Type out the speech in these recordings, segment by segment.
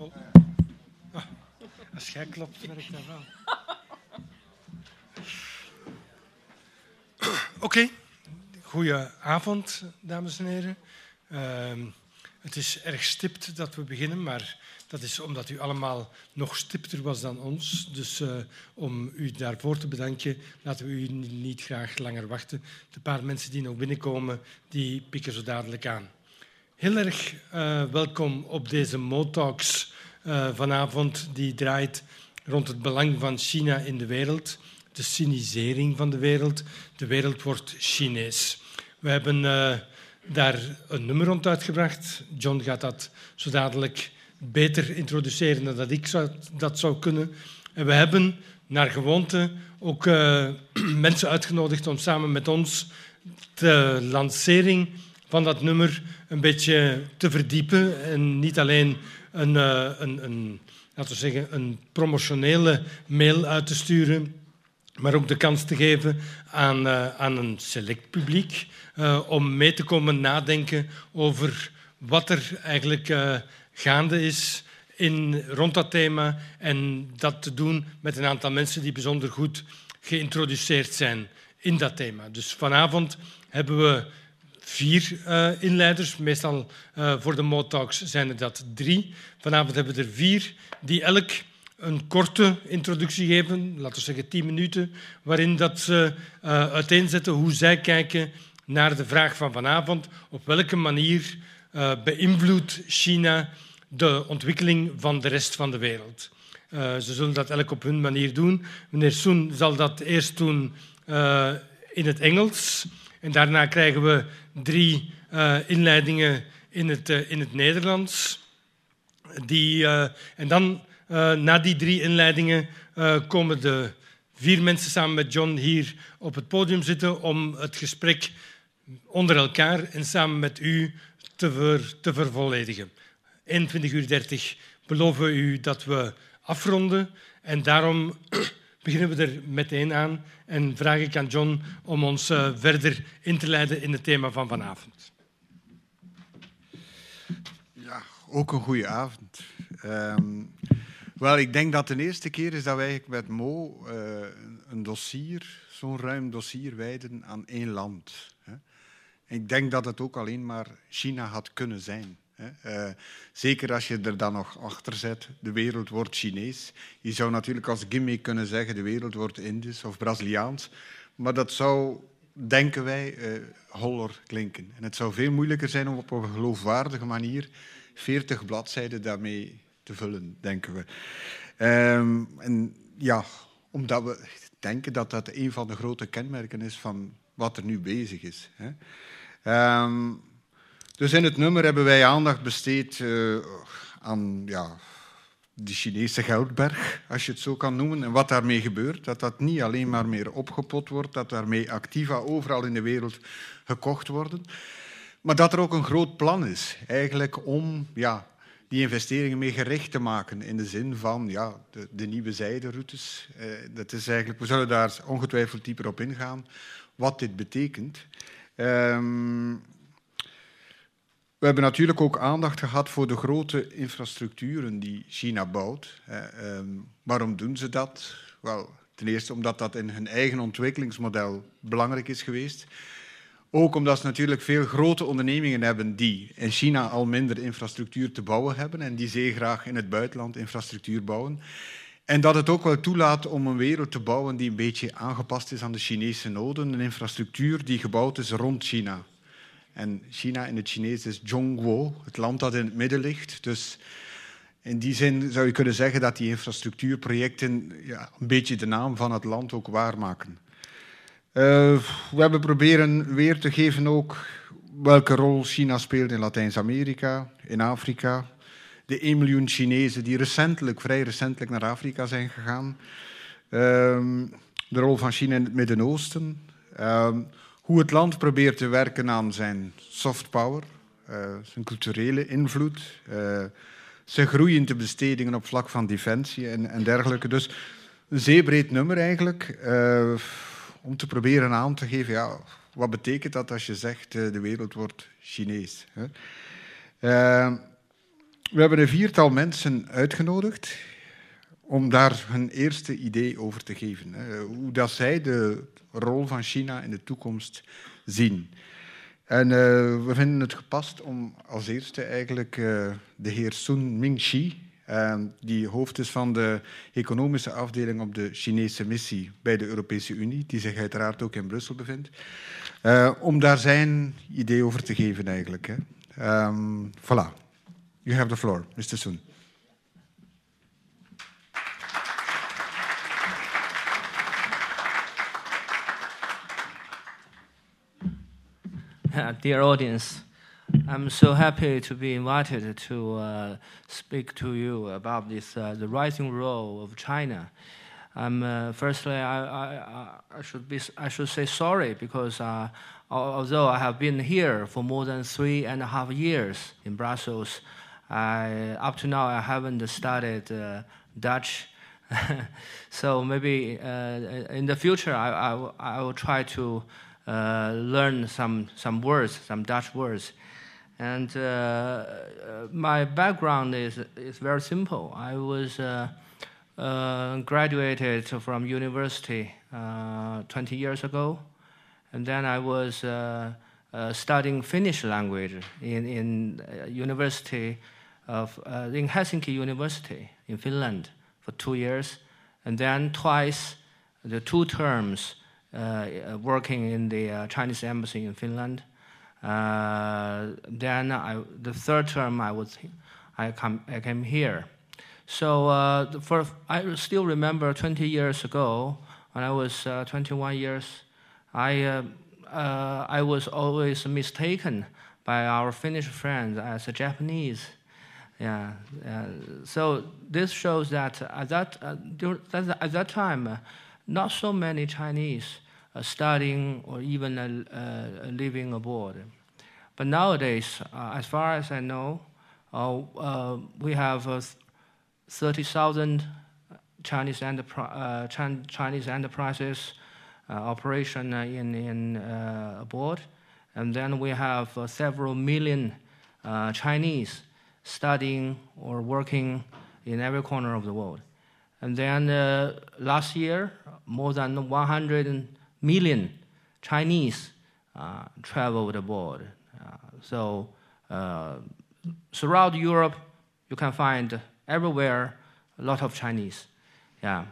Oh. Ah, als jij klopt, werkt dat wel. Oké, goedenavond, dames en heren. Uh, het is erg stipt dat we beginnen, maar dat is omdat u allemaal nog stipter was dan ons. Dus uh, om u daarvoor te bedanken, laten we u niet graag langer wachten. De paar mensen die nog binnenkomen, die pikken zo dadelijk aan. Heel erg uh, welkom op deze Motalks uh, vanavond, die draait rond het belang van China in de wereld, de Chinisering van de wereld. De wereld wordt Chinees. We hebben uh, daar een nummer rond uitgebracht. John gaat dat zo dadelijk beter introduceren dan dat ik dat zou kunnen. En we hebben naar gewoonte ook mensen uitgenodigd om samen met ons de lancering van dat nummer een beetje te verdiepen en niet alleen een, een, een, laten we zeggen, een promotionele mail uit te sturen, maar ook de kans te geven aan, aan een select publiek uh, om mee te komen nadenken over wat er eigenlijk gaande is in, rond dat thema en dat te doen met een aantal mensen die bijzonder goed geïntroduceerd zijn in dat thema. Dus vanavond hebben we vier uh, inleiders. Meestal uh, voor de Motalks zijn er dat drie. Vanavond hebben we er vier die elk een korte introductie geven, laten we zeggen tien minuten, waarin dat ze uh, uiteenzetten hoe zij kijken naar de vraag van vanavond. Op welke manier beïnvloedt China de ontwikkeling van de rest van de wereld? ze zullen dat elk op hun manier doen. Meneer Soen zal dat eerst doen in het Engels. En daarna krijgen we drie uh, inleidingen in het, uh, in het Nederlands. Die, uh, en dan, na die drie inleidingen, komen de vier mensen samen met John hier op het podium zitten om het gesprek onder elkaar en samen met u te, ver, te vervolledigen. 21 uur 30 beloven we u dat we afronden. En daarom beginnen we er meteen aan en vraag ik aan John om ons uh, verder in te leiden in het thema van vanavond. Ja, ook een goede avond. Um, wel, ik denk dat de eerste keer is dat wij met Mo uh, een dossier, zo'n ruim dossier, wijden aan één land. Ik denk dat het ook alleen maar China had kunnen zijn. Uh, zeker als je er dan nog achter zet, de wereld wordt Chinees. Je zou natuurlijk als gimmick kunnen zeggen, de wereld wordt Indisch of Braziliaans. Maar dat zou, denken wij, uh, holler klinken. En het zou veel moeilijker zijn om op een geloofwaardige manier 40 bladzijden daarmee te vullen, denken we. Um, en ja, omdat we denken dat dat een van de grote kenmerken is van wat er nu bezig is. Hè. Um, dus in het nummer hebben wij aandacht besteed uh, aan ja, de Chinese geldberg, als je het zo kan noemen, en wat daarmee gebeurt. Dat dat niet alleen maar meer opgepot wordt, dat daarmee activa overal in de wereld gekocht worden, maar dat er ook een groot plan is, eigenlijk om ja, die investeringen mee gericht te maken in de zin van ja, de, de nieuwe zijderoutes. Uh, dat is eigenlijk, we zullen daar ongetwijfeld dieper op ingaan, wat dit betekent. Um, we hebben natuurlijk ook aandacht gehad voor de grote infrastructuren die China bouwt. Eh, um, waarom doen ze dat? Wel, ten eerste omdat dat in hun eigen ontwikkelingsmodel belangrijk is geweest. Ook omdat ze natuurlijk veel grote ondernemingen hebben die in China al minder infrastructuur te bouwen hebben en die zeer graag in het buitenland infrastructuur bouwen. En dat het ook wel toelaat om een wereld te bouwen die een beetje aangepast is aan de Chinese noden. Een infrastructuur die gebouwd is rond China. En China in het Chinees is Zhongguo, het land dat in het midden ligt. Dus in die zin zou je kunnen zeggen dat die infrastructuurprojecten ja, een beetje de naam van het land ook waarmaken. Uh, we hebben proberen weer te geven ook welke rol China speelt in Latijns-Amerika, in Afrika. De 1 miljoen Chinezen die recentelijk, vrij recentelijk naar Afrika zijn gegaan. Uh, de rol van China in het Midden-Oosten. Uh, hoe het land probeert te werken aan zijn soft power, uh, zijn culturele invloed, uh, zijn groeiende bestedingen op vlak van defensie en, en dergelijke. Dus een zeer breed nummer eigenlijk, uh, om te proberen aan te geven, ja, wat betekent dat als je zegt de wereld wordt Chinees. Hè? We hebben een viertal mensen uitgenodigd om daar hun eerste idee over te geven. Hoe dat zij de rol van China in de toekomst zien. En uh, we vinden het gepast om als eerste eigenlijk uh, de heer Sun Mingxi, uh, die hoofd is van de economische afdeling op de Chinese missie bij de Europese Unie, die zich uiteraard ook in Brussel bevindt, om daar zijn idee over te geven eigenlijk. Hè. Um, voilà. You have the floor, Mr. Sun. dear audience, I'm so happy to be invited to uh, speak to you about this uh, the rising role of China. Uh, firstly, I, I, I, should be I should say sorry because uh, although I have been here for more than three and a half years in Brussels, I, up to now I haven't studied uh, Dutch. so maybe uh, in the future I, I, I will try to uh, learn some, some words, some Dutch words. And uh, uh, my background is, is very simple. I was graduated from university 20 years ago, and then I was studying Finnish language in, in university of uh, in Helsinki University in Finland for two years, and then twice the two terms working in the uh, Chinese embassy in Finland. Uh, then I, the third term I was, I, come, I came here. So uh, for, I still remember 20 years ago, when I was uh, 21 years, I, uh, I was always mistaken by our Finnish friends as a Japanese. Yeah, so this shows that at that, at that time, not so many Chinese uh, studying or even uh, uh, living abroad. But nowadays, uh, as far as I know, uh, uh, we have 30,000 Chinese, enterpri- Chinese enterprises operation in, in abroad. And then we have several million Chinese studying or working in every corner of the world. And then uh, last year, more than 100 million Chinese uh, traveled abroad. Uh, so uh, throughout Europe, you can find everywhere a lot of Chinese. Yeah.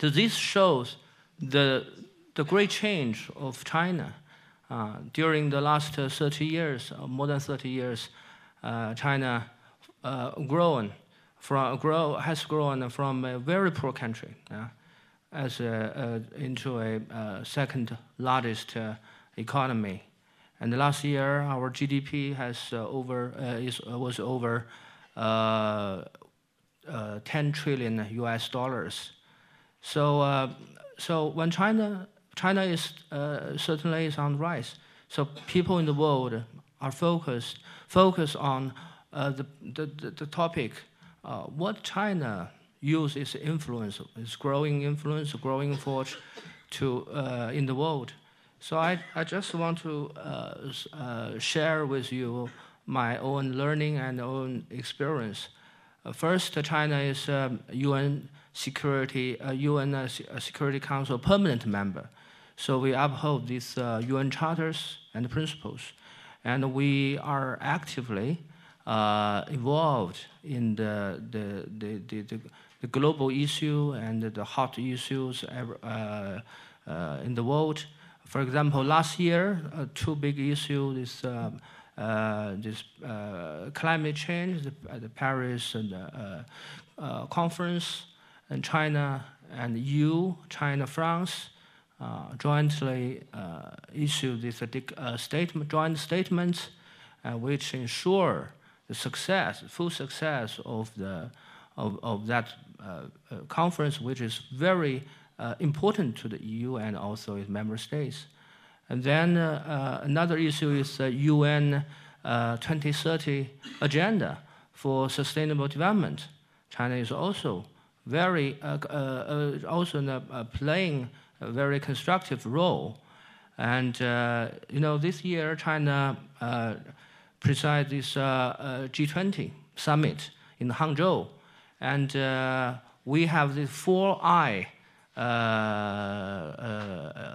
So this shows the, the great change of China. Uh, during the last 30 years, more than 30 years, uh, China uh, grown from, grow, has grown from a very poor country uh, as a, into a, a, second largest uh, economy. And last year, our GDP has uh, over uh, is, was over 10 trillion US dollars. So, so when China China is certainly is on the rise. So people in the world are focused focus on uh, the, the, the, topic uh, what China use its influence, its growing influence, growing force to, uh, in the world. So I, I just want to uh, uh, share with you my own learning and own experience. Uh, first, China is a um, UN Security, UN Security Council permanent member. So we uphold these UN charters and principles. And we are actively uh, involved in the, the, the, the, the, global issue and the hot issues uh, uh, in the world. For example, last year, uh, two big issues is um, uh, this uh, climate change, the, the Paris and, conference, and China and EU, China, France, jointly issued this statement, joint statements, which ensure the success, full success of, the, of, of that uh, uh, conference, which is very uh, important to the EU and also its member states. And then uh, uh, another issue is the UN uh, 2030 agenda for sustainable development. China is also very also playing a very constructive role. And you know, this year China preside this uh, uh, G20 summit in Hangzhou. And uh, we have the four I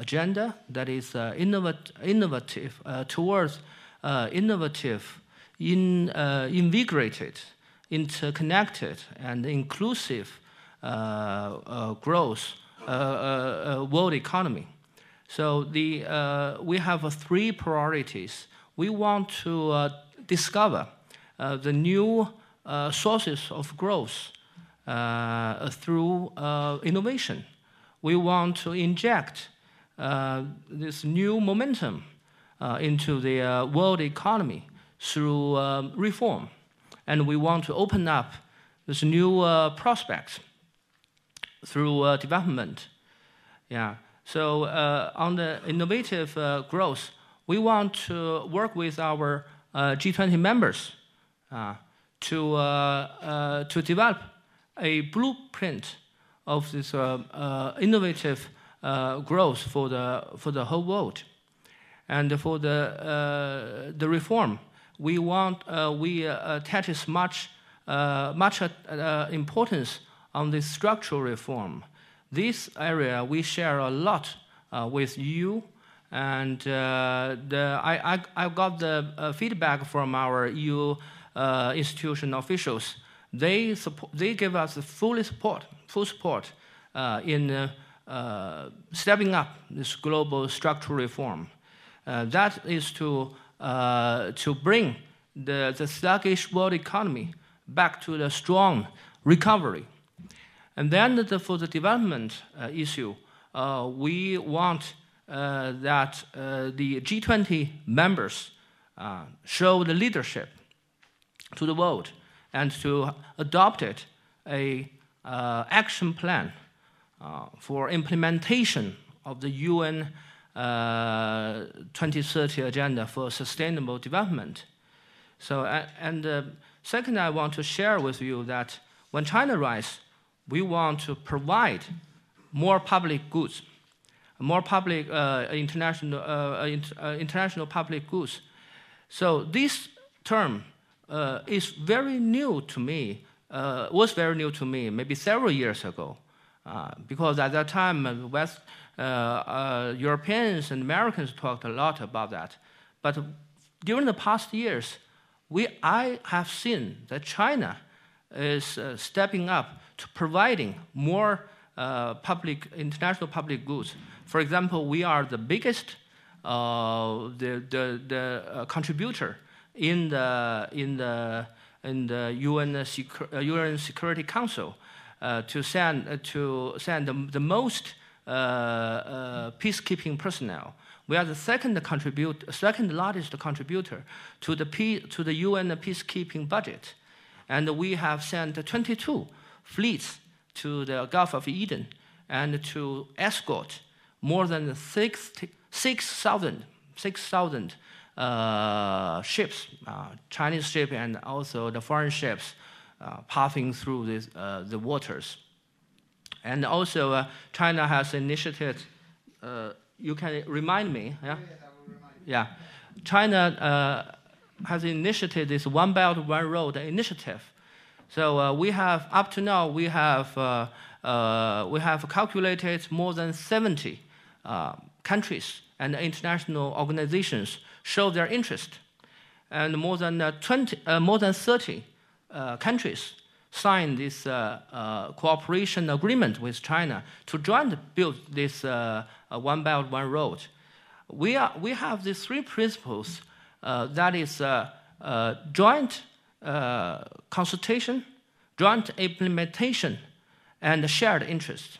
agenda that is uh, innovat- innovative uh, towards uh, innovative, in, invigorated, interconnected, and inclusive growth world economy. So the, we have three priorities. We want to discover the new sources of growth through innovation we want to inject uh, this new momentum uh, into the uh, world economy through um, reform. And we want to open up this new uh, prospects through uh, development. Yeah. So uh, on the innovative growth, we want to work with our uh, G20 members uh, to, uh, to develop a blueprint of this uh, uh, innovative uh, growth for the, for the whole world. And for the, the reform, we want, we attach much, much importance on the structural reform. This area we share a lot with you and uh, the, I, I, I, got the uh, feedback from our EU uh, institution officials. They, support, they give us full support full support uh, in uh, uh, stepping up this global structural reform. that is to, to bring the, the sluggish world economy back to the strong recovery. And then the, for the development issue, we want that the G20 members show the leadership to the world and to adopt it a uh, action plan uh, for implementation of the UN uh, 2030 agenda for sustainable development. So, and uh, second, I want to share with you that when China rise, we want to provide more public goods, more public uh, international, uh, international public goods. So this term is very new to me uh, was very new to me, maybe several years ago, uh, because at that time, uh, West uh, uh, Europeans and Americans talked a lot about that. But during the past years, we, I have seen that China is uh, stepping up to providing more public, international public goods. For example, we are the biggest the, the, the contributor in the, in the in the UN, UN uh, Security Council uh, to send, uh, to send the, the most peacekeeping personnel. We are the second, contribute, second largest contributor to the, P, to the UN peacekeeping budget. And we have sent 22 fleets to the Gulf of Aden and to escort more than 6,000 6, 6, uh, ships, uh, Chinese ships and also the foreign ships uh, passing through this, uh, the waters. And also, uh, China has initiated, uh, you can remind me, yeah? Yeah. China has initiated this One Belt, One Road initiative. So we have, up to now, we have, we have calculated more than 70 Um, countries and international organizations show their interest. And more than, uh, 20, uh, more than 30 uh, countries signed this uh, uh, cooperation agreement with China to jointly build this uh, One Belt, One Road. We, are, we have these three principles that is joint consultation, joint implementation, and shared interest.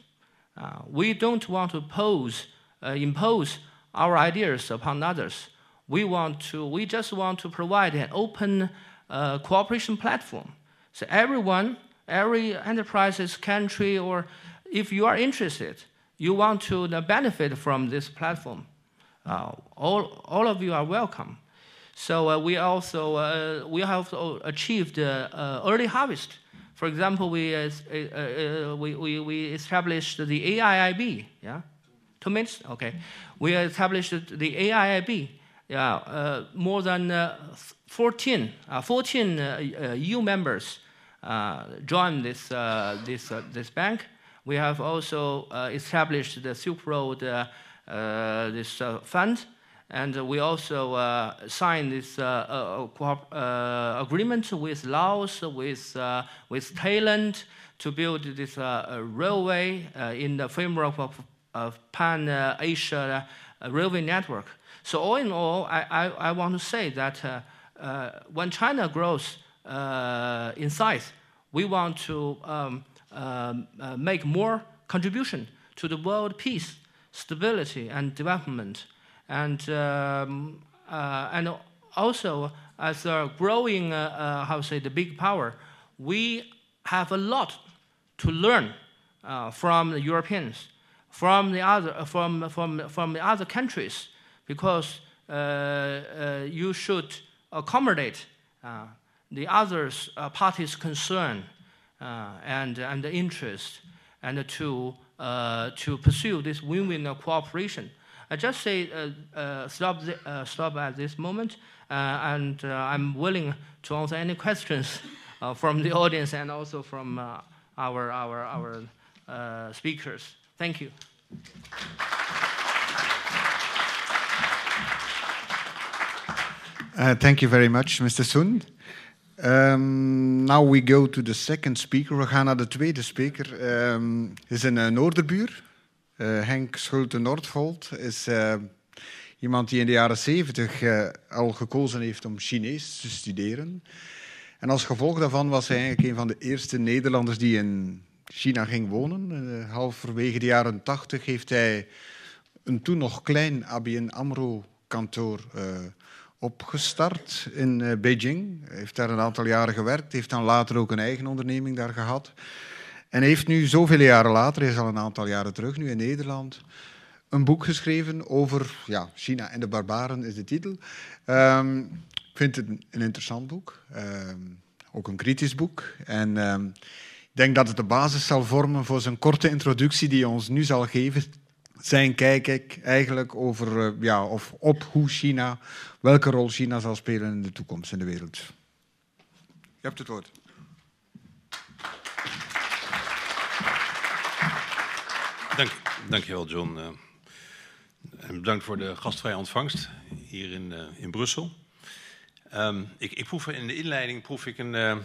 We don't want to pose, impose our ideas upon others we want to, we just want to provide an open uh, cooperation platform. So everyone, every enterprises, country, or if you are interested, you want to benefit from this platform, uh, all, all of you are welcome. So uh, we also uh, we have achieved uh, early harvest. For example, we, uh, we, we, we established the AIIB. Yeah, two minutes. Okay, we established the AIIB yeah, uh, more than uh, 14, uh, 14 uh, uh, EU members uh, joined this, uh, this, uh, this bank. We have also uh, established the Silk Road uh, uh, this uh, fund, and we also uh, signed this uh, uh, uh, agreement with Laos, with, uh, with Thailand, to build this uh, uh, railway uh, in the framework of, of Pan uh, Asia uh, railway network. So, all in all, I, I, I want to say that uh, uh, when China grows uh, in size, we want to um, uh, make more contribution to the world peace, stability, and development. And, um, uh, and also, as a growing, uh, uh, how say, the big power, we have a lot to learn from the Europeans, from the other, from, from, from the other countries, because you should accommodate the other uh, parties' concern and, and the interest, and to, uh, to pursue this win-win cooperation. I just say uh, uh, stop, uh, stop at this moment, and I'm willing to answer any questions from the audience and also from our, our, our speakers. Thank you. Uh, thank you very much, Mr. Sun. Um, now we go to the second speaker. We gaan naar de tweede speaker. Um, is een uh, Noorderbuur. Uh, Henk Schulte-Noordvold is uh, iemand die in de jaren zeventig uh, al gekozen heeft om Chinees te studeren. En als gevolg daarvan was hij eigenlijk een van de eerste Nederlanders die in China ging wonen. Halverwege de jaren tachtig heeft hij een toen nog klein ABN AMRO-kantoor opgestart in Beijing. Hij heeft daar een aantal jaren gewerkt, heeft dan later ook een eigen onderneming daar gehad. En heeft nu zoveel jaren later, hij is al een aantal jaren terug, nu in Nederland, een boek geschreven over ja, China en de barbaren, is de titel. Um, ik vind het een, interessant boek, um, ook een kritisch boek. En um, ik denk dat het de basis zal vormen voor zijn korte introductie die hij ons nu zal geven. Zijn kijk ik eigenlijk over, uh, ja, of op hoe China, welke rol China zal spelen in de toekomst in de wereld. Je hebt het woord. Dank, dankjewel, John. Uh, en bedankt voor de gastvrije ontvangst hier in, uh, in Brussel. Um, ik, ik, proef in de inleiding proef ik een, uh,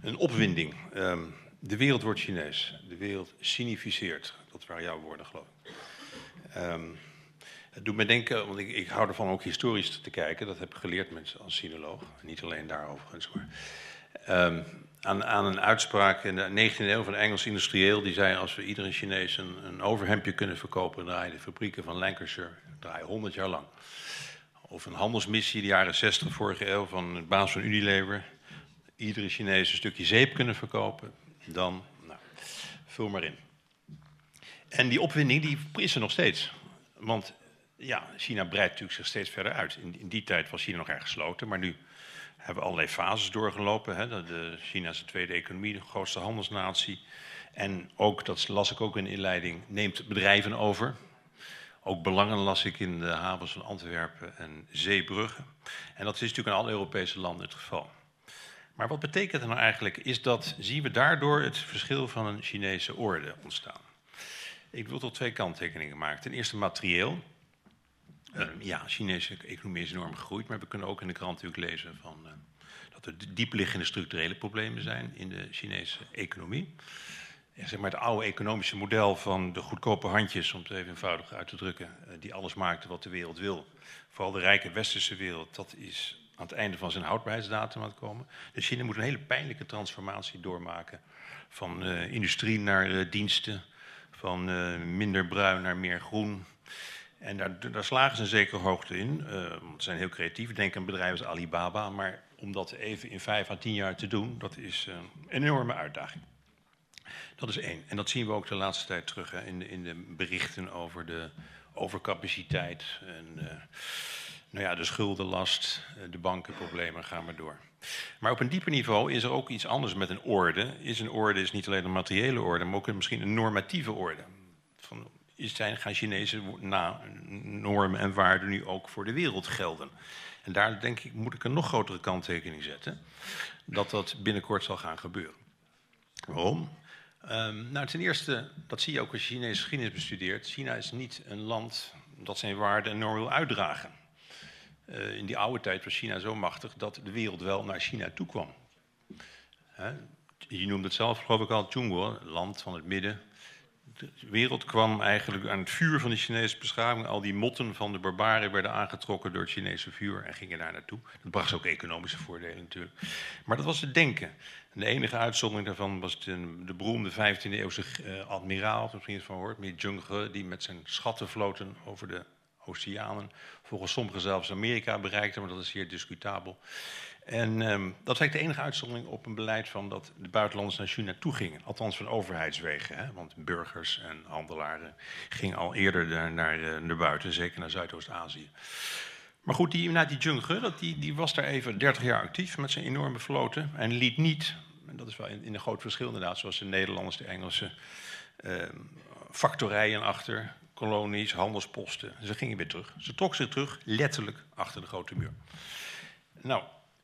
een opwinding. Um, de wereld wordt Chinees. De wereld significeert. Dat waren jouw woorden, geloof ik. Um, het doet me denken, want ik, ik, hou ervan ook historisch te kijken. Dat heb ik geleerd als sinoloog. Niet alleen daarover. Maar, aan, aan, een uitspraak in de 19e eeuw van een Engels industrieel. Die zei: Als we iedere Chinees een, overhemdje kunnen verkopen, draaien de fabrieken van Lancashire draaien 100 jaar lang. Of een handelsmissie in de jaren 60 vorige eeuw van de baas van Unilever. Iedere Chinees een stukje zeep kunnen verkopen. Dan, nou, vul maar in. En die opwinding die is er nog steeds. Want ja, China breidt natuurlijk zich steeds verder uit. In die tijd was China nog erg gesloten, maar nu hebben allerlei fases doorgelopen. Hè. De, China is de tweede economie, de grootste handelsnatie. En ook, dat las ik ook in de inleiding, neemt bedrijven over. Ook belangen las ik in de havens van Antwerpen en Zeebrugge. En dat is natuurlijk in alle Europese landen het geval. Maar wat betekent dat nou eigenlijk? Is dat, zien we daardoor het verschil van een Chinese orde ontstaan? Ik wil tot twee kanttekeningen maken. Ten eerste materieel. Ja, de Chinese economie is enorm gegroeid, maar we kunnen ook in de krant natuurlijk lezen van, uh, dat er diepliggende structurele problemen zijn in de Chinese economie. Zeg maar het oude economische model van de goedkope handjes, om het even eenvoudig uit te drukken, uh, die alles maakten wat de wereld wil. Vooral de rijke westerse wereld, dat is aan het einde van zijn houdbaarheidsdatum aan het komen. Dus China moet een hele pijnlijke transformatie doormaken van industrie naar diensten, van minder bruin naar meer groen, en daar, daar, slagen ze een zekere hoogte in. Uh, ze zijn heel creatief. Denk aan bedrijven als Alibaba. Maar om dat even in vijf à tien jaar te doen, dat is uh, een enorme uitdaging. Dat is één. En dat zien we ook de laatste tijd terug hè, in, de, in de berichten over de overcapaciteit. En uh, nou ja, de schuldenlast, de bankenproblemen, gaan maar door. Maar op een dieper niveau is er ook iets anders met een orde. Is een orde is niet alleen een materiële orde, maar ook misschien een normatieve orde. Van, zijn, gaan Chinese na, normen en waarden nu ook voor de wereld gelden. En daar denk ik, moet ik een nog grotere kanttekening zetten, dat dat binnenkort zal gaan gebeuren. Waarom? Um, nou, ten eerste, dat zie je ook als je Chinese geschiedenis bestudeert. China is niet een land dat zijn waarden enorm wil uitdragen. Uh, in die oude tijd was China zo machtig dat de wereld wel naar China toe kwam. Je noemde het zelf, geloof ik al, Zhongguo, land van het midden. De wereld kwam eigenlijk aan het vuur van de Chinese beschaving. Al die motten van de barbaren werden aangetrokken door het Chinese vuur en gingen daar naartoe. Dat bracht ook economische voordelen natuurlijk. Maar dat was het denken. En de enige uitzondering daarvan was de, de beroemde 15e-eeuwse uh, admiraal, misschien het van hoort, Mi Zheng die met zijn schattenvloten over de oceanen, volgens sommigen zelfs Amerika bereikte, maar dat is zeer discutabel. En um, dat was eigenlijk de enige uitzondering op een beleid van dat de buitenlanders naar China toe gingen. Althans van overheidswegen, hè? want burgers en handelaren gingen al eerder naar, naar, naar buiten, zeker naar Zuidoost-Azië. Maar goed, die, nou, die Jung die, die was daar even 30 jaar actief met zijn enorme vloten. En liet niet, en dat is wel in, een groot verschil inderdaad, zoals de Nederlanders, de Engelsen, eh, factorijen achter, kolonies, handelsposten. Ze gingen weer terug. Ze trok zich terug, letterlijk achter de grote muur. Nou,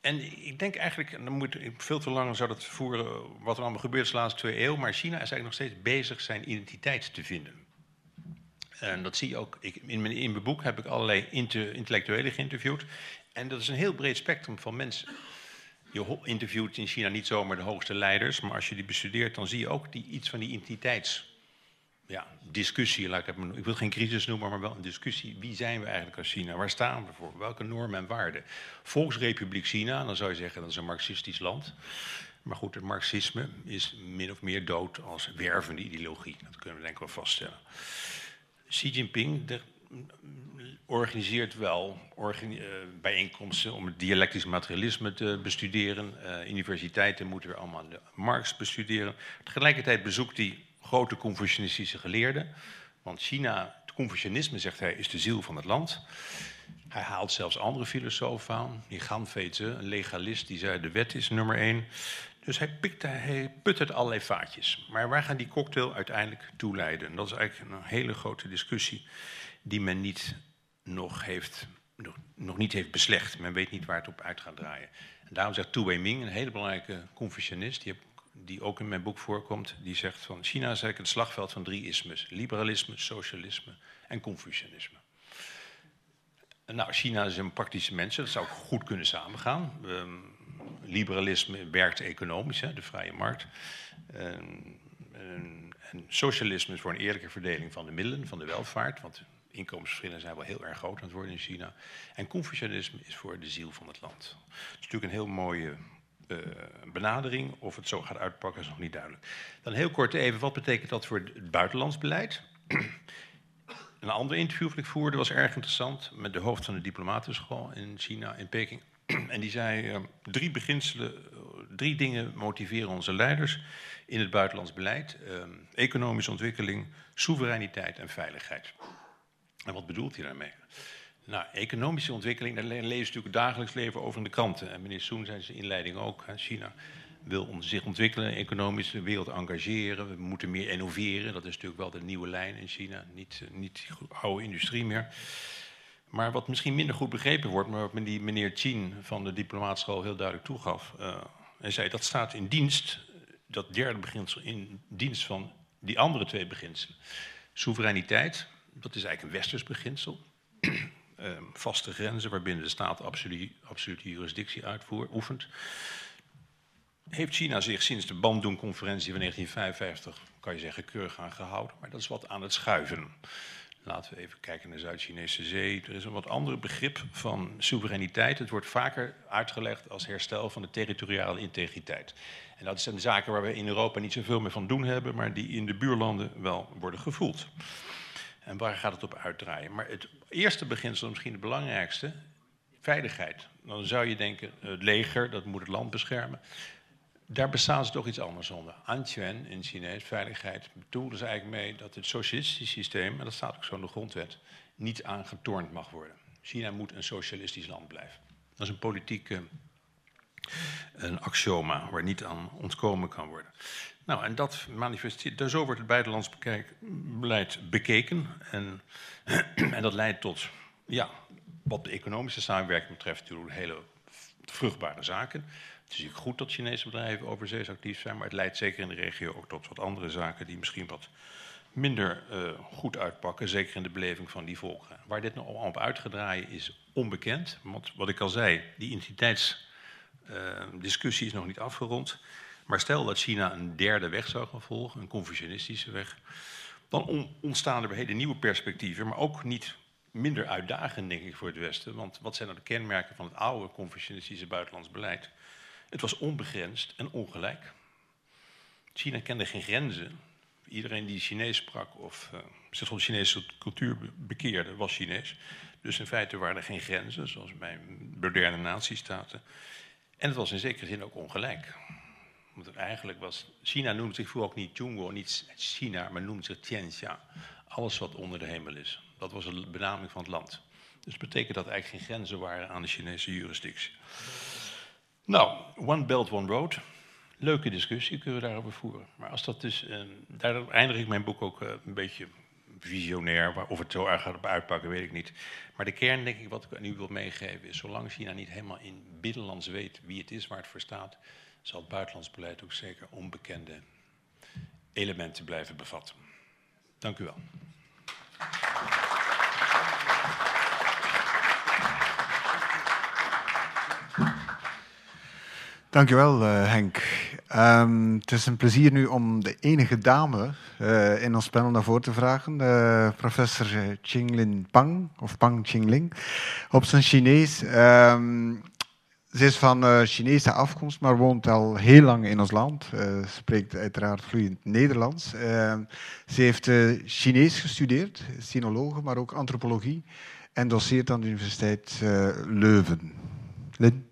en ik denk eigenlijk, en dan moet veel te lang zou dat voeren wat er allemaal gebeurt de laatste twee eeuwen, maar China is eigenlijk nog steeds bezig zijn identiteit te vinden. En dat zie je ook. Ik, in, mijn, in mijn boek heb ik allerlei intellectuelen geïnterviewd. En dat is een heel breed spectrum van mensen. Je interviewt in China niet zomaar de hoogste leiders, maar als je die bestudeert, dan zie je ook die, iets van die identiteits. Ja, discussie, laat ik, het, ik wil geen crisis noemen, maar wel een discussie. Wie zijn we eigenlijk als China? Waar staan we voor? Welke normen en waarden? Volksrepubliek China, dan zou je zeggen dat is een marxistisch land. Maar goed, het marxisme is min of meer dood als wervende ideologie. Dat kunnen we denk ik wel vaststellen. Xi Jinping organiseert wel organi uh, bijeenkomsten om het dialectisch materialisme te bestuderen. Uh, universiteiten moeten weer allemaal de Marx bestuderen. Tegelijkertijd bezoekt hij grote Confucianistische geleerden. Want China, het Confucianisme, zegt hij, is de ziel van het land. Hij haalt zelfs andere filosofen aan. Die Ganfete, een legalist, die zei de wet is nummer één. Dus hij, pikt, hij put uit allerlei vaatjes. Maar waar gaan die cocktail uiteindelijk toe leiden? Dat is eigenlijk een hele grote discussie die men niet nog, heeft, nog, nog niet heeft beslecht. Men weet niet waar het op uit gaat draaien. En daarom zegt Tu Weiming, een hele belangrijke Confucianist, die, die ook in mijn boek voorkomt, die zegt van China is eigenlijk het slagveld van drie ismes. Liberalisme, socialisme en Confucianisme. Nou, China is een praktische mensen, dat zou goed kunnen samengaan. Um, liberalisme werkt economisch, hè, de vrije markt. En, en, socialisme is voor een eerlijke verdeling van de middelen, van de welvaart. Want inkomensverschillen zijn wel heel erg groot aan het worden in China. En Confucianisme is voor de ziel van het land. Het is natuurlijk een heel mooie uh, benadering. Of het zo gaat uitpakken is nog niet duidelijk. Dan heel kort even, wat betekent dat voor het buitenlands beleid? Een ander interview dat ik voerde was erg interessant met de hoofd van de diplomatenschool in China, in Peking. En die zei, uh, drie beginselen, drie dingen motiveren onze leiders in het buitenlands beleid. Uh, economische ontwikkeling, soevereiniteit en veiligheid. En wat bedoelt hij daarmee? Nou, economische ontwikkeling, daar lezen natuurlijk het dagelijks leven over in de kranten. En meneer Soen zei zijn inleiding ook, China wil zich ontwikkelen, economisch de wereld engageren. We moeten meer innoveren. Dat is natuurlijk wel de nieuwe lijn in China. Niet, eh, niet oude industrie meer. Maar wat misschien minder goed begrepen wordt, maar wat meneer Chin van de diplomaatschool heel duidelijk toegaf. Uh, hij zei dat staat in dienst, dat derde beginsel, in dienst van die andere twee beginselen. Soevereiniteit, dat is eigenlijk een westers beginsel. Uh, vaste grenzen waarbinnen de staat absolute, absolute juridictie uitvoert, oefent heeft China zich sinds de Bandung-conferentie van 1955, kan je zeggen, keurig aan gehouden. Maar dat is wat aan het schuiven. Laten we even kijken naar de Zuid-Chinese Zee. Er is een wat ander begrip van soevereiniteit. Het wordt vaker uitgelegd als herstel van de territoriale integriteit. En dat zijn zaken waar we in Europa niet zoveel meer van doen hebben, maar die in de buurlanden wel worden gevoeld. En waar gaat het op uitdraaien? Maar het eerste beginsel, misschien het belangrijkste, veiligheid. Dan zou je denken, het leger, dat moet het land beschermen daar bestaan ze toch iets anders onder. Anquan in Chinees, veiligheid, bedoelde ze eigenlijk mee dat het socialistisch systeem, en dat staat ook zo in de grondwet, niet aangetornd mag worden. China moet een socialistisch land blijven. Dat is een politieke een axioma waar niet aan ontkomen kan worden. Nou, en dat manifesteert, zo wordt het buitenlands beleid bekeken. En, en dat leidt tot, ja, wat de economische samenwerking betreft, natuurlijk hele vruchtbare zaken. Het is natuurlijk goed dat Chinese bedrijven overzees actief zijn, maar het leidt zeker in de regio ook tot wat andere zaken die misschien wat minder uh, goed uitpakken, zeker in de beleving van die volkeren. Waar dit nou allemaal op uitgedraaid is onbekend, want wat ik al zei, die identiteitsdiscussie uh, is nog niet afgerond. Maar stel dat China een derde weg zou gaan volgen, een confucianistische weg, dan ontstaan er hele nieuwe perspectieven, maar ook niet minder uitdagend, denk ik, voor het Westen. Want wat zijn nou de kenmerken van het oude confucianistische buitenlands beleid? Het was onbegrensd en ongelijk. China kende geen grenzen. Iedereen die Chinees sprak of uh, zich tot Chinese cultuur bekeerde, was Chinees. Dus in feite waren er geen grenzen, zoals bij moderne natiestaten. En het was in zekere zin ook ongelijk. Want eigenlijk was, China noemde zich vroeger ook niet Zhongguo, niet China, maar noemde zich Tianxia. Alles wat onder de hemel is. Dat was een benaming van het land. Dus dat betekent dat eigenlijk geen grenzen waren aan de Chinese jurisdictie. Nou, One Belt, One Road. Leuke discussie kunnen we daarover voeren. Maar als dat dus, uh, daar eindig ik mijn boek ook uh, een beetje visionair. Of het zo erg gaat uitpakken, weet ik niet. Maar de kern, denk ik, wat ik nu wil meegeven, is: zolang China niet helemaal in binnenlands weet wie het is waar het voor staat, zal het buitenlands beleid ook zeker onbekende elementen blijven bevatten. Dank u wel. Dankjewel, uh, Henk. Um, het is een plezier nu om de enige dame uh, in ons panel naar voren te vragen. Uh, professor Qinglin Pang, of Pang Qingling, op zijn Chinees. Um, ze is van Chinese afkomst, maar woont al heel lang in ons land. spreekt uiteraard vloeiend Nederlands. Ehm, ze heeft Chinees gestudeerd, sinologe, maar ook antropologie. En doseert aan de Universiteit Leuven. Lin?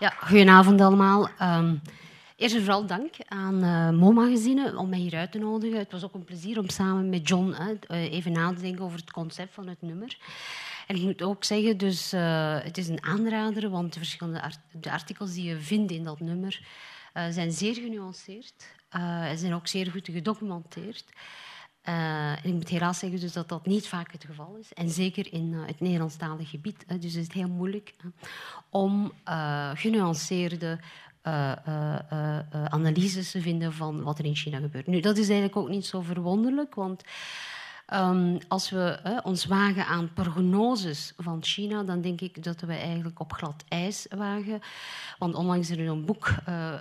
Ja, goedenavond allemaal. Um, eerst en vooral dank aan uh, Mo-magazine om mij hier uit te nodigen. Het was ook een plezier om samen met John uh, even na te denken over het concept van het nummer. En ik moet ook zeggen, dus, het is een aanrader, want de verschillende de artikels die je vindt in dat nummer zijn zeer genuanceerd. en zijn ook zeer goed gedocumenteerd. Uh, en ik moet helaas zeggen dus dat dat niet vaak het geval is. En zeker in uh, het Nederlandstalige gebied. Uh, dus is het heel moeilijk om genuanceerde analyses te vinden van wat er in China gebeurt. Nu, dat is eigenlijk ook niet zo verwonderlijk, want um, als we ons wagen aan prognoses van China, dan denk ik dat we eigenlijk op glad ijs wagen. Want onlangs is er een boek uh,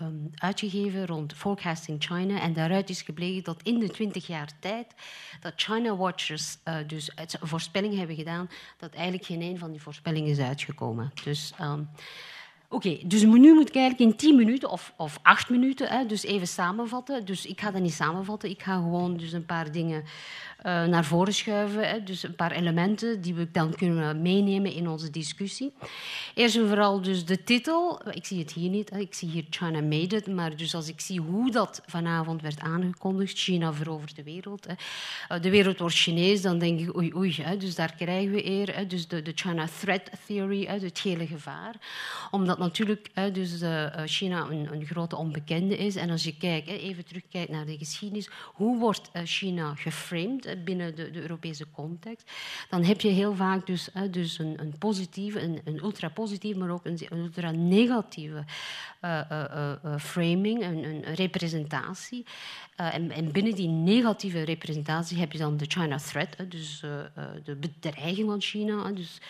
um, uitgegeven rond Forecasting China. En daaruit is gebleken dat in de 20 jaar tijd dat China Watchers dus voorspellingen hebben gedaan, dat eigenlijk geen een van die voorspellingen is uitgekomen. Dus um, Oké, okay, dus nu moet ik eigenlijk in 10 minuten of, of 8 minuten hè, dus even samenvatten. Dus ik ga dat niet samenvatten. Ik ga gewoon dus een paar dingen uh, naar voren schuiven. Hè, dus een paar elementen die we dan kunnen meenemen in onze discussie. Eerst en vooral dus de titel. Ik zie het hier niet. Hè, ik zie hier China Made It. Maar dus als ik zie hoe dat vanavond werd aangekondigd, China verovert de wereld. Hè. Uh, de wereld wordt Chinees, dan denk ik oei oei. Hè, dus daar krijgen we eer. Dus de, de China Threat Theory, het gele gevaar. Omdat natuurlijk dus, uh, China een, een, grote onbekende is. En als je kijkt, even terugkijkt naar de geschiedenis, hoe wordt China geframed binnen de, de, Europese context, dan heb je heel vaak dus, hè, dus een, een positieve, een, een ultra-positieve, maar ook een, ultra-negatieve uh, framing, een, een representatie. En, en, binnen die negatieve representatie heb je dan de China threat, dus de bedreiging van China. Dus,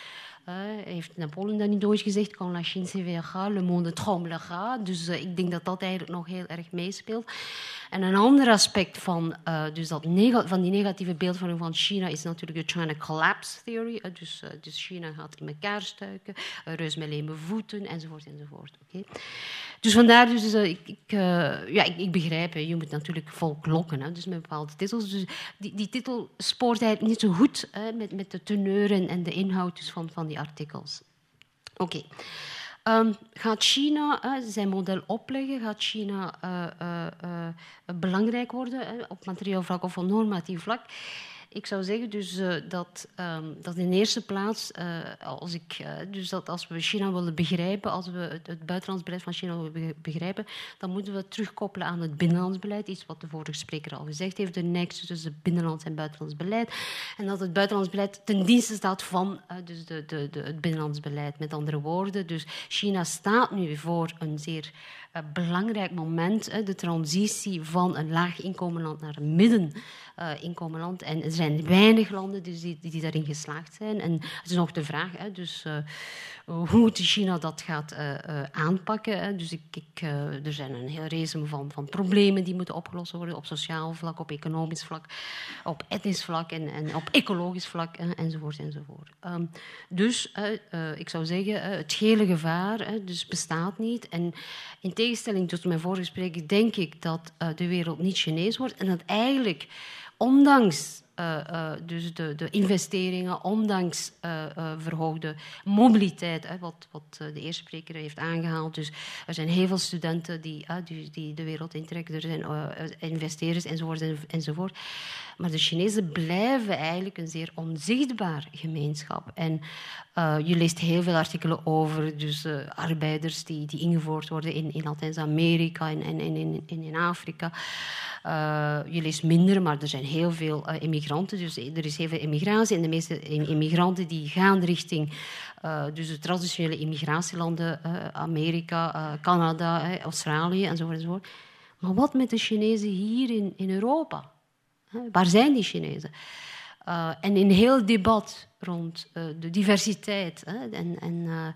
heeft Napoleon dat niet ooit gezegd? Quand la Chine s'éveillera, le monde tremblera. Dus uh, ik denk dat dat eigenlijk nog heel erg meespeelt. En een ander aspect van, uh, dus dat van die negatieve beeldvorming van China is natuurlijk de China Collapse Theory. dus, dus, China gaat in elkaar stuiken, reus met leme voeten, enzovoort, enzovoort. Okay? Dus vandaar, dus, ik, ik, ja, ik, ik begrijp, je moet natuurlijk volk lokken, hè, dus met bepaalde titels. Dus die, die titel spoort eigenlijk niet zo goed hè, met, met de teneur en, de inhoud dus van, van die artikels. Oké. Okay. Um, gaat China zijn model opleggen? Gaat China uh, belangrijk worden op materieel vlak of op normatief vlak? Ik zou zeggen dus uh, dat, um, dat in eerste plaats, uh, als, ik, uh, dus dat als we China willen begrijpen, als we het, buitenlands beleid van China willen begrijpen, dan moeten we het terugkoppelen aan het binnenlands beleid. Iets wat de vorige spreker al gezegd heeft, de nexus tussen binnenlands en buitenlands beleid. En dat het buitenlands beleid ten dienste staat van dus de, de, de, het binnenlands beleid. Met andere woorden, dus China staat nu voor een zeer belangrijk moment, de transitie van een laag inkomenland naar een middeninkomenland. En er zijn weinig landen die, die, daarin geslaagd zijn. En het is nog de vraag dus, hoe China dat gaat uh, uh, aanpakken. Dus ik, ik, er zijn een hele race van, van problemen die moeten opgelost worden op sociaal vlak, op economisch vlak, op etnisch vlak en, en op ecologisch vlak enzovoort. enzovoort. Um, dus ik zou zeggen, het gele gevaar dus bestaat niet. En in tegenstelling tot mijn vorige spreker denk ik dat de wereld niet Chinees wordt en dat eigenlijk, ondanks dus de, de, investeringen, ondanks verhoogde mobiliteit, hè, wat, wat de eerste spreker heeft aangehaald. Dus er zijn heel veel studenten die, die, de wereld intrekken, er zijn investeerders enzovoort, enzovoort. Maar de Chinezen blijven eigenlijk een zeer onzichtbaar gemeenschap. En je leest heel veel artikelen over dus, arbeiders die, die ingevoerd worden in, in Latijns-Amerika en in, in, in, in Afrika. Je leest minder, maar er zijn heel veel immigranten. Dus er is heel veel immigratie. En de meeste immigranten die gaan richting dus de traditionele immigratielanden, Amerika, Canada, Australië enzovoort, enzovoort. Maar wat met de Chinezen hier in, in Europa? Waar zijn die Chinezen? Uh, en in heel debat rond uh, de diversiteit hè, en, en, uh,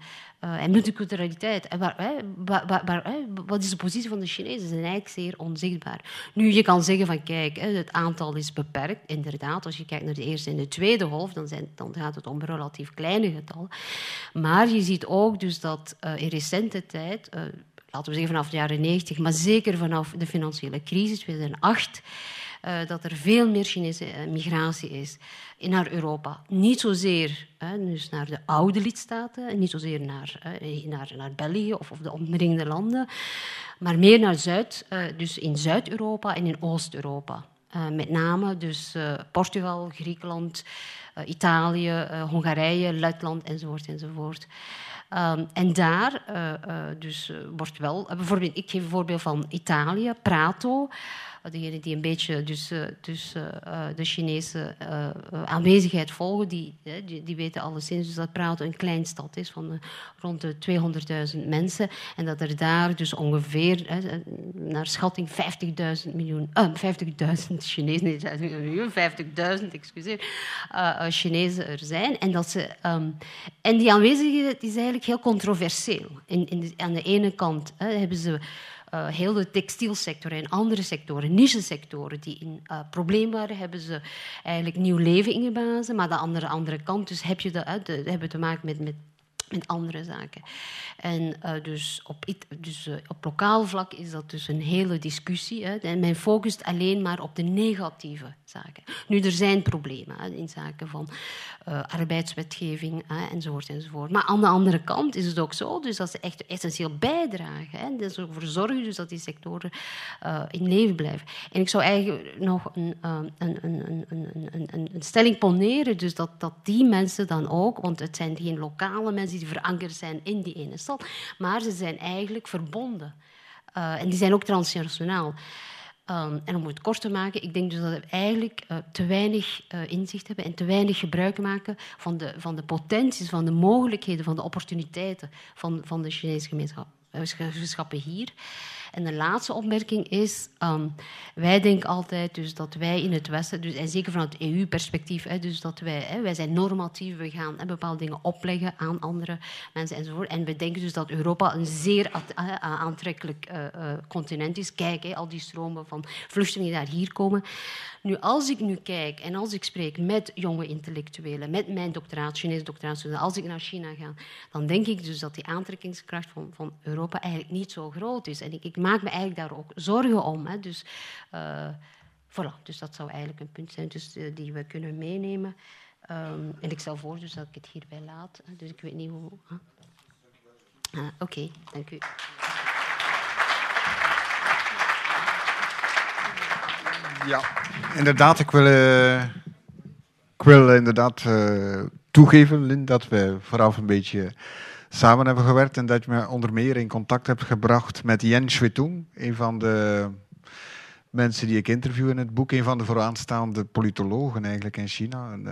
en multiculturaliteit. En waar, waar, wat is de positie van de Chinezen? Ze zijn eigenlijk zeer onzichtbaar. Nu, je kan zeggen van kijk, het aantal is beperkt. Inderdaad, als je kijkt naar de eerste en de tweede golf, dan, zijn, dan gaat het om relatief kleine getallen. Maar je ziet ook dus dat in recente tijd laten we zeggen vanaf de jaren 90, maar zeker vanaf de financiële crisis 2008, uh, dat er veel meer Chinese uh, migratie is naar Europa. Niet zozeer uh, dus naar de oude lidstaten, niet zozeer naar, naar, naar België of, of, de omringende landen, maar meer naar Zuid, dus in Zuid-Europa en in Oost-Europa. met name dus Portugal, Griekenland, Italië, Hongarije, Letland enzovoort enzovoort. Um, en daar dus, wordt wel, ik geef een voorbeeld van Italië, Prato degenen die een beetje dus, eh, dus, uh, de Chinese aanwezigheid volgen, die, die, die, weten alleszins dus dat Prato een klein stad is van rond de 200.000 mensen. En dat er daar dus ongeveer, naar schatting, 50.000 miljoen, 50.000 Chinezen, 50.000, excuseer, Chinezen er zijn. En, dat ze, um, en die aanwezigheid is eigenlijk heel controversieel. In, in aan de ene kant hebben ze uh, heel de textielsector en andere sectoren, niche-sectoren die in uh, probleem waren, hebben ze eigenlijk nieuw leven ingeblazen. Maar de andere, andere kant dus heb je de, uh, de, hebben te maken met, met met andere zaken. En uh, dus, op, dus uh, op lokaal vlak is dat dus een hele discussie. Hè. En men focust alleen maar op de negatieve zaken. Nu, er zijn problemen in zaken van uh, arbeidswetgeving hè, enzovoort, enzovoort. Maar aan de andere kant is het ook zo dus dat ze echt essentieel bijdragen. Hè. Dus ervoor zorgen dus dat die sectoren in leven blijven. En ik zou eigenlijk nog een, een, een, een, een stelling poneren, dus dat, dat die mensen dan ook, want het zijn geen lokale mensen verankerd zijn in die ene stad, maar ze zijn eigenlijk verbonden. Uh, en die zijn ook transnationaal. Um, en om het kort te maken, ik denk dus dat we eigenlijk uh, te weinig uh, inzicht hebben en te weinig gebruik maken van de, van de potenties, van de mogelijkheden, van de opportuniteiten van, van de Chinese gemeenschap, gemeenschappen hier. En de laatste opmerking is, um, wij denken altijd dus dat wij in het Westen, dus, en zeker van het EU-perspectief, dus dat wij, hè, wij zijn normatief, we gaan bepaalde dingen opleggen aan andere mensen enzovoort. En we denken dus dat Europa een zeer aantrekkelijk uh, uh, continent is. Kijk, hè, al die stromen van vluchtelingen die daar hier komen. Nu, als ik nu kijk en als ik spreek met jonge intellectuelen, met mijn doctoraat, Chinese doctoraat, als ik naar China ga, dan denk ik dus dat die aantrekkingskracht van, van Europa eigenlijk niet zo groot is. En ik, ik maak me eigenlijk daar ook zorgen om. Hè. Dus, uh, voilà, dus dat zou eigenlijk een punt zijn dus, uh, die we kunnen meenemen. Um, en ik stel voor dus dat ik het hierbij laat. Dus ik weet niet hoe... Huh? Uh, Oké, dank u. Ja, inderdaad. Ik wil, uh, ik wil inderdaad uh, toegeven, Lin, dat we vooraf een beetje samen hebben gewerkt en dat je me onder meer in contact hebt gebracht met Yen Shuitung, een van de mensen die ik interview in het boek, een van de vooraanstaande politologen eigenlijk in China. Een,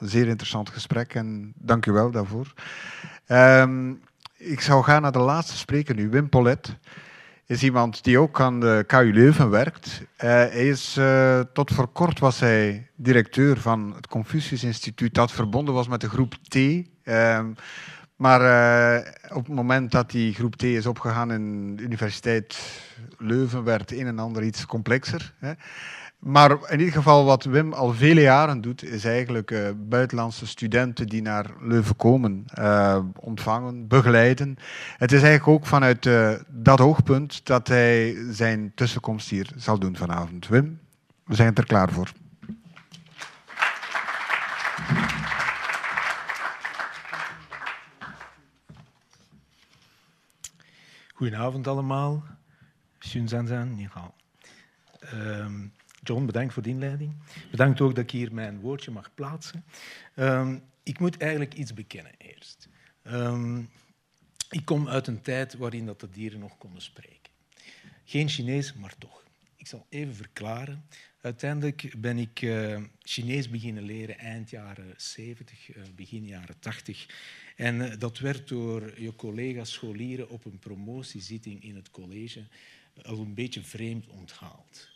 zeer interessant gesprek en dank u wel daarvoor. Um, ik zou gaan naar de laatste spreker nu, Wim Polet is iemand die ook aan de KU Leuven werkt. Uh, hij is, uh, tot voor kort was hij directeur van het Confucius Instituut dat verbonden was met de groep T. Uh, maar uh, op het moment dat die groep T is opgegaan in de Universiteit Leuven, werd een en ander iets complexer. Hè. Maar in ieder geval, wat Wim al vele jaren doet, is eigenlijk uh, buitenlandse studenten die naar Leuven komen uh, ontvangen, begeleiden. Het is eigenlijk ook vanuit uh, dat oogpunt dat hij zijn tussenkomst hier zal doen vanavond. Wim, we zijn er klaar voor. Goedenavond allemaal. Xun Zanzan, ni hao. Um, John, bedankt voor de inleiding. Bedankt ook dat ik hier mijn woordje mag plaatsen. Um, ik moet eigenlijk iets bekennen eerst. Um, ik kom uit een tijd waarin dat de dieren nog konden spreken. Geen Chinees, maar toch. Ik zal even verklaren. Uiteindelijk ben ik uh, Chinees beginnen leren eind jaren 70, uh, begin jaren 80. En uh, dat werd door je collega's scholieren op een promotiezitting in het college al een beetje vreemd onthaald.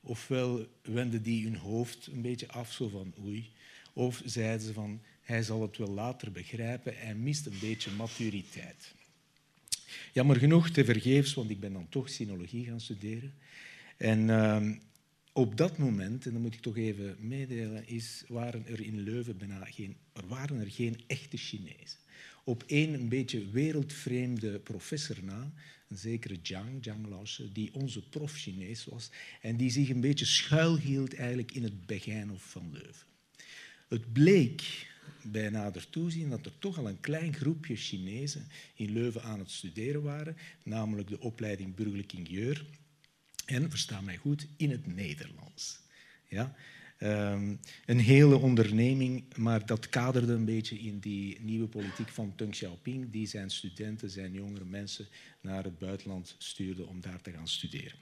Ofwel wenden die hun hoofd een beetje af, zo van oei. Of zeiden ze van, hij zal het wel later begrijpen, hij mist een beetje maturiteit. Jammer genoeg, te vergeefs, want ik ben dan toch sinologie gaan studeren. En uh, op dat moment, en dat moet ik toch even meedelen, is, waren er in Leuven bijna geen, er waren er geen echte Chinezen. Op één een beetje wereldvreemde professor na, een zekere Zhang, Zhang Laoshe, die onze prof Chinees was en die zich een beetje schuilhield eigenlijk in het Begijnhof van Leuven. Het bleek bij nader toezien dat er toch al een klein groepje Chinezen in Leuven aan het studeren waren, namelijk de opleiding burgerlijk ingenieur en, versta mij goed, in het Nederlands. Ja? Um, een hele onderneming, maar dat kaderde een beetje in die nieuwe politiek van Deng Xiaoping, die zijn studenten, zijn jongere mensen naar het buitenland stuurde om daar te gaan studeren.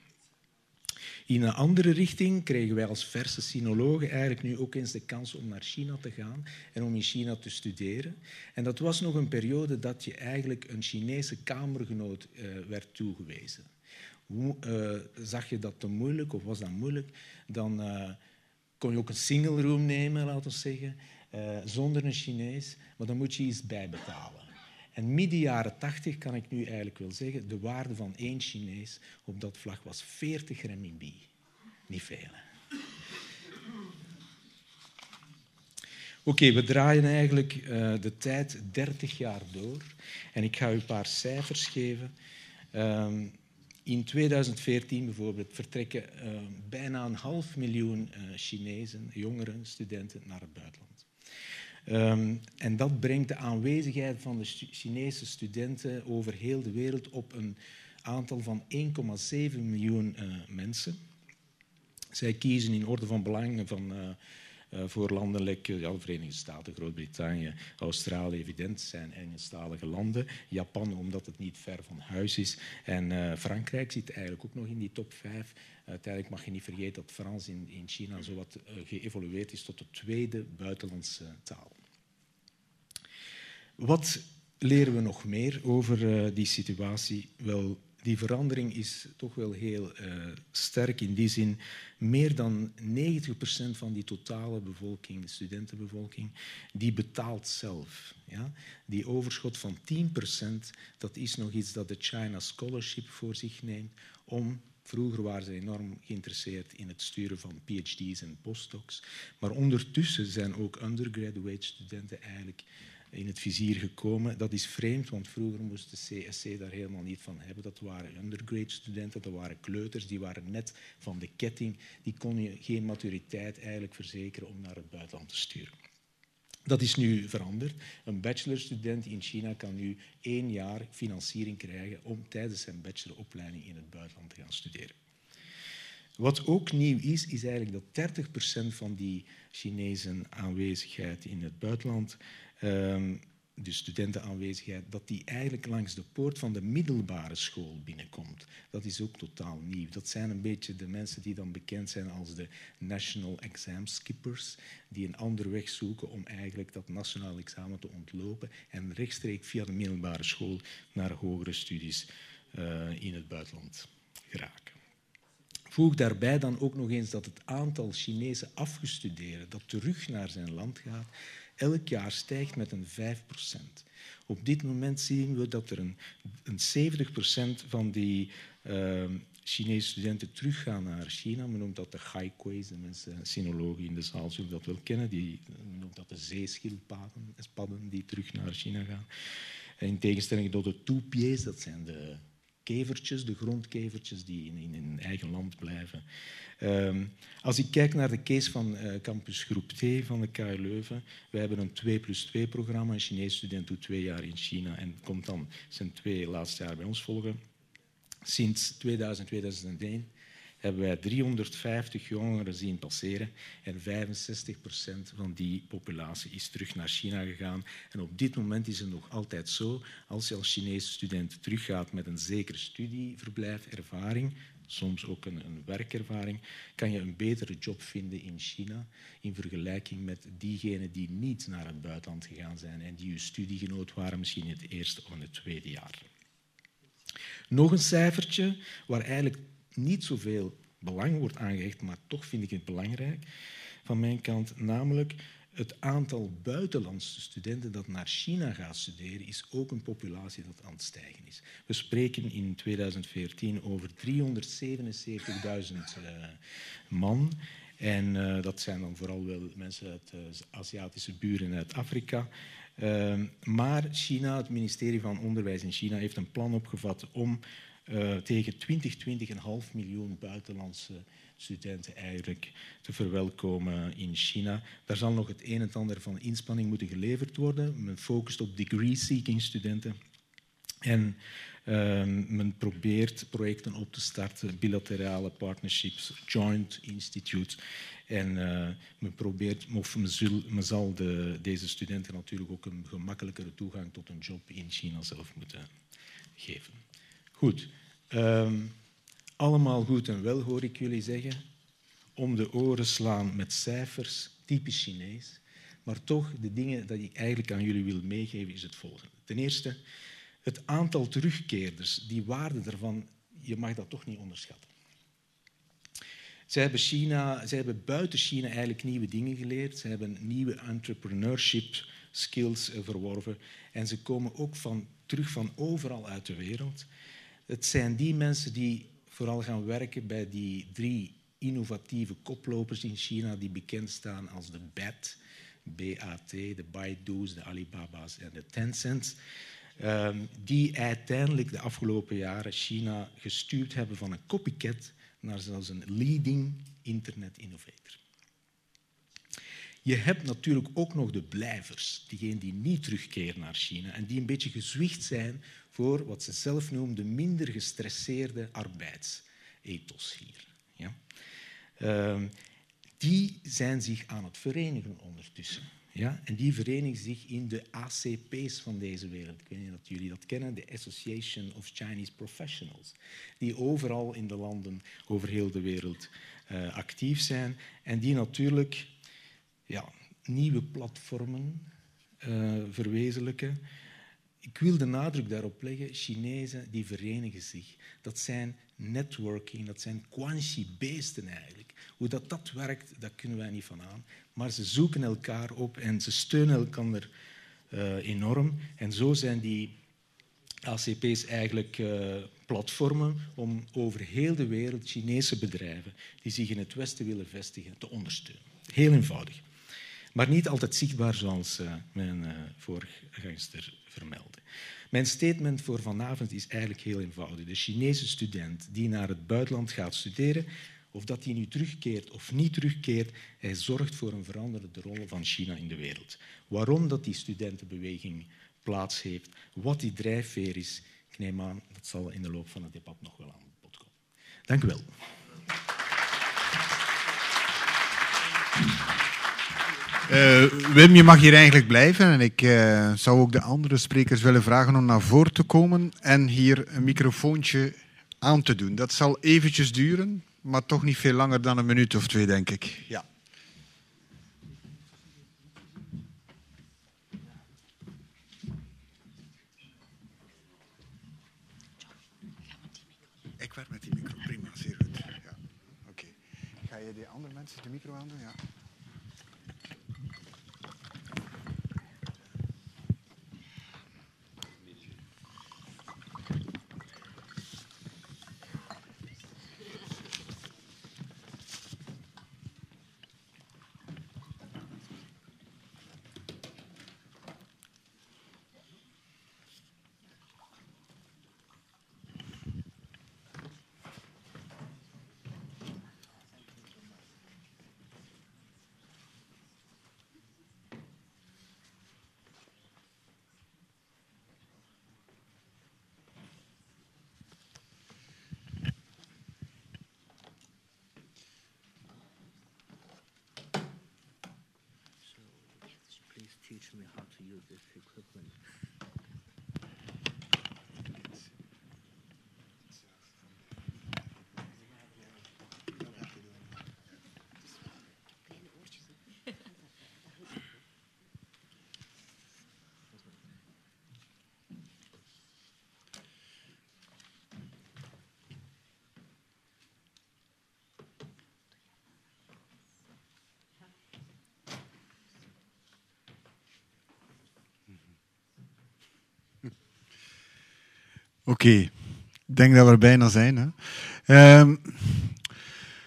In een andere richting kregen wij als verse sinologen eigenlijk nu ook eens de kans om naar China te gaan en om in China te studeren. En dat was nog een periode dat je eigenlijk een Chinese kamergenoot uh, werd toegewezen. Uh, zag je dat te moeilijk of was dat moeilijk, dan uh, kon je ook een single room nemen, laten we zeggen, uh, zonder een Chinees, maar dan moet je iets bijbetalen. En midden jaren 80 kan ik nu eigenlijk wel zeggen, de waarde van één Chinees op dat vlak was 40 renminbi. Niet veel. Oké, we draaien eigenlijk de tijd 30 jaar door. En ik ga u een paar cijfers geven. Um, in 2014 bijvoorbeeld vertrekken uh, bijna een half miljoen uh, Chinezen, jongeren, studenten naar het buitenland. Um, en dat brengt de aanwezigheid van de Chinese studenten over heel de wereld op een aantal van 1,7 miljoen uh, mensen. Zij kiezen in orde van belang van voor landen like ja, de Verenigde Staten, Groot-Brittannië, Australië, evident zijn Engelstalige landen. Japan, omdat het niet ver van huis is. En uh, Frankrijk zit eigenlijk ook nog in die top 5. Uiteindelijk mag je niet vergeten dat Frans in, in China zowat uh, geëvolueerd is tot de tweede buitenlandse taal. Wat leren we nog meer over die situatie? Wel, die verandering is toch wel heel uh, sterk in die zin. Meer dan 90% van die totale bevolking, de studentenbevolking, die betaalt zelf. Ja? Die overschot van 10%, dat is nog iets dat de China Scholarship voor zich neemt om Vroeger waren ze enorm geïnteresseerd in het sturen van PhD's en postdocs. Maar ondertussen zijn ook undergraduate studenten eigenlijk in het vizier gekomen. Dat is vreemd, want vroeger moest de CSC daar helemaal niet van hebben. Dat waren undergrad studenten, dat waren kleuters, die waren net van de ketting. Die kon je geen maturiteit eigenlijk verzekeren om naar het buitenland te sturen. Dat is nu veranderd. Een bachelorstudent in China kan nu één jaar financiering krijgen om tijdens zijn bacheloropleiding in het buitenland te gaan studeren. Wat ook nieuw is, is eigenlijk dat 30% van die Chinese aanwezigheid in het buitenland ehm, de studentenaanwezigheid, dat die eigenlijk langs de poort van de middelbare school binnenkomt. Dat is ook totaal nieuw. Dat zijn een beetje de mensen die dan bekend zijn als de National Exam Skippers, die een andere weg zoeken om eigenlijk dat nationaal examen te ontlopen en rechtstreeks via de middelbare school naar hogere studies uh, in het buitenland geraken. Voeg daarbij dan ook nog eens dat het aantal Chinese afgestudeerden dat terug naar zijn land gaat, elk jaar stijgt met een 5% Op dit moment zien we dat er een, een 70% van die uh, Chinese studenten teruggaan naar China. Men noemt dat de haikweis, de mensen, sinologen in de zaal zullen dat wel kennen. Die, noemt dat de zeeschildpadden die terug naar China gaan. In tegenstelling tot de toepies, dat zijn de kevertjes, de grondkevertjes die in, hun eigen land blijven. Um, als ik kijk naar de case van uh, campus groep T van de KU Leuven, wij hebben een 2 plus 2 programma. Een Chinees student doet twee jaar in China en komt dan zijn twee laatste jaar bij ons volgen. Sinds 2000, 2001 hebben wij 350 jongeren zien passeren en 65% van die populatie is terug naar China gegaan. En op dit moment is het nog altijd zo, als je als Chinese student teruggaat met een zekere studieverblijf, ervaring, soms ook een, een, werkervaring, kan je een betere job vinden in China in vergelijking met diegenen die niet naar het buitenland gegaan zijn en die je studiegenoot waren misschien het eerste of het tweede jaar. Nog een cijfertje waar eigenlijk niet zoveel belang wordt aangehecht, maar toch vind ik het belangrijk van mijn kant, namelijk het aantal buitenlandse studenten dat naar China gaat studeren is ook een populatie dat aan het stijgen is. We spreken in 2014 over 377.000 uh, man. En uh, dat zijn dan vooral wel mensen uit uh, Aziatische buren en uit Afrika. Maar China, het ministerie van Onderwijs in China, heeft een plan opgevat om uh, tegen 2020 een half miljoen buitenlandse studenten eigenlijk te verwelkomen in China. Daar zal nog het een en ander van inspanning moeten geleverd worden. Men focust op degree-seeking studenten. En uh, men probeert projecten op te starten, bilaterale partnerships, joint institutes. En uh, men probeert, of men zal de, deze studenten natuurlijk ook een gemakkelijkere toegang tot een job in China zelf moeten geven. Goed. Um, allemaal goed en wel, hoor ik jullie zeggen. Om de oren slaan met cijfers, typisch Chinees. Maar toch, de dingen die ik eigenlijk aan jullie wil meegeven, is het volgende. Ten eerste, het aantal terugkeerders, die waarde daarvan, je mag dat toch niet onderschatten. Zij hebben, China, zij hebben buiten China eigenlijk nieuwe dingen geleerd. Ze hebben nieuwe entrepreneurship skills verworven. En ze komen ook van, terug van overal uit de wereld. Het zijn die mensen die vooral gaan werken bij die drie innovatieve koplopers in China die bekend staan als de BAT, BAT, de Baidu's, de Alibaba's en de Tencents, um, die uiteindelijk de afgelopen jaren China gestuurd hebben van een copycat naar zelfs een leading internet innovator. Je hebt natuurlijk ook nog de blijvers, diegenen die niet terugkeren naar China en die een beetje gezwicht zijn voor wat ze zelf noemen de minder gestresseerde arbeidsethos hier. Ja? Uh, die zijn zich aan het verenigen ondertussen. Ja? En die verenigen zich in de ACP's van deze wereld. Ik weet niet of jullie dat kennen, de Association of Chinese Professionals. Die overal in de landen over heel de wereld uh, actief zijn. En die natuurlijk ja, nieuwe platformen uh, verwezenlijken ik wil de nadruk daarop leggen, Chinezen die verenigen zich. Dat zijn networking, dat zijn quanxi-beesten eigenlijk. Hoe dat, dat werkt, dat kunnen wij niet van aan. Maar ze zoeken elkaar op en ze steunen elkaar uh, enorm. En zo zijn die ACP's eigenlijk uh, platformen om over heel de wereld Chinese bedrijven die zich in het Westen willen vestigen te ondersteunen. Heel eenvoudig. Maar niet altijd zichtbaar zoals uh, mijn uh, voorgangster Mijn statement voor vanavond is eigenlijk heel eenvoudig. De Chinese student die naar het buitenland gaat studeren, Of dat die nu terugkeert of niet terugkeert, hij zorgt voor een veranderde rol van China in de wereld. Waarom dat die studentenbeweging plaats heeft, wat die drijfveer is, ik neem aan, dat zal in de loop van het debat nog wel aan bod komen. Dank u wel. Uh, Wim, je mag hier eigenlijk blijven en ik uh, zou ook de andere sprekers willen vragen om naar voren te komen en hier een microfoontje aan te doen. Dat zal eventjes duren, maar toch niet veel langer dan een minuut of twee, denk ik. Ja. Ik werk met die micro, prima, zeer goed. Ja. Oké. Ga je de andere mensen de micro aandoen? Ja. Use this equipment. Oké, ik denk dat we er bijna zijn. Hè? Uh,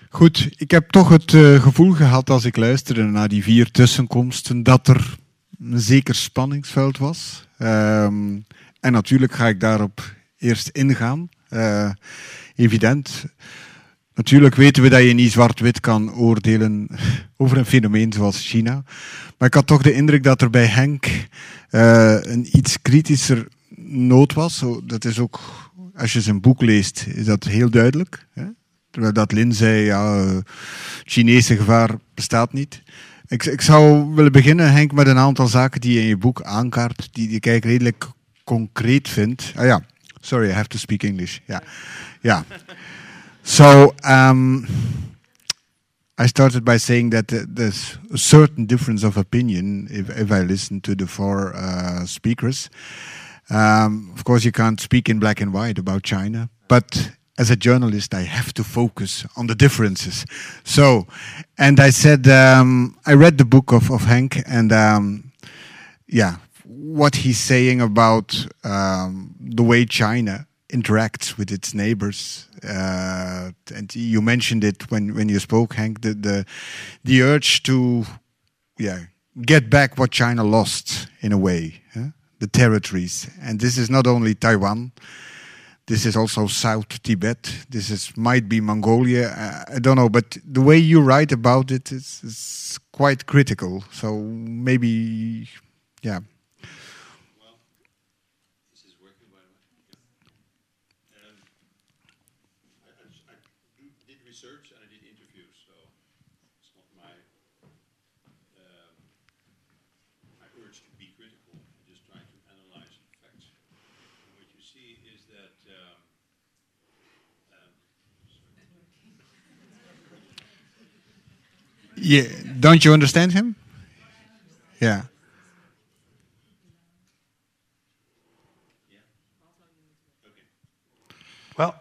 goed, ik heb toch het uh, gevoel gehad als ik luisterde naar die vier tussenkomsten dat er een zeker spanningsveld was. Uh, en natuurlijk ga ik daarop eerst ingaan. Uh, evident. Natuurlijk weten we dat je niet zwart-wit kan oordelen over een fenomeen zoals China. Maar ik had toch de indruk dat er bij Henk uh, een iets kritischer nood was. Dat is ook, als je zijn boek leest, is dat heel duidelijk. Hè? Terwijl dat Lin zei, ja, Chinese gevaar bestaat niet. Ik, ik zou willen beginnen, Henk, met een aantal zaken die je in je boek aankaart, die, die ik redelijk concreet vind. Ah ja, sorry, I have to speak English. Ja, ja. So, um, I started by saying that there's a certain difference of opinion if, if I listen to the four uh, speakers. Um, of course, you can't speak in black and white about China, but as a journalist, I have to focus on the differences. So, and I said, um, I read the book of, of Hank, and um, yeah, what he's saying about um, the way China interacts with its neighbors. Uh, and you mentioned it when, when you spoke, Hank, the, the, the urge to yeah, get back what China lost in a way. The territories. And this is not only Taiwan. This is also South Tibet. This is might be Mongolia. Uh, I don't know, but the way you write about it is, is quite critical. So maybe, yeah, Yeah, don't you understand him? Yeah. Well,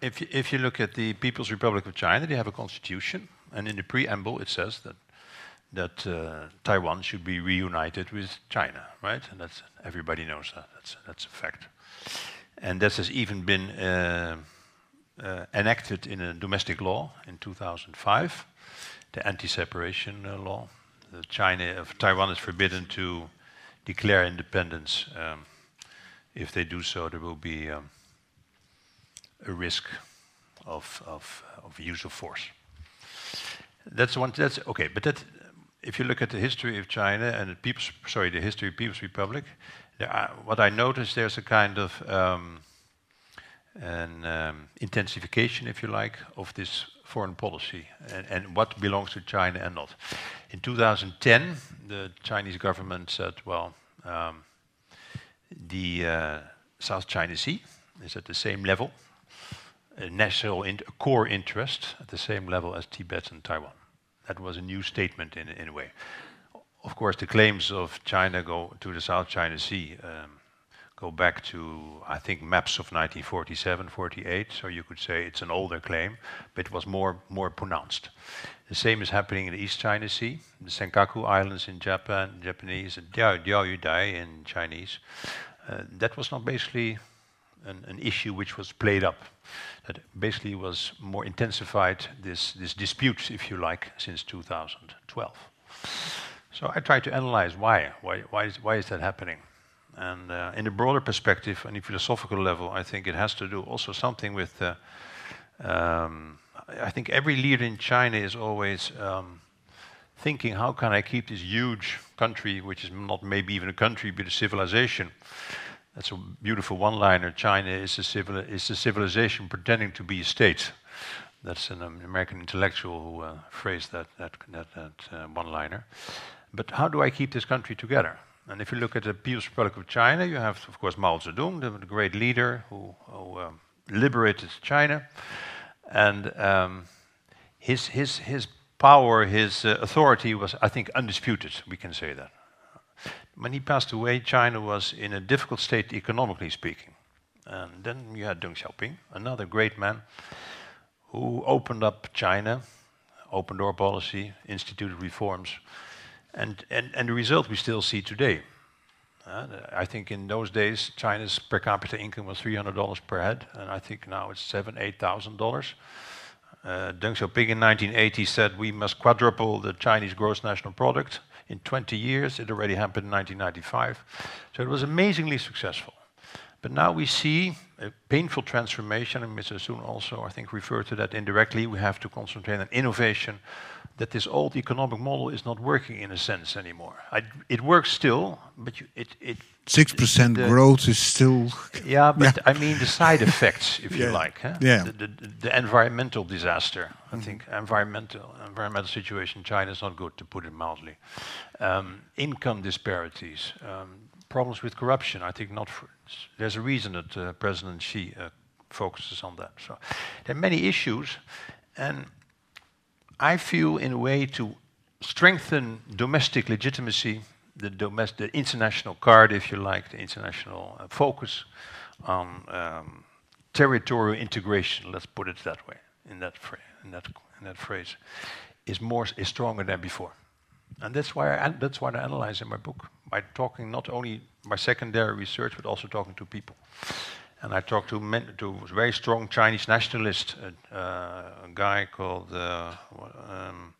if you, if you look at the People's Republic of China, they have a constitution, and in the preamble it says that that uh, Taiwan should be reunited with China, right? And that's everybody knows that. That's that's a fact, and this has even been. Uh, enacted in a domestic law in 2005, the anti-separation uh, law. China of Taiwan is forbidden to declare independence. Um, if they do so, there will be um, a risk of, of, of use of force. That's one. That's okay. But that, if you look at the history of China and the People's, sorry, the history of People's Republic, are, what I noticed there's a kind of um, an um, intensification, if you like, of this foreign policy and, and, what belongs to China and not. In 2010, the Chinese government said, well, um, the uh, South China Sea is at the same level, a national core interest at the same level as Tibet and Taiwan. That was a new statement in, in a way. Of course, the claims of China go to the South China Sea um, go back to, I think, maps of 1947, 48. So you could say it's an older claim, but it was more, more pronounced. The same is happening in the East China Sea, the Senkaku Islands in Japan, Japanese, and Diaoyutai in Chinese. Uh, that was not basically an, an, issue which was played up. That basically was more intensified this, this dispute, if you like, since 2012. So I try to analyze why. Why, why, is, why is that happening? And uh, in a broader perspective, on a philosophical level, I think it has to do also something with. Uh, um, I think every leader in China is always um, thinking, how can I keep this huge country, which is not maybe even a country, but a civilization? That's a beautiful one-liner. China is a, is a civilization pretending to be a state. That's an um, American intellectual who uh, phrased that, that, that, that uh, one-liner. But how do I keep this country together? And if you look at the People's Republic of China, you have, of course, Mao Zedong, the, great leader who, who um, liberated China. And um, his, his, his power, his uh, authority was, I think, undisputed, we can say that. When he passed away, China was in a difficult state economically speaking. And then you had Deng Xiaoping, another great man, who opened up China, open door policy, instituted reforms, and, and, and the result we still see today. Uh, I think in those days, China's per capita income was $300 per head, and I think now it's seven, eight thousand dollars. Uh, Deng Xiaoping in 1980 said we must quadruple the Chinese gross national product in 20 years. It already happened in 1995. So it was amazingly successful. But now we see a painful transformation, and Mr. Sun also, I think, referred to that indirectly. We have to concentrate on innovation, that this old economic model is not working in a sense anymore. I, it works still, but you, it, it six percent growth is still. Yeah, but yeah. I mean the side effects, if yeah. you like. Huh? Yeah. The, the, the, environmental disaster. Mm -hmm. I think Mm-hmm. environmental environmental situation in China is not good, to put it mildly. Um, income disparities, um, problems with corruption. I think not. For, there's a reason that uh, President Xi uh, focuses on that. So there are many issues, and I feel, in a way, to strengthen domestic legitimacy, the, the international card, if you like, the international uh, focus on um, territorial integration. Let's put it that way, in that, in that, in that phrase, is more is stronger than before, and that's why I, that's what I analyze in my book by talking not only by secondary research but also talking to people. And I talked to, men, to a very strong Chinese nationalist, uh, a guy called uh, um,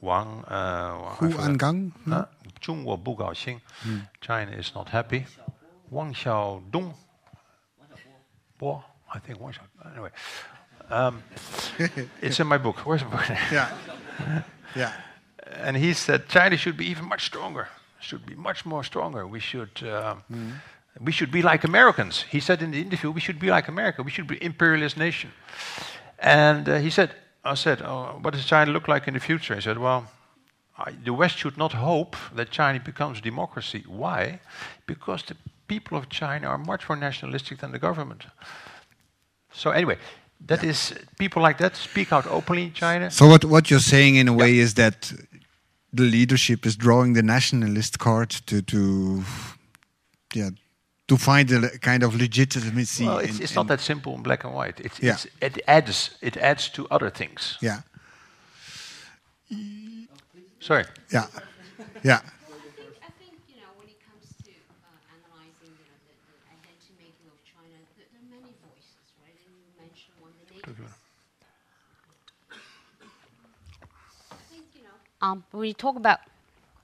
Wang. Uh, Hu Angang? Uh, hmm. China is not happy. Wang Xiaodong. Bo, I think Wang Xiaodong. Anyway. Um, it's in my book. Where's the book? yeah. Yeah. And he said China should be even much stronger. Should be much more stronger. We should. Uh, mm. We should be like Americans. He said in the interview, we should be like America. We should be imperialist nation. And uh, he said, I said, oh, what does China look like in the future? He said, well, I, the West should not hope that China becomes a democracy. Why? Because the people of China are much more nationalistic than the government. So anyway, that yeah. is people like that speak out openly in China. So what what you're saying in a way yeah. is that the leadership is drawing the nationalist card to to yeah to find a kind of legitimacy. Well, it's, in, it's not that simple in black and white. It's, yeah. It's, it adds it adds to other things. Yeah. Sorry. Yeah. Yeah. I think, you know, when it comes to analyzing you know, the, the identity making of China, there, there, are many voices, right? And you mentioned one, the native. I think, you know, um, when we talk about,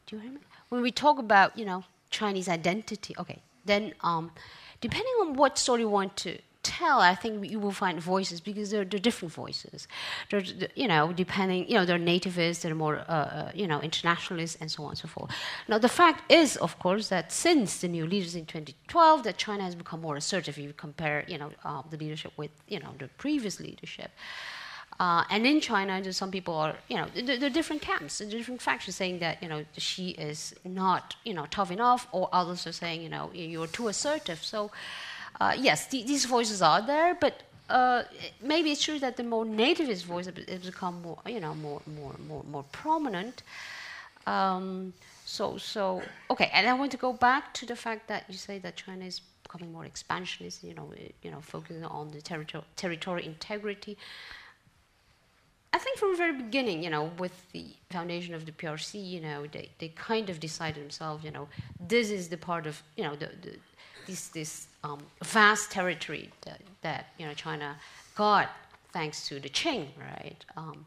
do you hear me? When we talk about, you know, Chinese identity, okay, then um, depending on what story you want to tell, I think you will find voices because they're, they're different voices. They're, you know, depending, you know, they're nativists, they're more, uh, uh, you know, internationalists, and so on and so forth. Now, the fact is, of course, that since the new leaders in 2012, that China has become more assertive. If you compare, you know, uh, the leadership with, you know, the previous leadership. Uh, and in China, some people are, you know, there, are different camps, there are different factions saying that, you know, Xi is not, you know, tough enough, or others are saying, you know, you're too assertive. So, uh, yes, th- these voices are there, but uh, maybe it's true that the more nativist voice has become more, you know, more, more, more, more prominent. Um, so, so okay, and I want to go back to the fact that you say that China is becoming more expansionist, you know, you know, focusing on the territorial territorial integrity. I think from the very beginning, you know, with the foundation of the PRC, you know, they, they kind of decided themselves, you know, this is the part of, you know, the, the this, this um, vast territory that, that, you know, China got thanks to the Qing, right? Um,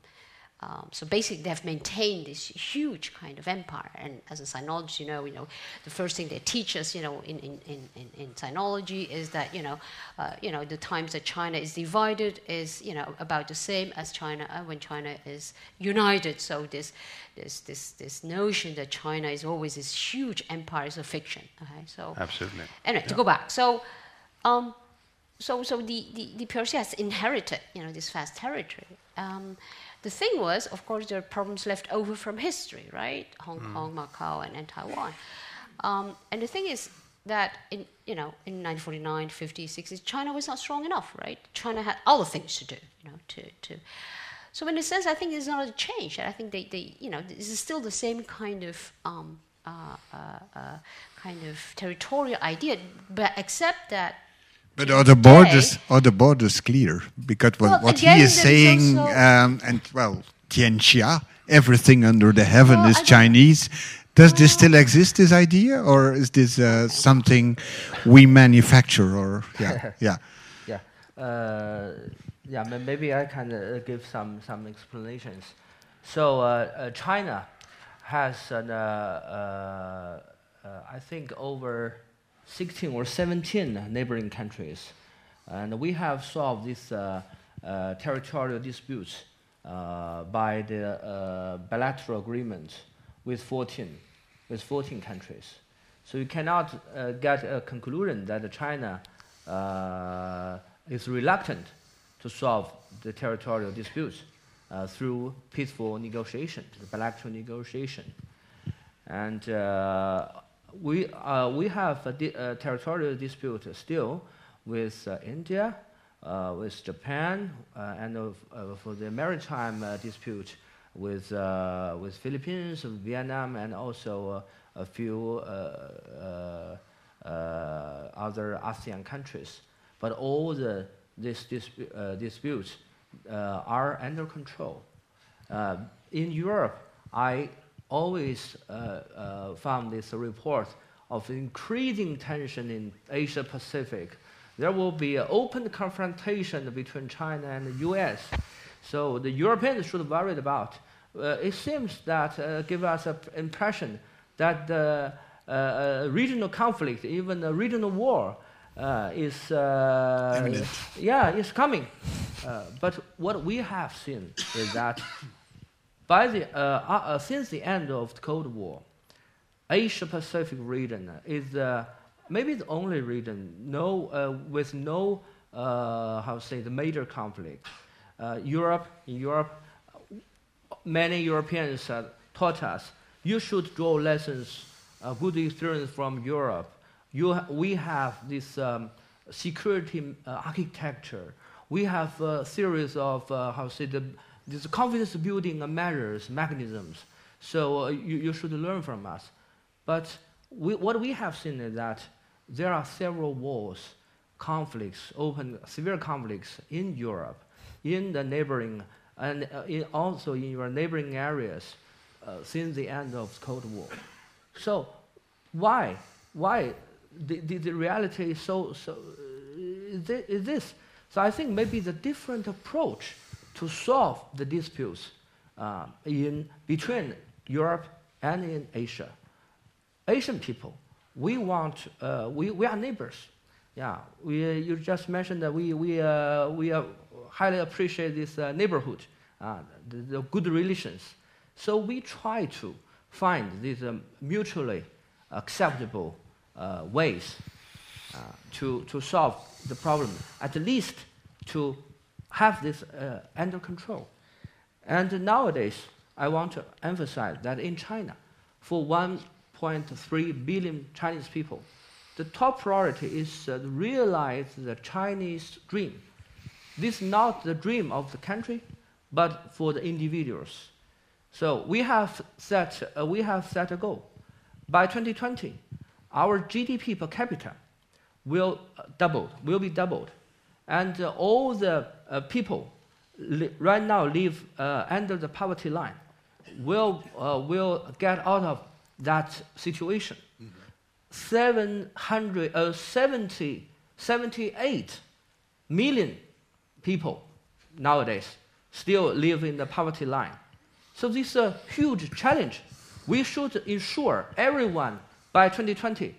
um, so basically, they've maintained this huge kind of empire. And as a sinologist, you know, you know, the first thing they teach us, you know, in, in, in, in sinology is that, you know, uh, you know, the times that China is divided is, you know, about the same as China uh, when China is united. So this, this, this, this notion that China is always this huge empire is a fiction. Okay? So absolutely. Anyway, yeah. to go back, so. Um, so, so the, the, the PRC has inherited, you know, this vast territory. Um, the thing was, of course, there are problems left over from history, right? Hong mm. Kong, Macau, and, and Taiwan. Um, and the thing is that in, you know, in 1949, 50s, 60s, China was not strong enough, right? China had other things to do, you know, to, to so in a sense, I think it's not a change. I think they, they you know, this is still the same kind of um, uh, uh, uh, kind of territorial idea, but except that but are the borders are the borders clear? Because what, well, what again, he is saying, um, and well, Tianxia, everything under the heaven well, is Chinese. Does well, this still exist? This idea, or is this uh, something we manufacture? Or yeah, yeah, yeah, uh, yeah. Maybe I can uh, give some some explanations. So uh, uh, China has, an, uh, I think, over 16 or 17 neighboring countries. And we have solved these uh, uh, territorial disputes uh, by the uh, bilateral agreement with 14, with 14 countries. So you cannot uh, get a conclusion that China uh, is reluctant to solve the territorial disputes through peaceful negotiation, bilateral negotiation. And we, uh, we have a, di- a, territorial dispute still with uh, India, uh, with Japan, uh, and uh, for the maritime uh, dispute with, with Philippines, Vietnam, and also a few other ASEAN countries. But all the these disp- disputes are under control. in Europe, I always uh, uh, found this report of increasing tension in Asia Pacific. There will be an open confrontation between China and the U.S. So the Europeans should worry about. Uh, it seems that uh, give us an impression that the uh, uh, regional conflict, even a regional war, uh, is uh, yeah, is coming. but what we have seen is that by the, uh, uh, since the end of the Cold War, Asia Pacific region is uh, maybe the only region no, uh, with no, how to say, the major conflict. Europe, in Europe, many Europeans taught us you should draw lessons, good experience from Europe. You we have this um, security architecture. We have a series of, how to say, the these confidence building measures, mechanisms. So uh, you, you should learn from us. But we, what we have seen is that there are several wars, conflicts, open, severe conflicts in Europe, in the neighboring, and uh, in also in your neighboring areas uh, since the end of the Cold War. So why? Why? The, the, the reality is so, so uh, is this. So I think maybe the different approach to solve the disputes uh, in between Europe and in Asia. Asian people, we want, uh, we, we are neighbors. Yeah, we, you just mentioned that we, we, uh, we highly appreciate this uh, neighborhood, uh, the, the good relations. So we try to find these um, mutually acceptable uh, ways to, to solve the problem, at least to have this uh, under control. And nowadays, I want to emphasize that in China, for 1.3 billion Chinese people, the top priority is uh, to realize the Chinese dream. This is not the dream of the country, but for the individuals. So we have set, uh, we have set a goal. By 2020, our GDP per capita will uh, double, will be doubled. And uh, all the uh, people right now live uh, under the poverty line will, uh, will get out of that situation. 770, 78 million people nowadays still live in the poverty line. So this is a huge challenge. We should ensure everyone by 2020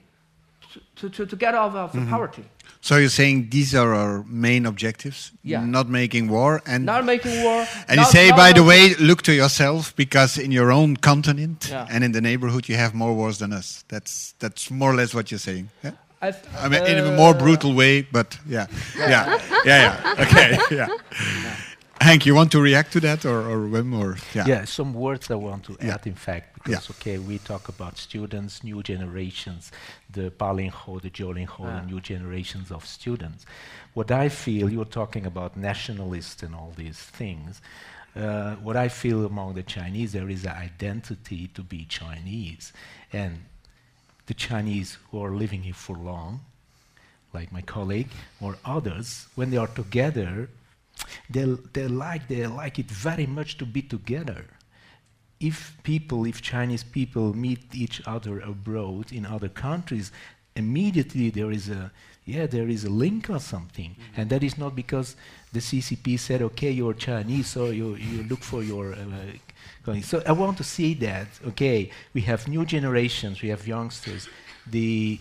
to, to, to get out of Mm-hmm. poverty. So you're saying these are our main objectives? Yeah. Not making war and Not making war. and you say, by the way, look to yourself because in your own continent Yeah. and in the neighborhood you have more wars than us. That's that's more or less what you're saying. Yeah? I, I mean, in a more uh, brutal way, but yeah, yeah, yeah, yeah. Okay, yeah. Hank, you want to react to that, or or Wim, or yeah, Yeah, some words I want to Yeah. add, in fact, because, okay, we talk about students, new generations, the Balinghou, the Jiulinghou, Ah. the new generations of students. What I feel, you're talking about nationalists and all these things. Uh, what I feel among the Chinese, there is an identity to be Chinese. And the Chinese who are living here for long, like my colleague or others, when they are together, they, they like they like it very much to be together. If people, if Chinese people meet each other abroad in other countries, immediately there is a yeah there is a link or something, and that is not because the CCP said okay you're Chinese so you you look for your uh, going. So I want to see that okay? We have new generations, we have youngsters, the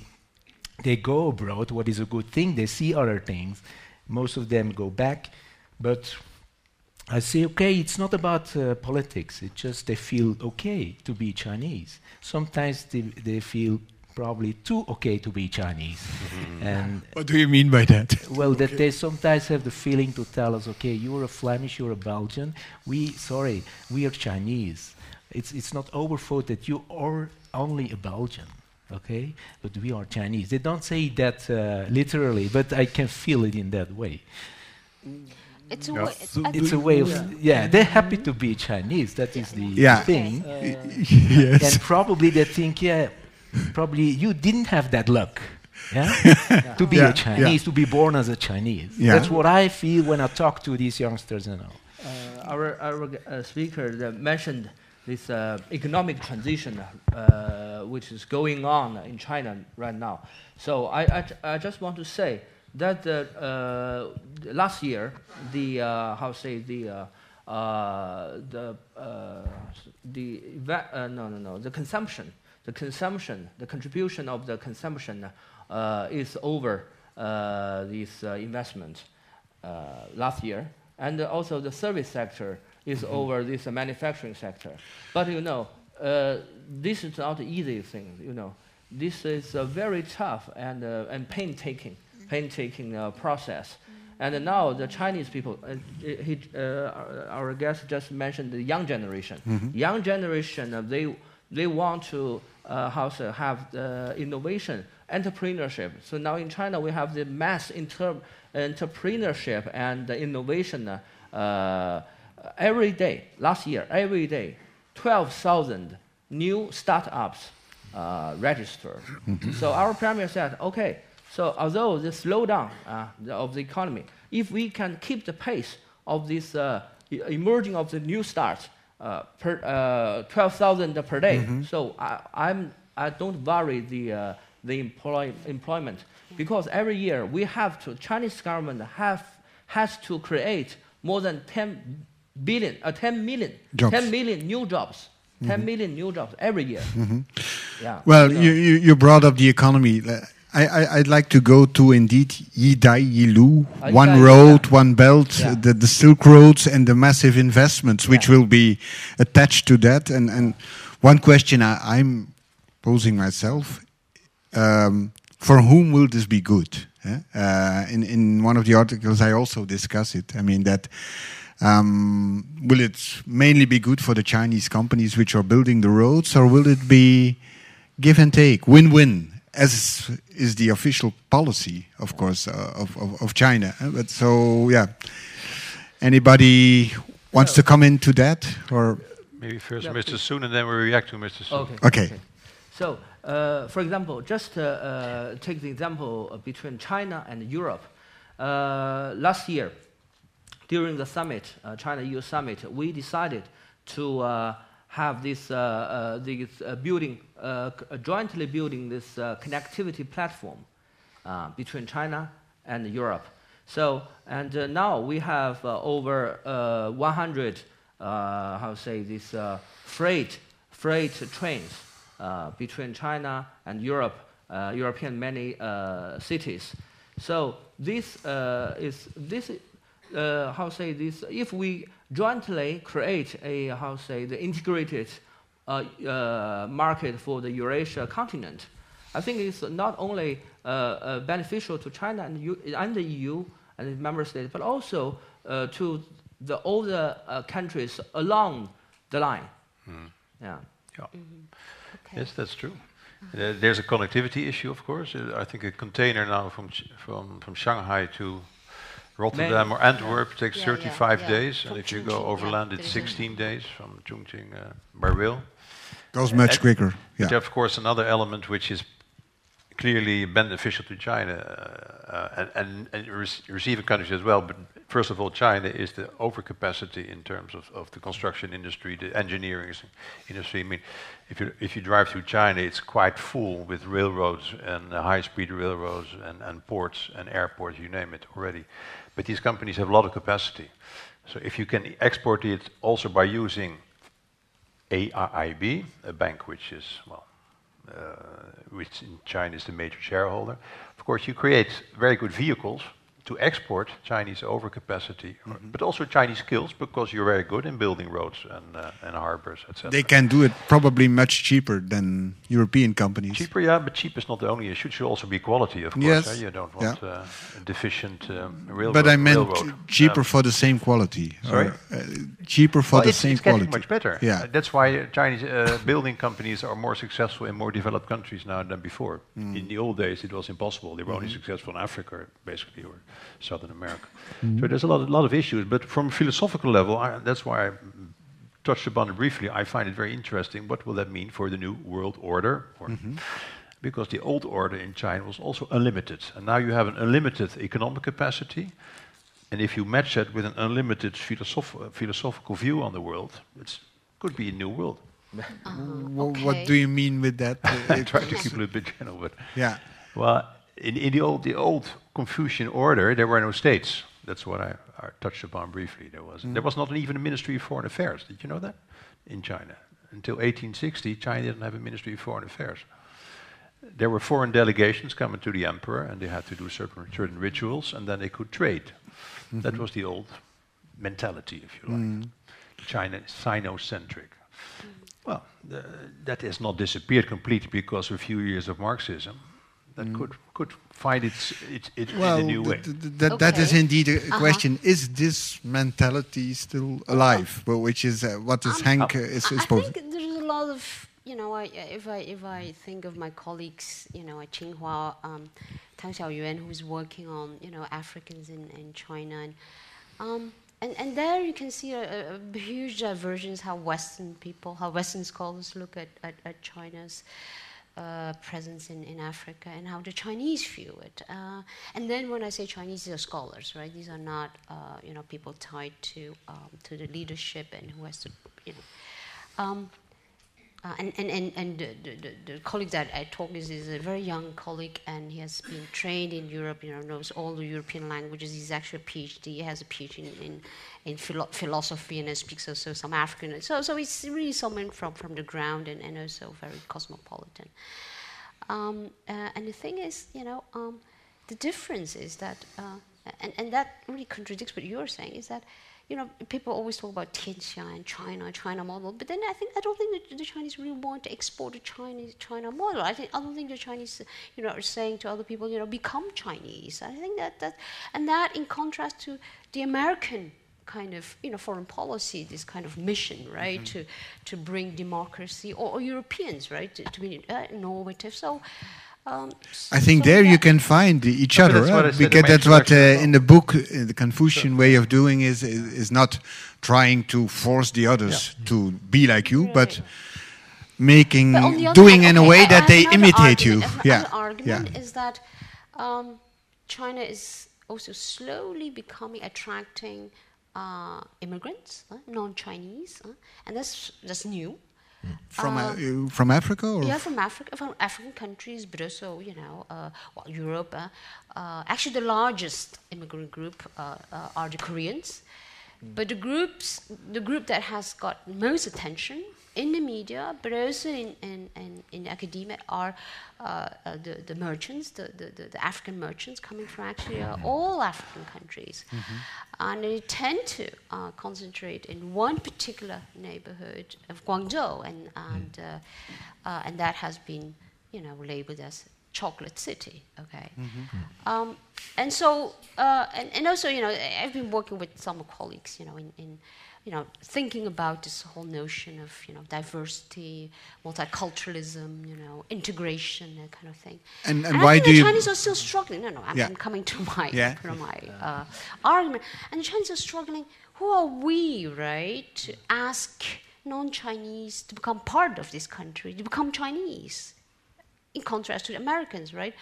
they go abroad, what is a good thing, they see other things. Most of them go back, but I say, okay, it's not about uh, politics, it's just they feel okay to be Chinese. Sometimes they, they feel probably too okay to be Chinese. and What do you mean by that? well, that they sometimes have the feeling to tell us, okay, you're a Flemish, you're a Belgian. We, sorry, we are Chinese. It's, it's not our fault that you are only a Belgian, okay? But we are Chinese. They don't say that uh, literally, but I can feel it in that way. It's a Yeah. way, it's, It's a way of, yeah, they're happy to be Chinese. That is the Yeah. thing. yes. And probably they think, yeah, probably you didn't have that luck. Yeah? to be Yeah, a Chinese, to be born as a Chinese. Yeah. That's what I feel when I talk to these youngsters and all. uh, our, our uh, speaker mentioned this uh, economic transition uh, which is going on in China right now. So I, I, I just want to say that uh, uh, last year the uh, how say the uh, uh, the uh, the uh, no no no the consumption the consumption the contribution of the consumption uh, is over uh, this uh, investment uh, last year, and also the service sector is over this manufacturing sector. But you know, uh, this is not an easy thing. You know, this is a very tough and uh, and painstaking, painstaking uh, process. And now the Chinese people, uh, he, uh, our- guest just mentioned the young generation. Young generation, uh, they they want to uh, how to have the innovation, entrepreneurship. So now in China we have the mass inter- entrepreneurship and the innovation uh, uh, every day. Last year, every day, 12,000 new startups uh, registered. so our premier said, okay, so although the slowdown uh, of the economy, if we can keep the pace of this uh, emerging of the new starts uh, per uh, 12,000 per day, so I, I'm I don't worry the uh, the employ, employment because every year we have to Chinese government have has to create more than 10 billion uh, 10 million Jobs. 10 million new jobs 10 million new jobs every year. Yeah. Well, So- you, you, you brought up the economy. I, I, would like to go to indeed Yidai Yilu, Uh, one Yidai, road, yeah. one belt, Yeah. the, the Silk Roads and the massive investments which Yeah. will be attached to that. And, and one question I, I'm posing myself um, for whom will this be good? eh? Uh, in, in one of the articles, I also discuss it. I mean, that um, will it mainly be good for the Chinese companies which are building the roads, or will it be give and take, win win? As is the official policy, of course, uh, of, of, of China. eh? But so, yeah. Anybody wants to come into that, or Maybe first Yeah, Mr. please. Sun, and then we react to Mr. Sun. Okay. Okay. So, uh, for example, just uh, uh, take the example uh, between China and Europe. Uh, last year, during the summit, uh, China-EU summit, we decided to uh, have this, uh, uh, this uh, building, c- jointly building this uh, connectivity platform uh, between China and Europe. So, and uh, now we have uh, over uh, 100, uh, how say this, uh, freight, freight trains uh, between China and Europe, uh, European many uh, cities. So this uh, is this uh, how say this if we jointly create a how say the integrated uh, uh, market for the Eurasia continent, I think it's not only uh, uh, beneficial to China and, U- and the EU and the member states, but also uh, to the all the uh, countries along the line. Yeah. Yeah. Okay. Yes, that's true. Uh, there's a connectivity issue, of course. Uh, I think a container now from Ch- from from Shanghai to Rotterdam or Antwerp takes Yeah, yeah, 35 yeah. days, From and if you go yeah, overland, there it's 16 days from Chongqing uh, by rail. Goes much quicker? But of course, another element which is clearly beneficial to China uh, and, and, and rec- receiving countries as well. But first of all, China is the overcapacity in terms of, of the construction industry, the engineering industry. I mean, if you if you drive through China, it's quite full with railroads and high-speed railroads and, and ports and airports, you name it already. But these companies have a lot of capacity. So if you can export it also by using AIIB, a bank which is, well, uh, which in China is the major shareholder. Of course, you create very good vehicles to export Chinese overcapacity, or- but also Chinese skills because you're very good in building roads and, uh, and harbors, etc. They can do it probably much cheaper than European companies. Cheaper, yeah, but cheap is not the only issue. It should also be quality, of course. Yes, eh? You don't yeah. want uh, a deficient um, railroad. But I meant railroad. cheaper Um, for the same quality. or, Sorry? uh, cheaper for well, the it's, same it's quality. much better. Yeah. Uh, that's why uh, Chinese uh, building companies are more successful in more developed countries now than before. Mm. In the old days, it was impossible. They were only Mm-hmm. successful in Africa, basically, or Southern America. So there's a lot, a lot of issues. But from a philosophical level, I, that's why I mm, touched upon it briefly. I find it very interesting. What will that mean for the new world order? Or, Mm-hmm. Because the old order in China was also unlimited, and now you have an unlimited economic capacity. And if you match that with an unlimited philosoph- uh, philosophical view on the world, it could be a new world. Wha- okay. What do you mean with that? Uh, I it- try to keep it a little bit general, but yeah. well, in, in the old the old Confucian order, there were no states. That's what I, I touched upon briefly. There was mm. there was not even a Ministry of Foreign Affairs. Did you know that? In China, until 1860, China didn't have a Ministry of Foreign Affairs. There were foreign delegations coming to the emperor, and they had to do certain certain rituals, and then they could trade. Mm-hmm. That was the old mentality, if you like. Mm. China is Sinocentric. Mm. Well, the, that has not disappeared completely because of a few years of Marxism. That could could find its its, its Well, in a new way. th- th- that, that is Okay. indeed a Uh-huh. question. Is this mentality still alive? Well, which is uh, what is Hank uh, is, I is I posing. think there's a lot of, you know, I, if I if I think of my colleagues, you know, at Tsinghua, um, Tang Xiaoyang, who's working on, you know, Africans in, in China, and, um, and and there you can see a, a, a huge divergence how Western people, how Western scholars look at at, at China's. Uh, presence in, in Africa and how the Chinese view it. Uh, and then when I say Chinese, these are scholars, right? These are not, uh, you know, people tied to um, to the leadership and who has to, you know. Um, uh, and and, and, and the, the, the- colleague that I talk is, is a very young colleague, and he has been trained in Europe. You know, knows all the European languages. He's actually a PhD. He has a PhD in in, in philo- philosophy, and he speaks also some African. So so he's really someone from, from the ground, and, and also very cosmopolitan. Um, uh, and the thing is, you know, um, the difference is that, uh, and, and that really contradicts what you're saying, is that, you know, people always talk about Tianxia, and China, China model, but then I think I don't think that the Chinese really want to export the Chinese China model. I think I don't think the Chinese, you know, are saying to other people, you know, become Chinese. I think that that, and that in contrast to the American kind of you know foreign policy, this kind of mission, right, mm-hmm. to to bring democracy, or, or Europeans, right, to, to be uh, innovative. So. Um, I think so there you can find each other, right? because that's what uh, in the book uh, the Confucian way of doing is, is, is not trying to force the others yeah. to be like you, right. but making but doing hand, in okay, a way I, that I they imitate argument. you. Yeah, argument yeah. is that um, China is also slowly becoming attracting uh, immigrants, uh, non-Chinese, uh, and that's that's new. From uh, um, from Africa, or? yeah, from Africa, from African countries, but also you know, uh, well, Europe. Uh, actually, the largest immigrant group are the Koreans, mm. but the groups, the group that has got most attention in the media, but also in, in, in, in academia, are uh, uh, the, the merchants, the, the, the, African merchants coming from actually uh, all African countries. Mm-hmm. And they tend to uh, concentrate in one particular neighborhood of Guangzhou, and, and, mm. uh, uh, and that has been you know, labeled as chocolate city. Okay, mm-hmm. um, and so and, and also you know I've been working with some colleagues you know in, in you know, thinking about this whole notion of, you know, diversity, multiculturalism, you know, integration, that kind of thing. And, and, and why do the you... Chinese are still struggling. No, no, I'm, yeah. I'm coming to my, yeah. to my uh, argument. And the Chinese are struggling. Who are we, right, to ask non-Chinese to become part of this country, to become Chinese? In contrast to the Americans, right,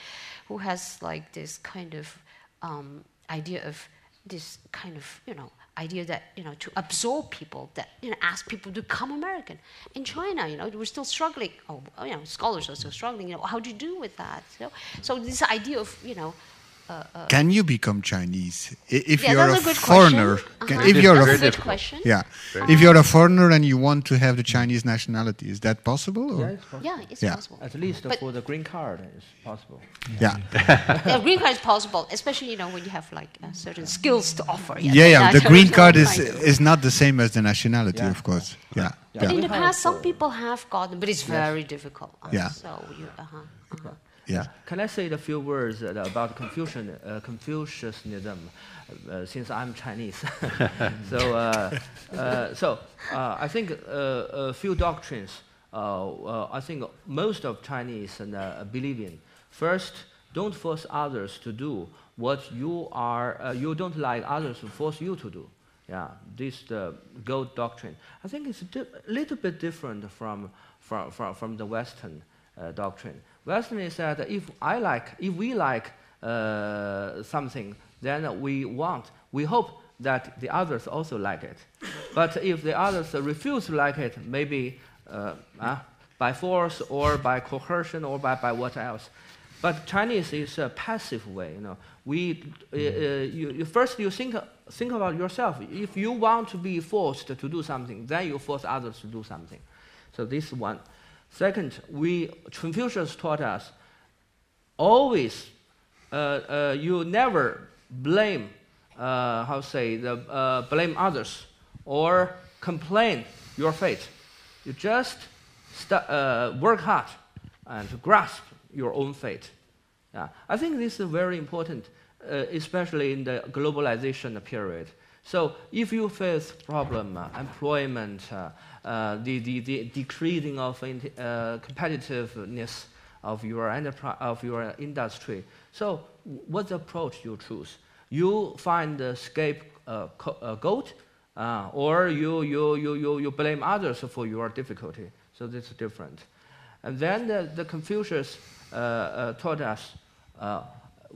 who has like this kind of um, idea of this kind of, you know, idea that you know to absorb people that you know ask people to become American. In China, you know, we're still struggling. Oh, you know, scholars are still struggling. You know, how do you do with that? So, so this idea of you know uh, uh, can you become Chinese if yeah, you're a, a foreigner? Uh-huh. Can, if you're a, a good question. Yeah, if you're a foreigner and you want to have the Chinese nationality, is that possible? Yeah, it's possible. Yeah, it's yeah. possible. At least but for the green card, it's possible. Yeah, yeah. green card is possible, especially you know when you have like uh, certain skills to offer. Yeah, yeah, yeah. the green card is is not the same as the nationality, of course. Yeah. But in the past, some people have gotten, but it's very difficult. Uh, yeah. So you, uh-huh, uh-huh. Yeah. Can I say a few words about Confucian, uh, Confucianism, uh, since I'm Chinese? so, uh, uh so uh, I think uh, a few doctrines. I think most of Chinese believe in. First, don't force others to do what you are. you don't like others to force you to do. Yeah, this the gold doctrine. I think it's a little bit different from from from, from the Western doctrine. Western said if I like, if we like uh, something, then we want, we hope that the others also like it. but if the others refuse to like it, maybe uh, uh, by force or by coercion or by, by what else. But Chinese is a passive way. You know, we uh, uh, you, you first you think think about yourself. If you want to be forced to do something, then you force others to do something. So this one. Second, we Confucius taught us always uh, uh, you never blame uh, how say the uh, blame others or complain your fate. You just uh, work hard and grasp your own fate. Yeah. I think this is very important, uh, especially in the globalization period. So if you face problem, employment, the, the, the decreasing of uh, competitiveness of your, enterprise, of your industry. So what approach you choose? You find the scapegoat, uh, or you, you, you, you, you blame others for your difficulty. So this is different. And then the, the Confucius uh, uh, taught us uh,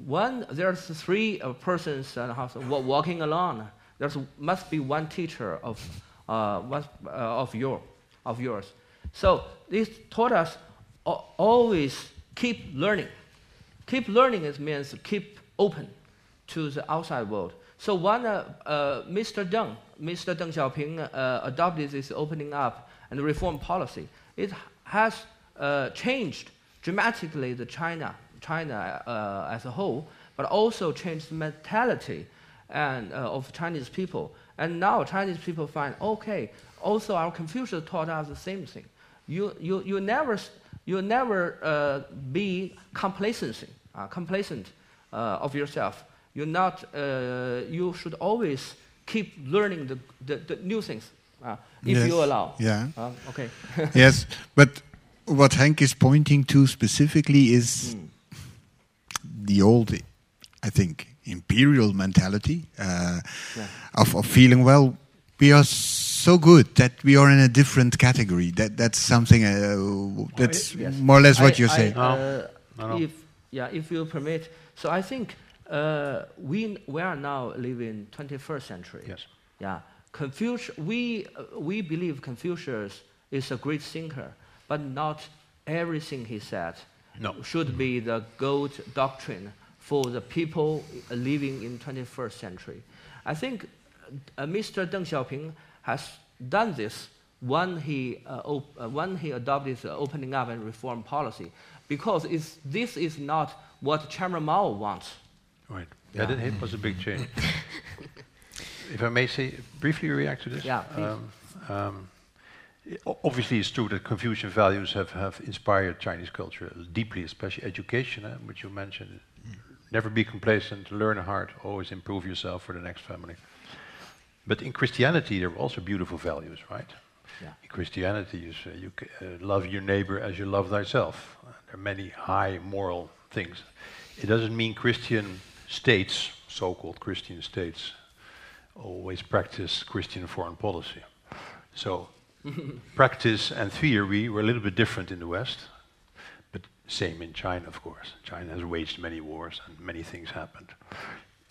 one, there's three persons walking along. There must be one teacher of uh, what, uh, of, your, of yours. So this taught us always keep learning. Keep learning it means keep open to the outside world. So when uh, uh, Mr. Deng, Mr. Deng Xiaoping uh, adopted this opening up and reform policy, it has uh, changed dramatically the China, China as a whole, but also changed the mentality and, uh, of Chinese people. And now Chinese people find, okay, also our Confucius taught us the same thing. You, you, you never, you never uh, be complacency, uh, complacent uh, of yourself. You're not, uh, you should always keep learning the, the, the new things, uh, if Yes. you allow. Yeah. Okay. yes, but what Hank is pointing to specifically is the old, I think, imperial mentality uh, Yeah. of, of feeling well. We are so good that we are in a different category. That that's something. Uh, that's Yes. more or less what I- you're I, saying. uh, No, no. If, yeah, if you permit. So I think uh, we, we are now living 21st century. Yes. Yeah. Confucius, we, uh, we believe Confucius is a great thinker, but not everything he said No. should be the gold doctrine for the people living in 21st century. I think uh, Mr. Deng Xiaoping has done this when he, uh, op- uh, when he adopted the opening up and reform policy, because it's, this is not what Chairman Mao wants. Right. Yeah, that it was a big change. if I may say, briefly react to this. Yeah, please. Um, um, obviously, it's true that Confucian values have, have inspired Chinese culture deeply, especially education, eh, which you mentioned. Never be complacent, learn hard, always improve yourself for the next family. But in Christianity, there are also beautiful values, right? Yeah. In Christianity, you say you uh, love your neighbor as you love thyself. There are many high moral things. It doesn't mean Christian states, so-called Christian states, always practice Christian foreign policy. So, practice and theory were a little bit different in the West, same in China, of course. China has waged many wars and many things happened.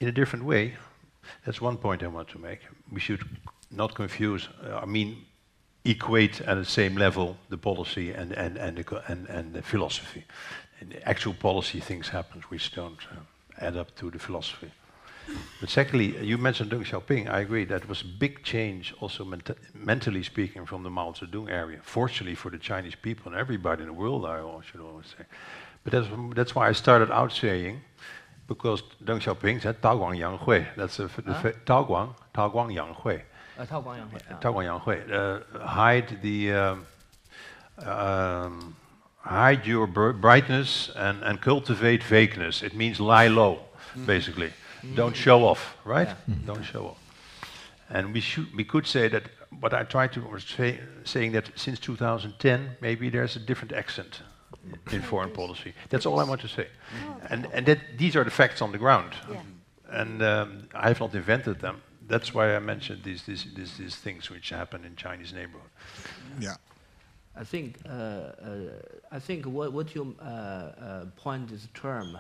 In a different way, that's one point I want to make. We should not confuse, uh, I mean, equate at the same level the policy and, and, and, the, and, and the philosophy. In the actual policy, things happen which don't uh, add up to the philosophy. But secondly, you mentioned Deng Xiaoping. I agree that was a big change, also ment- mentally speaking, from the Mao Zedong area. Fortunately for the Chinese people and everybody in the world, I should always say. But that's, that's why I started out saying, because Deng Xiaoping said Tao Guang Yang Hui. That's a, f- the fa- Tao Guang, Tao Guang Yang Hui. Uh, Tao Guangyang, yeah. Tao Guang Yang Hui. Uh, hide the um, um, hide your br- brightness and, and cultivate vagueness. It means lie low, basically. Don't show off, right? Don't show off. And we should we could say that. What I tried to was say, saying that since 2010, maybe there's a different accent in foreign policy. That's all I want to say. And and that these are the facts on the ground. And um, I have not invented them. That's why I mentioned these, these, these, these things which happen in Chinese neighborhood. Yeah. I think uh, uh, I think what, what you uh, uh, point this term uh,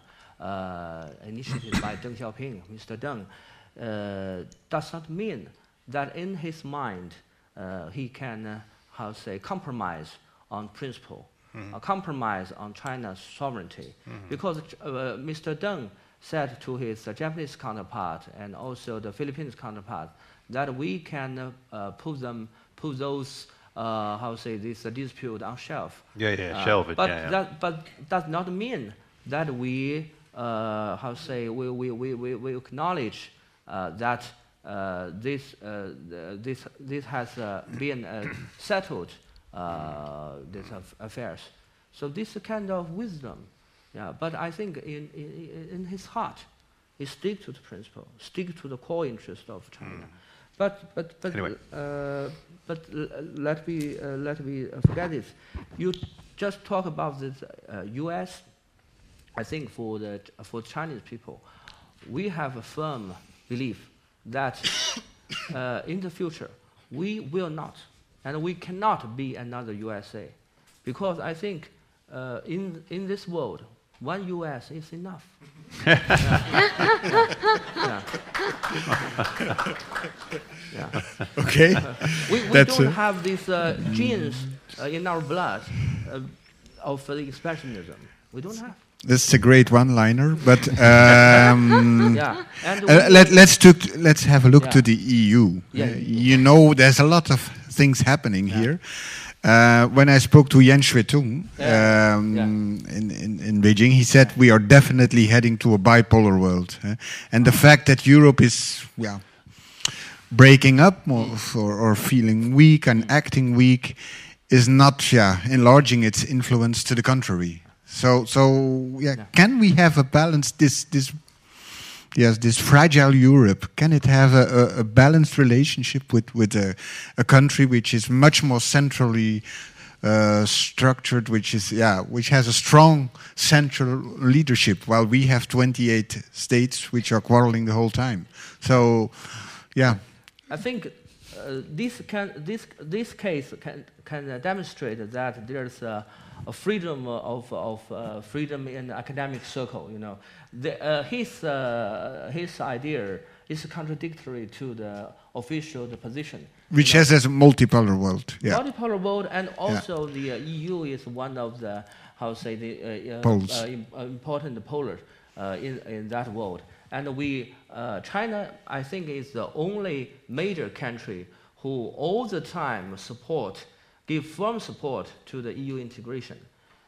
initiated by Deng Xiaoping, Mr. Deng, uh, does not mean that in his mind uh, he can uh, how to say compromise on principle, uh, compromise on China's sovereignty, because uh, Mr. Deng said to his Japanese counterpart and also the Philippines counterpart that we can uh, uh, put them put those uh, how say this uh, dispute on shelf. Yeah, yeah, Uh, shelve it, But yeah, yeah. that but does not mean that we uh, how to say we we, we, we, we acknowledge uh, that uh, this uh, this this has uh, been uh, settled uh, these aff- affairs. So this kind of wisdom, yeah. But I think in in, in his heart, he stick to the principle, stick to the core interest of China. But but but Anyway. uh, but l- let me uh, let me uh, forget this. You just talk about the uh, U.S. I think for the for Chinese people, we have a firm belief that uh, in the future we will not and we cannot be another USA, because I think uh, in in this world one U.S. is enough. yeah. yeah. Okay. We, we That's don't have these uh, genes uh, in our blood uh, of the expressionism. We don't have. That's a great one-liner, but um, Yeah. Uh, let, let's took, let's have a look Yeah. to the EU. Yeah, Uh, you know, there's a lot of things happening here. Uh, when I spoke to Yan Xuetong um, in, in, in Beijing, he said we are definitely heading to a bipolar world. eh? And the fact that Europe is yeah, breaking up more or, or feeling weak and acting weak is not yeah, enlarging its influence to the contrary. So, so yeah, Yeah. can we have a balance? This, this, yes, this fragile Europe. Can it have a, a, a balanced relationship with with a, a country which is much more centrally uh, structured, which is yeah, which has a strong central leadership, while we have 28 states which are quarreling the whole time. So, yeah, I think uh, this can this this case can can uh, demonstrate that there's a, a freedom of of uh, freedom in the academic circle. You know, the, uh, his uh, his idea is contradictory to the official the position. which has a multipolar world. Yeah, multipolar world, and also the uh, EU is one of the how say the uh, uh, Poles. uh, uh, important polar uh, in in that world. And we uh, China, I think, is the only major country who all the time support, give firm support to the EU integration.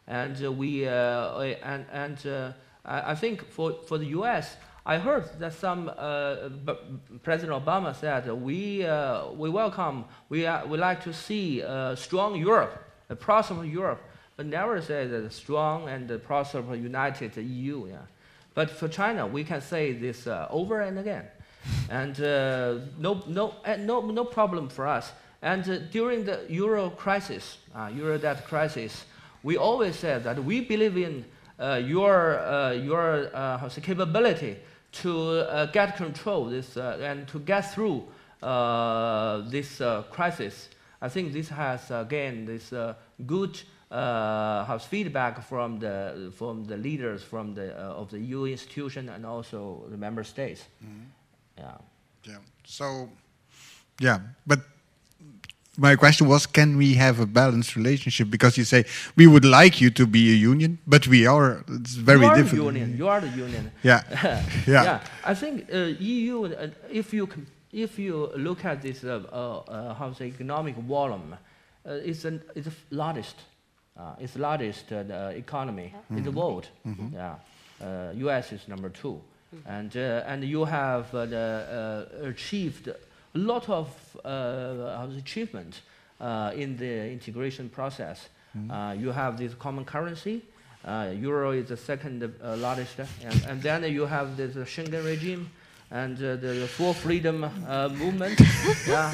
And uh, we uh, uh, and and I, think for for the U.S. I heard that some uh, President Obama said we uh, we welcome we uh, we like to see uh, strong Europe, a prosperous Europe, but never said that a strong and uh, prosperous united EU. Yeah, but for China we can say this over and again, and no no no no problem for us. And uh, during the Euro crisis, uh, Euro debt crisis, we always said that we believe in uh, your uh, your uh, how to say, capability to uh, get control this uh, and to get through uh, this uh, crisis. I think this has again this uh, good uh, has feedback from the from the leaders from the uh, of the EU institution and also the member states. Yeah. yeah. So, yeah, but. My question was, can we have a balanced relationship? Because you say we would like you to be a union, but we are. It's very you are difficult. The union. You are the union. Yeah. Yeah. yeah. I think uh, EU. Uh, if you if you look at this, uh, uh, uh, how to say, economic volume, uh, it's an, it's the largest. Uh, it's the largest uh, the economy in the world. Yeah. Uh, U.S. is number 2 and uh, and you have uh, the, uh, achieved a lot of uh, how to say, achievement uh, in the integration process. Uh, you have this common currency. Uh, Euro is the second uh, largest, and, and then you have this uh, Schengen regime and uh, the, the full freedom uh, movement. yeah,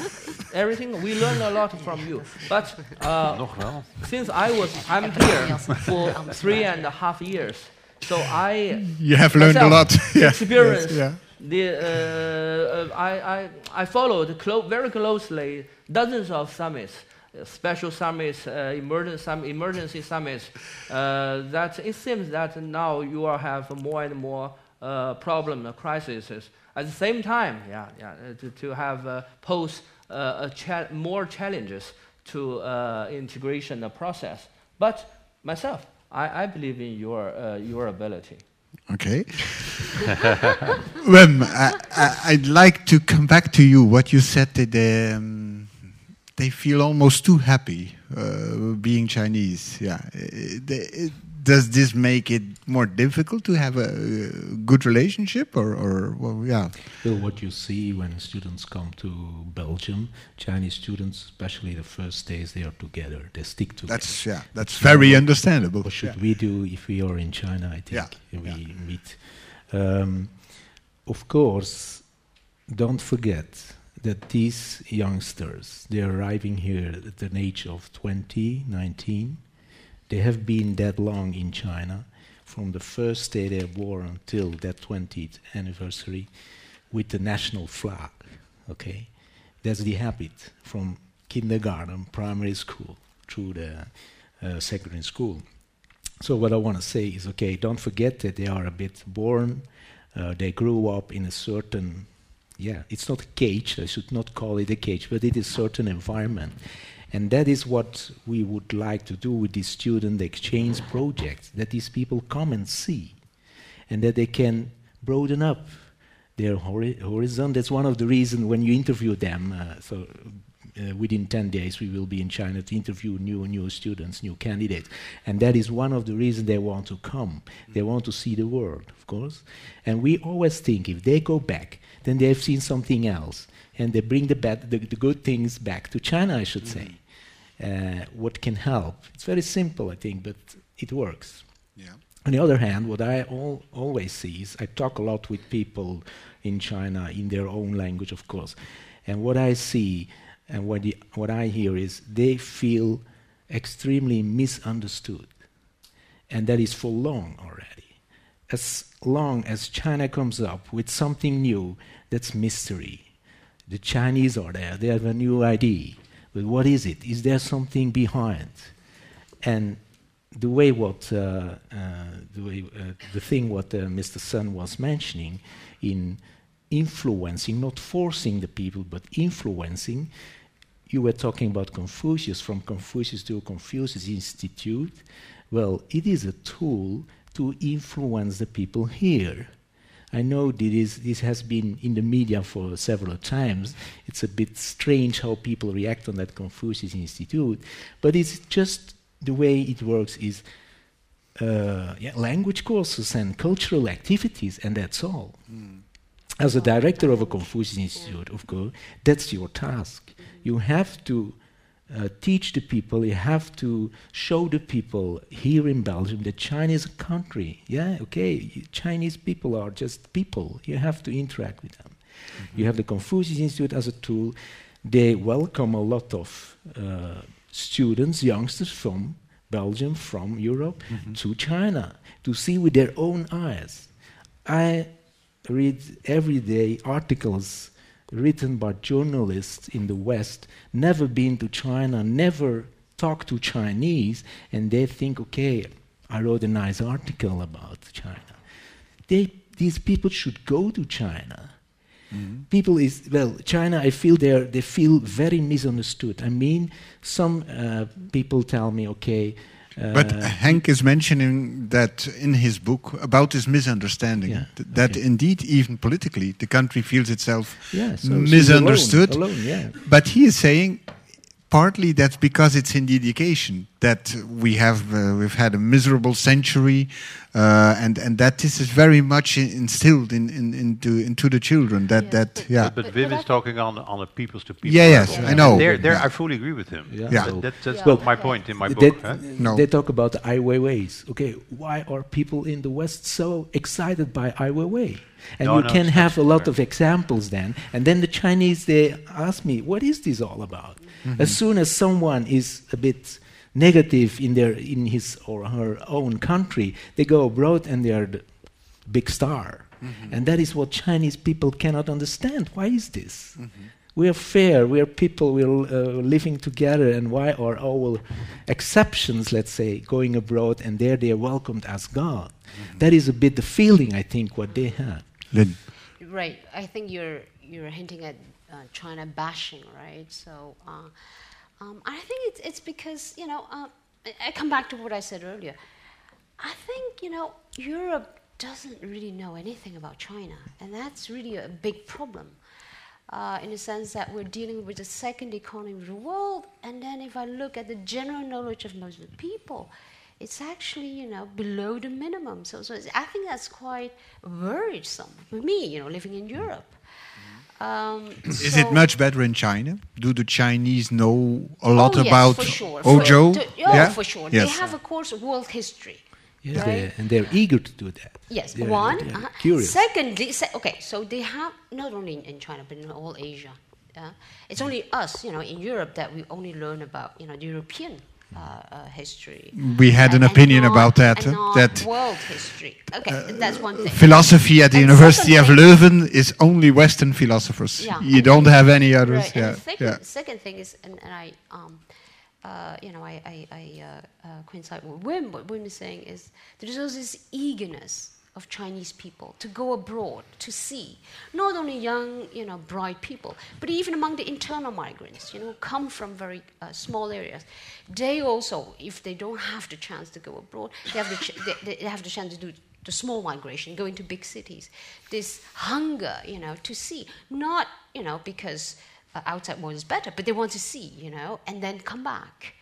everything we learn a lot from you. But uh, since I was I'm here for three and a half years, so I You have learned a lot. yeah. experience. Yes, yeah. The, uh, uh, I, I, I followed clo- very closely dozens of summits, special summits, uh, emergency, sum- emergency summits. Uh, that it seems that now you are have more and more uh, problem, uh, crises. At the same time, yeah, yeah, uh, to, to have uh, pose uh, cha- more challenges to integration process. But myself, I, I believe in your, your ability. Okay. well, I, I'd like to come back to you. What you said that um, they feel almost too happy uh, being Chinese. Yeah. They- does this make it more difficult to have a good relationship, or, or well, yeah? Well, what you see when students come to Belgium, Chinese students, especially the first days, they are together. They stick together. That's yeah. That's very understandable. What should Yeah. we do if we are in China? I think Yeah, we yeah. meet. Um, of course, don't forget that these youngsters, they're arriving here at an age of 20, 19. They have been that long in China, from the first day they born until that 20th anniversary, with the national flag. Okay, that's the habit from kindergarten, primary school, through the uh, secondary school. So what I want to say is, okay, don't forget that they are a bit born. Uh, they grew up in a certain, yeah, it's not a cage. I should not call it a cage, but it is certain environment, and that is what we would like to do with this student exchange project. That these people come and see, and that they can broaden up their hori- horizon. That's one of the reasons when you interview them. Uh, so uh, within 10 days we will be in China to interview new new students, new candidates, and that is one of the reasons they want to come. They want to see the world, of course, and we always think if they go back, then they have seen something else, and they bring the bad, the, the good things back to China, I should say. Uh, what can help? It's very simple, I think, but it works. Yeah. On the other hand, what I al always see is I talk a lot with people in China in their own language, of course, and what I see and what, the, what I hear is they feel extremely misunderstood, and that is for long already. As long as China comes up with something new, that's mystery. The Chinese are there; they have a new idea, but what is it? Is there something behind? And the way what uh, uh, the, way, uh, the thing what uh, Mr. Sun was mentioning in influencing, not forcing the people, but influencing. You were talking about Confucius, from Confucius to Confucius Institute. Well, it is a tool to influence the people here. I know this, this has been in the media for several times. It's a bit strange how people react on that Confucius Institute, but it's just the way it works is uh, yeah, language courses and cultural activities, and that's all. Mm. As a director of a Confucius Institute, of course, that's your task. You have to uh, teach the people, you have to show the people here in Belgium that China is a country. Yeah, okay, Chinese people are just people. You have to interact with them. Mm-hmm. You have the Confucius Institute as a tool. They welcome a lot of uh, students, youngsters from Belgium, from Europe mm-hmm. to China to see with their own eyes. I read every day articles written by journalists in the West, never been to China, never talked to Chinese, and they think, okay, I wrote a nice article about China. They, these people should go to China. Mm-hmm. People is well, China. I feel they they feel very misunderstood. I mean, some uh, people tell me, okay, but uh, Hank is mentioning that in his book about this misunderstanding, yeah, th that okay. indeed, even politically, the country feels itself yeah, so misunderstood. Alone, alone, yeah. But he is saying partly that's because it's in the education that we have uh, we've had a miserable century uh, and and that this is very much instilled in, in, into into the children that yeah. that but, yeah but, but Wim is talking on on a peoples to people yeah yes yeah. I know there there I fully agree with him yeah, yeah. That, that, that's well, my point in my book that, huh? no. they talk about the Ai Weiweis okay why are people in the West so excited by Ai Weiwei and no, you no, can have a lot of examples then and then the Chinese they ask me what is this all about mm-hmm. as soon as someone is a bit negative in their in his or her own country, they go abroad and they are the big star. Mm-hmm. And that is what Chinese people cannot understand. Why is this? Mm-hmm. We are fair. We are people. We are uh, living together. And why are all exceptions, let's say, going abroad and there they are welcomed as God? Mm-hmm. That is a bit the feeling I think what they have. Lynn. Right. I think you're you're hinting at China bashing, right? So. Uh, um, I think it's, it's because, you know, uh, I come back to what I said earlier. I think, you know, Europe doesn't really know anything about China, and that's really a big problem. Uh, in the sense that we're dealing with the second economy of the world, and then if I look at the general knowledge of most of the people, it's actually you know below the minimum. So, so I think that's quite worrisome for me, you know, living in Europe. Um, Is so it much better in China? Do the Chinese know a lot oh, about yes, for sure. Ojo? For, to, oh, yeah, for sure. Yes. They have, of course, world history. Yes, right? they're, and they're eager to do that. Yes, they're, one. They're uh, curious. Secondly, se okay, so they have not only in, in China but in all Asia. Yeah? It's only us, you know, in Europe that we only learn about, you know, the European uh, uh, history. We had an opinion about that. that world history. Okay, uh, that's one thing. Philosophy at the and University of Leuven is only Western philosophers. Yeah, you don't have any others. Right, yeah, second, yeah. second thing is, and, and I, um, uh, you know, I, I, I uh, coincide with Wim. What Wim is saying is there's also this eagerness of Chinese people to go abroad to see not only young, you know, bright people, but even among the internal migrants, you know, come from very uh, small areas. They also, if they don't have the chance to go abroad, they have the, ch- they, they have the chance to do the small migration, go into big cities. This hunger, you know, to see, not, you know, because uh, outside world is better, but they want to see, you know, and then come back.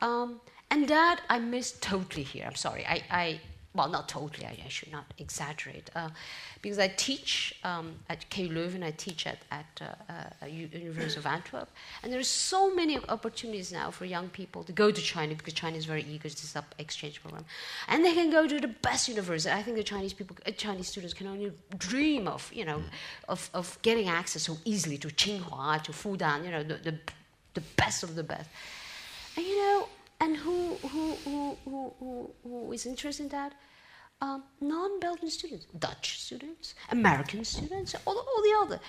Um, and that I miss totally here. I'm sorry. I, I well, not totally. I, I should not exaggerate. Uh, because I teach um, at KU Leuven, I teach at, at uh, uh, University of Antwerp, and there are so many opportunities now for young people to go to China because China is very eager to set up exchange program, and they can go to the best university. I think the Chinese people, uh, Chinese students, can only dream of, you know, of, of getting access so easily to Tsinghua, to Fudan, you know, the, the, the best of the best. And you know, and who, who, who, who, who, who is interested in that? Um, non-Belgian students, Dutch students, American students, all, all the other.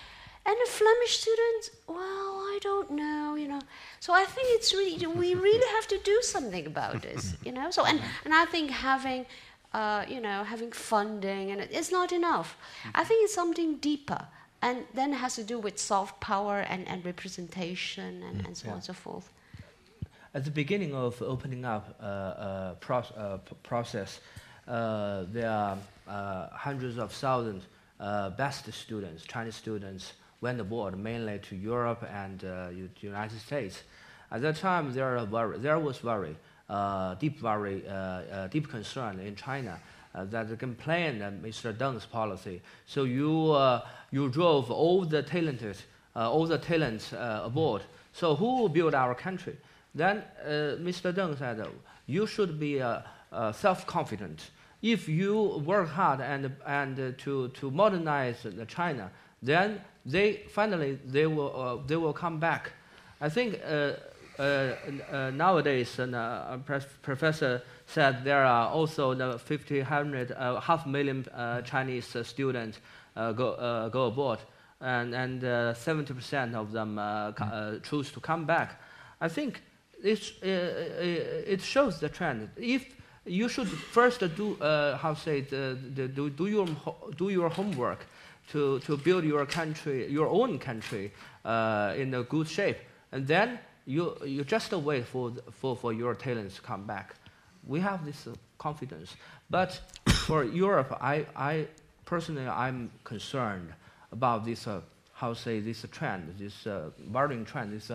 And the Flemish students, well, I don't know, you know. So I think it's really, we really have to do something about this, you know. So, and, and I think having, uh, you know, having funding, and it's not enough. I think it's something deeper. And then it has to do with soft power and, and representation and, and so yeah. on and so forth at the beginning of opening up uh, uh, pro uh, process, there are uh, hundreds of thousands uh, best students, Chinese students, went abroad, mainly to Europe and the United States. At that time, there, very, there was very deep, very deep concern in China that they complained Mr. Deng's policy. So you, you drove all the talented, all the talents abroad. So who will build our country? Then uh, Mr. Deng said, you should be uh, uh, self-confident. If you work hard and, and to, to modernize the China, then they finally they will, they will come back. I think uh, uh, nowadays, uh, professor said there are also the 50, 100, half million Chinese students go, go abroad, and, and 70% of them choose to come back. I think it, uh, uh, it shows the trend. If you should first do uh, how say the, do, do your do your homework to, to build your country your own country uh, in a good shape. And then you you just wait for for, for your talents to come back. We have this uh, confidence. But for Europe I, I personally I'm concerned about this uh, how say this trend this worrying trend this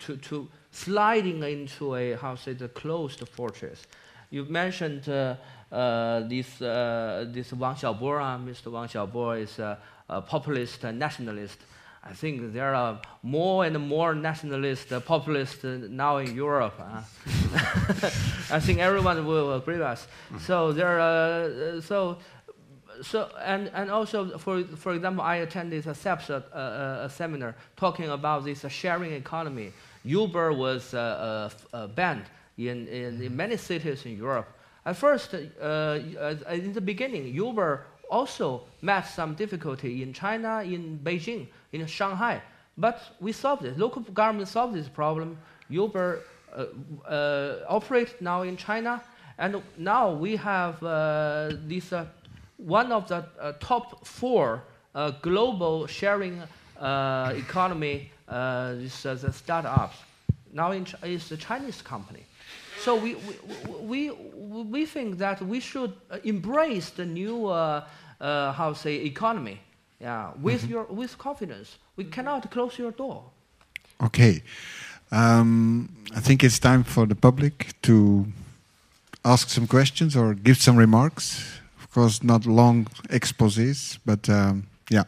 to, to sliding into a, how say, the closed fortress. You mentioned uh, uh, this, uh, this Wang Xiaobo, uh, Mr. Wang Xiaobo is a, a populist nationalist. I think there are more and more nationalist uh, populists now in Europe. Uh. I think everyone will agree with us. So there, uh, so so and, and also for for example, I attended a CEPS a, seminar talking about this sharing economy. Uber was uh, uh, uh, banned in, in, in, many cities in Europe. At first, in the beginning, Uber also met some difficulty in China, in Beijing, in Shanghai. But we solved it. Local government solved this problem. Uber uh, uh, operates now in China, and now we have uh, this one of the top four global sharing economy uh, this, uh, the startups. Now in, it's a Chinese company. So we, we, we, we think that we should uh, embrace the new, uh, uh, how say, economy, yeah, with, mm-hmm. your, with confidence. We cannot close your door. Okay. Um, I think it's time for the public to ask some questions or give some remarks. Of course, not long exposés, but um, yeah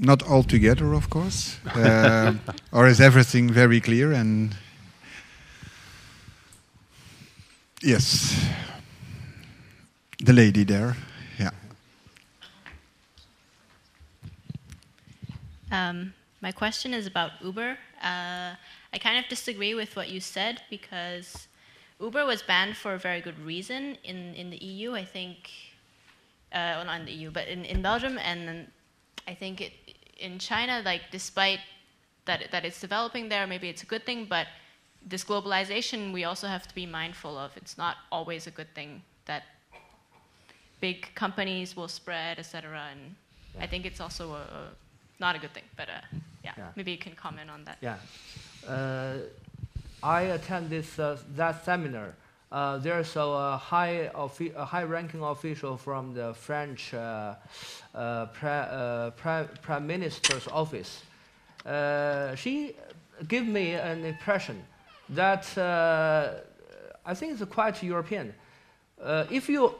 not all together, of course, uh, or is everything very clear? And yes, the lady there, yeah. Um, my question is about Uber. Uh, I kind of disagree with what you said because Uber was banned for a very good reason in, in the EU. I think, uh, well, not in the EU, but in, in Belgium, and I think it, in China, like despite that that it's developing there, maybe it's a good thing, but this globalization we also have to be mindful of. It's not always a good thing that big companies will spread, etc. And yeah. I think it's also a, a, not a good thing. But uh, yeah, yeah, maybe you can comment on that. Yeah, uh, I attend this uh, that seminar uh, there's a high, a high-ranking official from the French uh, uh, uh Prime Minister's office. Uh, she gave me an impression that I think it's quite European. if you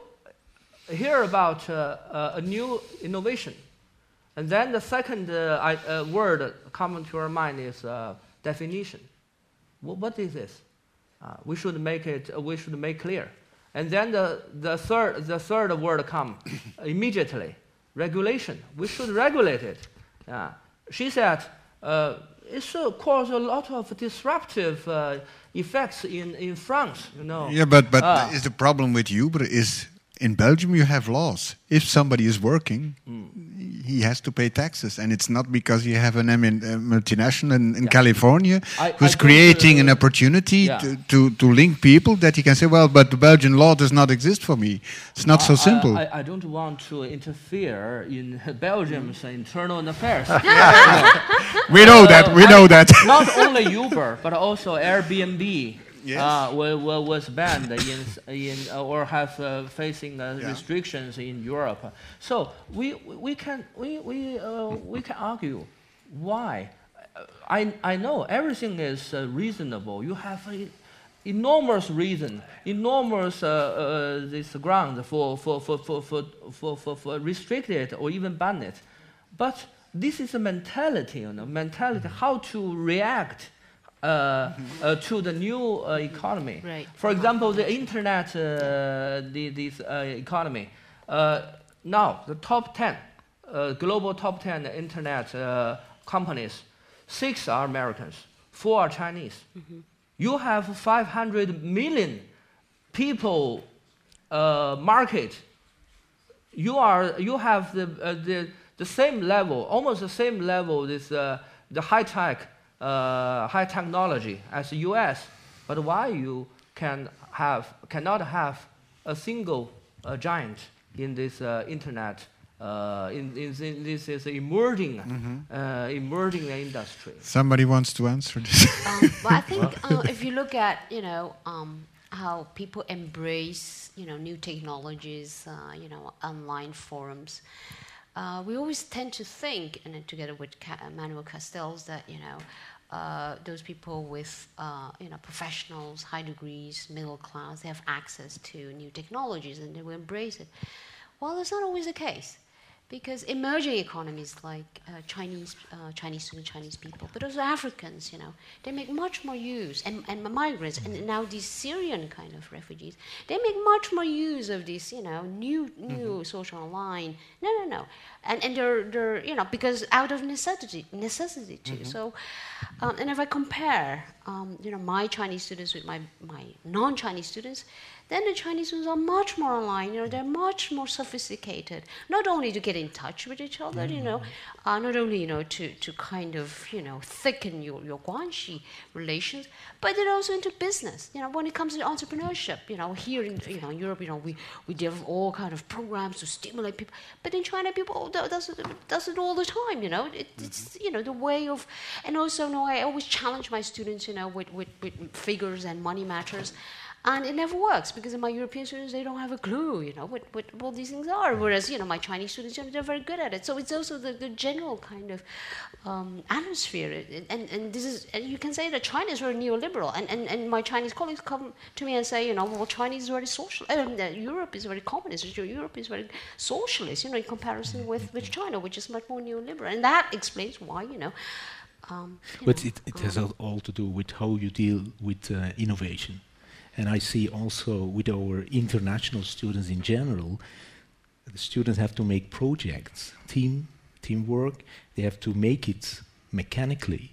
hear about a new innovation, and then the second I, word coming to your mind is definition. what is this? Uh, we should make it. Uh, we should make clear. And then the, the third the third word come immediately. Regulation. We should regulate it. Uh, she said uh, it's uh, caused a lot of disruptive uh, effects in, in France. You know. Yeah, but but is the problem with Uber is in Belgium you have laws. If somebody is working, mm. he has to pay taxes, and it's not because you have an, a multinational in, in yeah. California I, who's I creating uh, an opportunity yeah. to, to, to, link people that he can say, well, but the Belgian law does not exist for me. It's not I, so simple. I, don't want to interfere in Belgium's mm. internal affairs. we know that. We know that. not only Uber, but also Airbnb yes. uh, was banned in, in uh, or have uh, facing uh, yeah. restrictions in Europe. So we, we can we, we, uh, we can argue why. I, I know everything is uh, reasonable. You have enormous reason, enormous this ground for for, for, for, for, for, for, for restrict it or even ban it. But this is a mentality, you know, mentality, how to react uh, uh, to the new uh, economy. Right. For example, the internet, the, this economy. now, the top 10, global top 10 internet companies, six are Americans, four are Chinese. Mm-hmm. You have 500 million people market. You, are, you have the, the, the same level, almost the same level, this, the high tech uh, high technology as the U.S., but why you can have cannot have a single uh, giant in this uh, internet uh, in, in, in, this is emerging mm-hmm. uh, emerging industry. Somebody wants to answer this. um, well, I think uh, if you look at you know um, how people embrace you know new technologies, uh, you know online forums. Uh, we always tend to think, and together with Manuel Castells, that you know uh, those people with uh, you know professionals, high degrees, middle class, they have access to new technologies and they will embrace it. Well, that's not always the case because emerging economies like uh, Chinese, uh, Chinese students, Chinese people, but also Africans, you know, they make much more use, and, and migrants, and now these Syrian kind of refugees, they make much more use of this, you know, new new mm-hmm. social online. No, no, no, and and they're they're you know because out of necessity, necessity too. Mm-hmm. So, um, and if I compare, um, you know, my Chinese students with my my non-Chinese students then the Chinese students are much more online. You know, they're much more sophisticated. Not only to get in touch with each other, mm-hmm. you know, mm-hmm. uh, not only you know to, to kind of you know thicken your your guanxi relations, but they're also into business. You know, when it comes to entrepreneurship, you know, here in you know in Europe, you know, we we develop all kind of programs to stimulate people, but in China, people does it does it all the time. You know, it, it's mm-hmm. you know the way of, and also, you know, I always challenge my students, you know, with with, with figures and money matters. And it never works because my European students, they don't have a clue, you know, what, what, what these things are. Whereas, you know, my Chinese students, you know, they're very good at it. So it's also the, the general kind of um, atmosphere. And, and this is, and you can say that China is very neoliberal. And, and, and my Chinese colleagues come to me and say, you know, well, China is very social, uh, Europe is very communist, Europe is very socialist, you know, in comparison with, with China, which is much more neoliberal. And that explains why, you know, um, but it, it has all to do with how you deal with uh, innovation. And I see also with our international students in general, the students have to make projects, team, teamwork, they have to make it mechanically.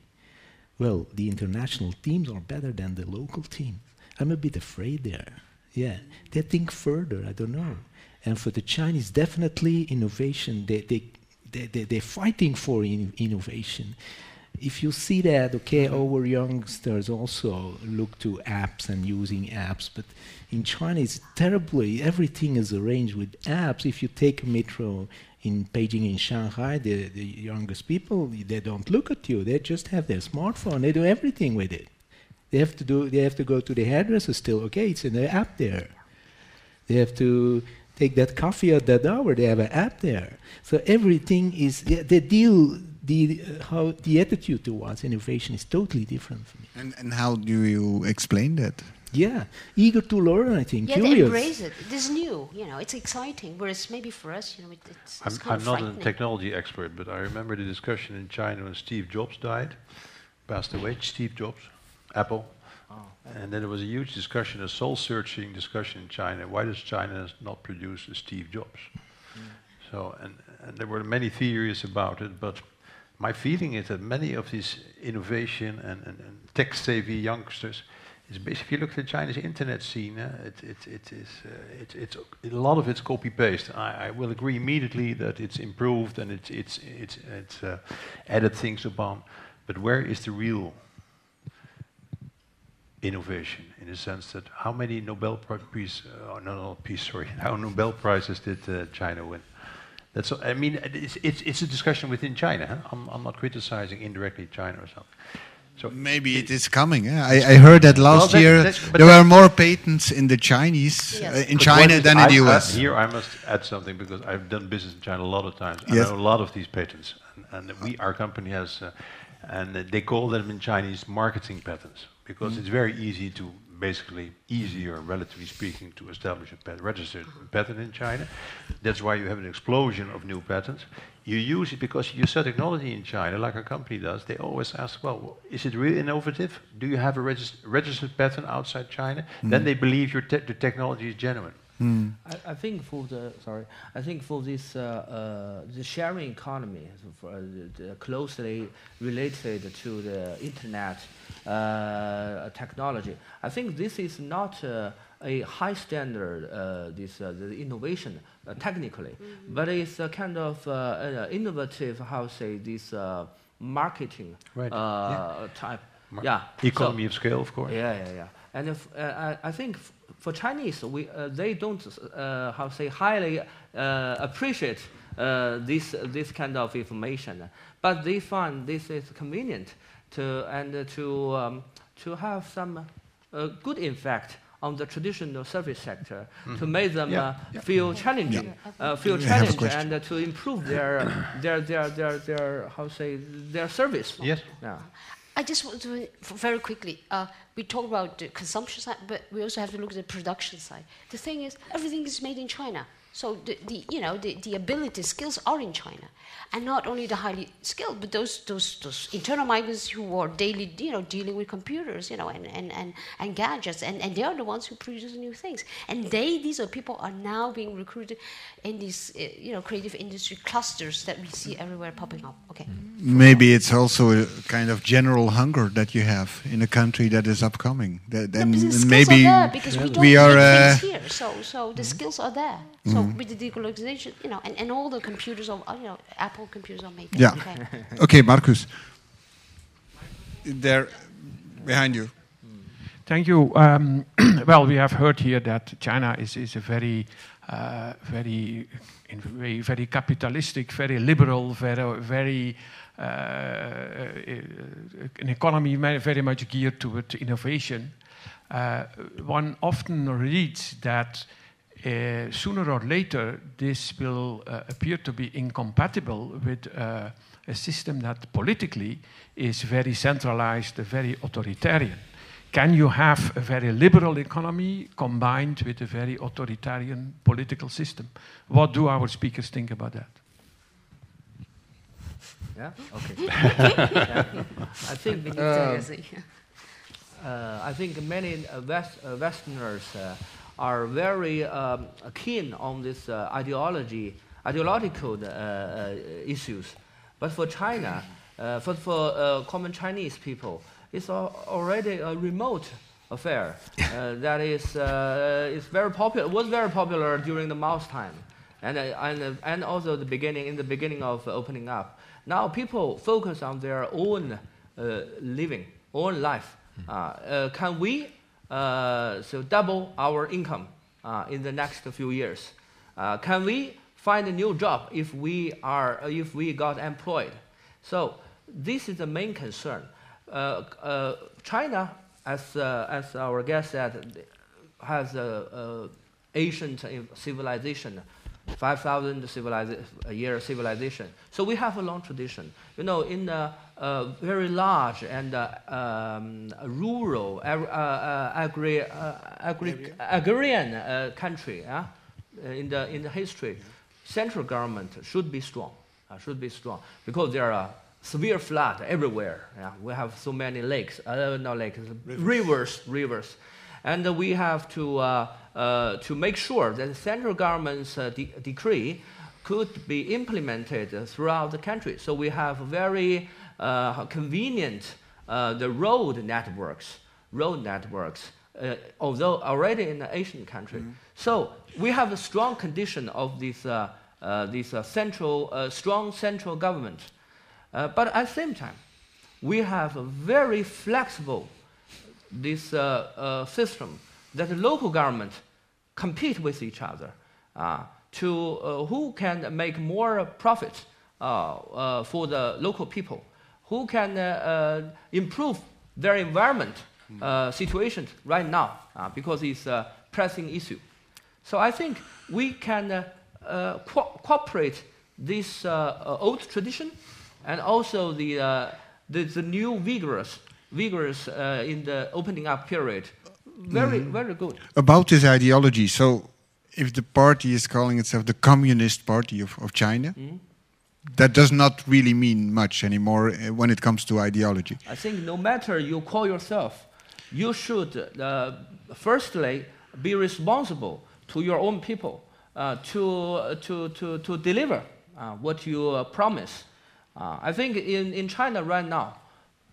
Well, the international teams are better than the local teams. I'm a bit afraid there. Yeah, they think further, I don't know. And for the Chinese, definitely innovation, they, they, they, they, they're fighting for in innovation if you see that, okay, mm-hmm. our youngsters also look to apps and using apps, but in China it's terribly, everything is arranged with apps. If you take metro in Beijing in Shanghai, the, the youngest people, they don't look at you. They just have their smartphone. They do everything with it. They have to do. They have to go to the hairdresser still. Okay, it's in the app there. They have to take that coffee at that hour. They have an app there. So everything is. They, they deal. The uh, how the attitude towards innovation is totally different for me. And, and how do you explain that? Yeah, eager to learn. I think Yeah, they embrace it. It is new, you know. It's exciting. Whereas maybe for us, you know, it, it's, I'm, it's kind I'm of not a technology expert, but I remember the discussion in China when Steve Jobs died, passed away. Steve Jobs, Apple. And then there was a huge discussion, a soul-searching discussion in China. Why does China not produce a Steve Jobs? So, and, and there were many theories about it, but my feeling is that many of these innovation and, and, and tech-savvy youngsters, is basically, if you look at the Chinese internet scene, uh, it, it, it is, uh, it, it's a lot of it's copy-paste. I, I will agree immediately that it's improved and it's, it's, it's, it's uh, added things upon, but where is the real innovation in the sense that how many Nobel Pri- Peace, uh, no, no, peace, sorry, how Nobel prizes did uh, China win? That's, I mean, it's, it's, it's a discussion within China. Huh? I'm, I'm not criticizing indirectly China or something. So Maybe it is coming. eh? I, I heard that last that- year there were more patents in the Chinese Yes. uh, in But China what is- than in I- the I- US. here I must add something because I've done business in China a lot of times. Yes. I know a lot of these patents, and, and we, our company has, uh, and they call them in Chinese marketing patents because Mm. it's very easy to basically easier, relatively speaking, to establish a pat- registered patent in China. That's why you have an explosion of new patents. You use it because you sell technology in China, like a company does. They always ask, well, is it really innovative? Do you have a regis- registered patent outside China? Then mm. they believe your te- the technology is genuine. I, I think for the sorry, I think for this uh, uh, the sharing economy, so for, uh, the, the closely related to the internet uh, technology, I think this is not uh, a high standard. Uh, this uh, the innovation uh, technically, but it's a kind of uh, uh, innovative. How say this uh, marketing Right, uh, type. Mar- yeah. so- Economy of scale, of course. yeah, yeah, yeah. And if, uh, I, I think f- for Chinese, we, uh, they don't, uh, how say, highly uh, appreciate uh, this, this kind of information. But they find this is convenient to, and to, um, to have some uh, good effect on the traditional service sector to make them Yeah, uh, yeah. feel challenging, uh, feel I have a challenged, and uh, to improve their, their, their, their, their, how say, their service. Yes. Yeah. I just want to very quickly. Uh, we talk about the consumption side, but we also have to look at the production side. The thing is, everything is made in China, so the, the you know the, the ability skills are in China, and not only the highly skilled, but those those those internal migrants who are daily you know dealing with computers, you know, and and and, and gadgets, and, and they are the ones who produce new things, and they these are people are now being recruited in these uh, you know creative industry clusters that we see everywhere popping up. Okay. Maybe it's also a kind of general hunger that you have in a country that is upcoming. That, No, and, maybe are there because we don't we are. Uh, things here. So, so the skills are there. So with the deglobalization, you know, and, and all the computers are, you know, Apple computers are made there. Yeah. Okay. okay, Marcus. There, behind you. Thank you. Um, well, we have heard here that China is, is a very, uh, very, in a way, very capitalistic, very liberal, very, very uh, an economy very much geared toward innovation. Uh, one often reads that uh, sooner or later this will uh, appear to be incompatible with uh, a system that politically is very centralized, very authoritarian. Can you have a very liberal economy combined with a very authoritarian political system? What do our speakers think about that? Yeah. Okay. Yeah. I think We need um, to see. uh, I think many uh, West, uh, Westerners uh, are very um, keen on this uh, ideology, ideological uh, uh, issues. But for China, uh, for, for uh, common Chinese people, it's al- already a remote affair uh, that is, uh, is very popular, was very popular during the Mao's time. And, uh, and, uh, and also the beginning, in the beginning of opening up. Now people focus on their own uh, living, own life. Uh, uh, can we so double our income uh, in the next few years? Uh, can we find a new job if we are uh, if we got employed? So this is the main concern. Uh, uh, China as, uh, as our guest said, has a, ancient civilization, 5,000 civilisa- a year civilization. So we have a long tradition. You know, in a, a very large and uh, um, rural, uh, uh, agri- uh, agri- agrarian uh, country, uh, in, the, in the history, central government should be strong, uh, should be strong, because there are severe flood everywhere. Yeah? We have so many lakes, uh, not lakes, rivers, rivers. And uh, we have to, uh, uh, to make sure that the central government's uh, de- decree could be implemented throughout the country. So we have very uh, convenient uh, the road networks, road networks, uh, although already in the Asian country. So we have a strong condition of this, uh, uh, this uh, central, uh, strong central government. Uh, but at the same time, we have a very flexible this uh, uh, system that the local government compete with each other uh, to uh, who can make more profit uh, uh, for the local people, who can uh, uh, improve their environment uh, situation right now uh, because it's a pressing issue. So I think we can uh, uh, co- cooperate this old tradition and also the, uh, the, the new vigorous, vigorous uh, in the opening up period. Very, very good. About this ideology, so if the party is calling itself the Communist Party of, of China, that does not really mean much anymore uh, when it comes to ideology. I think no matter you call yourself, you should uh, firstly be responsible to your own people uh, to, to, to, to deliver uh, what you uh, promise. Uh, I think in, in China right now,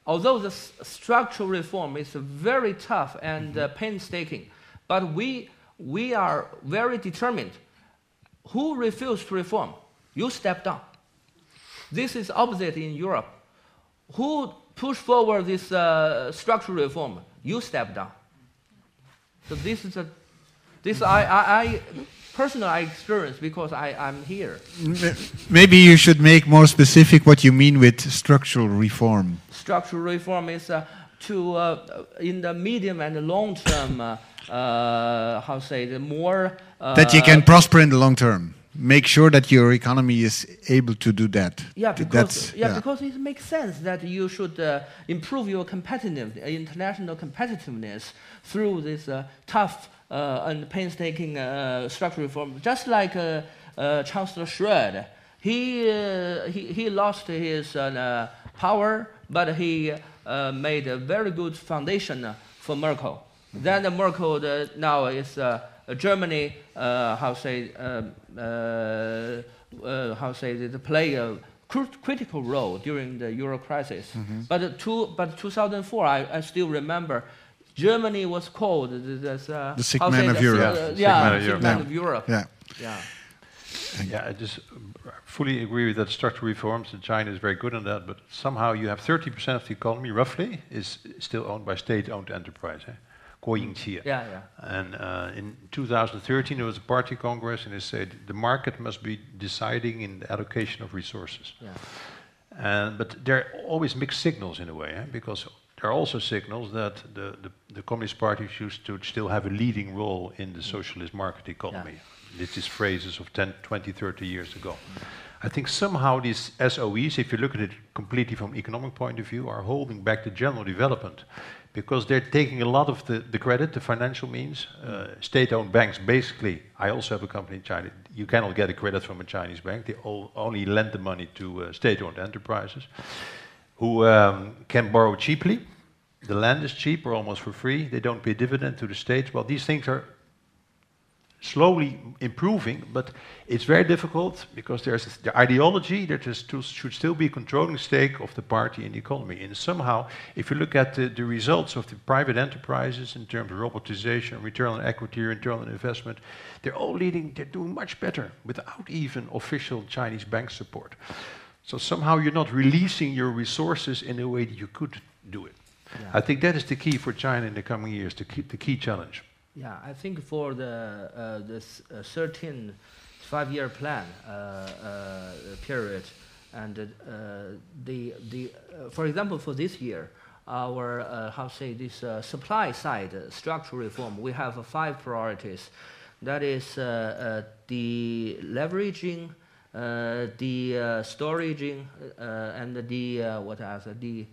although the s- structural reform is very tough and uh, painstaking, but we, we are very determined. Who refused to reform? You step down. This is opposite in Europe. Who push forward this uh, structural reform? You step down. So this is a, this I, I, I personally I experience because I, I'm here. Maybe you should make more specific what you mean with structural reform. Structural reform is uh, to uh, in the medium and the long term. Uh, uh, how say the more uh, that you can prosper in the long term. Make sure that your economy is able to do that. Yeah, because, yeah, because it makes sense that you should uh, improve your competitive, uh, international competitiveness through this uh, tough uh, and painstaking uh, structural reform. Just like uh, uh, Chancellor Schröder, he, uh, he, he lost his uh, power, but he uh, made a very good foundation for Merkel. Then uh, Merkel now is Germany, uh, how say, um, uh, uh, how say, they play a crit- critical role during the Euro crisis. But, uh, two, but 2004, I, I still remember, Germany was called the, as, uh, The sick man say of the- Europe. uh, Sick yeah, man of sick man Yeah. of Europe. Yeah. Yeah. Yeah, I just uh, fully agree with that structural reforms, and China is very good on that, but somehow you have 30% of the economy, roughly, is still owned by state-owned enterprise, eh? Guoyingqi. Yeah, yeah. And uh, in 2013, there was a party congress, and they said the market must be deciding in the allocation of resources. Yeah. And, but there are always mixed signals in a way, eh? because there are also signals that the, the, the Communist Party used to still have a leading role in the socialist market economy. This is phrases of 10, 20, 30 years ago. I think somehow these SOEs, if you look at it completely from economic point of view, are holding back the general development because they're taking a lot of the, the credit, the financial means. Uh, state-owned banks, basically, I also have a company in China. You cannot get a credit from a Chinese bank. They all, only lend the money to uh, state-owned enterprises who um, can borrow cheaply. The land is cheap or almost for free. They don't pay dividend to the state. Well, these things are slowly improving, but it's very difficult because there's the ideology that there should still be a controlling stake of the party in the economy. And somehow, if you look at the, the results of the private enterprises in terms of robotization, return on equity, return on investment, they're all leading, they're doing much better without even official Chinese bank support. So somehow you're not releasing your resources in a way that you could do it. I think that is the key for China in the coming years, the key, the key challenge. Yeah, I think for the uh, this uh, 13 five-year plan uh, uh, period, and uh, the the uh, for example for this year, our how say this supply side structural reform, we have five priorities. That is the leveraging, the storaging, and the what else? The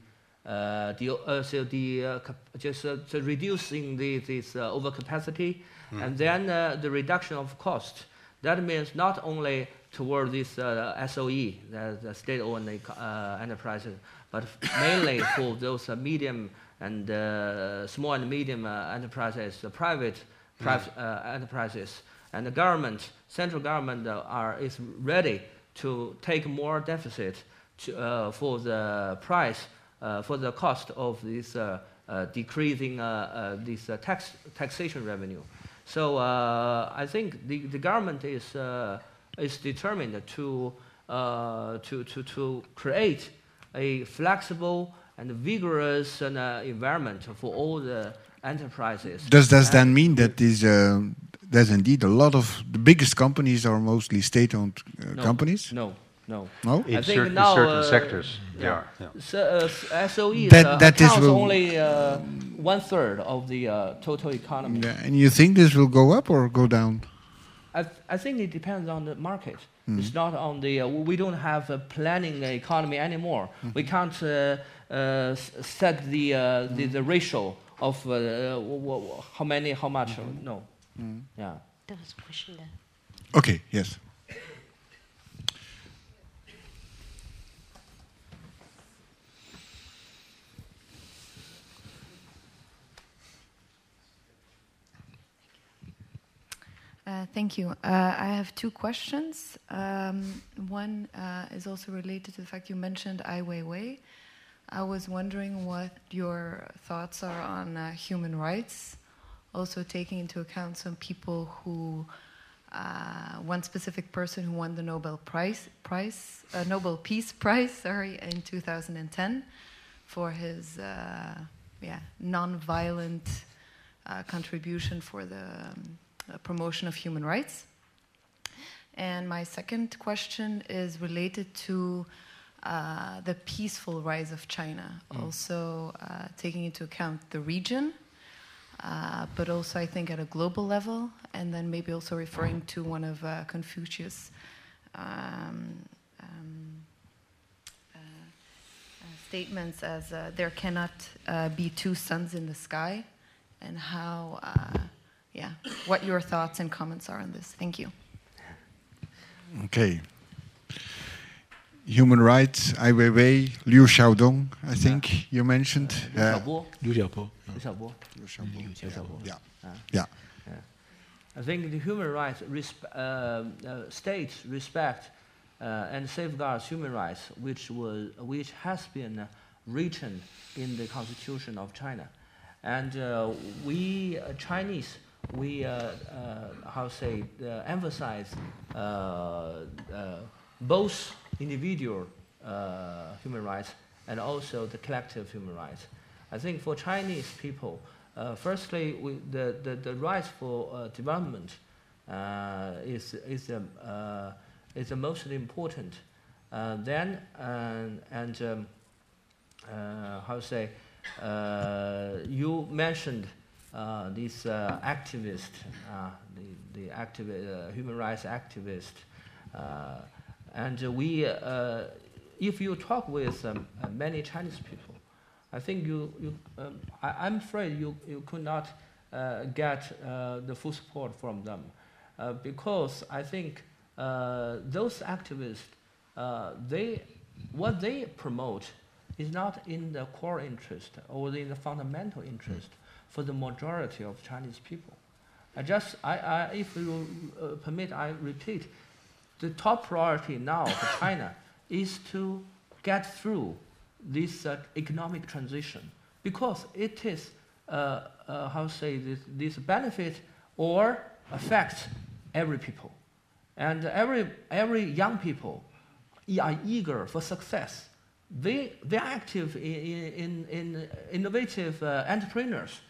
uh, the uh, so the uh, cap- just uh, so reducing the, this uh, overcapacity, and then uh, the reduction of cost. That means not only toward this uh, SOE, the, the state-owned uh, enterprises, but mainly for those uh, medium and uh, small and medium uh, enterprises, the private private uh, enterprises, and the government, central government, uh, are is ready to take more deficit to, uh, for the price, for the cost of this uh, uh, decreasing uh, uh, this uh, tax taxation revenue. So uh, I think the, the government is uh, is determined to uh, to to to create a flexible and vigorous and, uh, environment for all the enterprises. Does does that mean that these, uh, there's indeed a lot of the biggest companies are mostly state-owned uh, No. companies? No, no. No. In I think certain, now, certain uh, sectors, they yeah. are. Yeah. So, uh, SOE That- uh, that is accounts will- only uh, one third of the uh, total economy. Yeah, And you think this will go up or go down? I, th- I think it depends on the market. Hmm. It's not on the. Uh, we don't have a planning economy anymore. Hmm. We can't uh, uh, s- set the, uh, the the ratio of uh, w- w- how many, how much. Hmm. No. Yeah. There was a question there. Okay, yes. Uh, Thank you. Uh, I have two questions. Um, One uh, is also related to the fact you mentioned Ai Weiwei. I was wondering what your thoughts are on uh, human rights, also taking into account some people who, uh, one specific person who won the Nobel Prize, prize Nobel Peace Prize, sorry, in 2010 for his, yeah, non-violent contribution for the um, promotion of human rights. And my second question is related to uh, the peaceful rise of China, also uh, taking into account the region, uh, but also I think at a global level, and then maybe also referring to one of uh, Confucius' um, um, uh, uh, statements as uh, there cannot uh, be two suns in the sky, and how, uh, yeah, what your thoughts and comments are on this. Thank you. Okay. Human rights, Ai Weiwei, Liu Xiaodong, I think you mentioned. Liu Uh, Xiaobo. Liu Xiaobo. Liu Xiaobo. Liu Xiaobo. Liu Xiaobo. Yeah. Uh, Yeah. I think the human rights resp- uh, uh, states respect uh, and safeguards human rights, which was which has been uh, written in the Constitution of China, and uh, we uh, Chinese we uh, uh, how say uh, emphasize both individual human rights and also the collective human rights. I think for Chinese people, firstly, we, the, the, the right for development is, is, um, is the most important. Then, and um, how to say, you mentioned uh, this uh, activist, uh, the, the activi- uh, human rights activist. Uh, and we, uh, if you talk with um, many Chinese people, I think you, you um, I, I'm afraid you, you could not get the full support from them because I think those activists, they, what they promote is not in the core interest or in the fundamental interest for the majority of Chinese people. I just, I, I, if you uh, permit, I repeat, the top priority now for China is to get through this uh, economic transition because it is, uh, uh, how to say, this, this benefit or affects every people. And every, every young people are eager for success. They, they're active in, in, in innovative uh, entrepreneurs.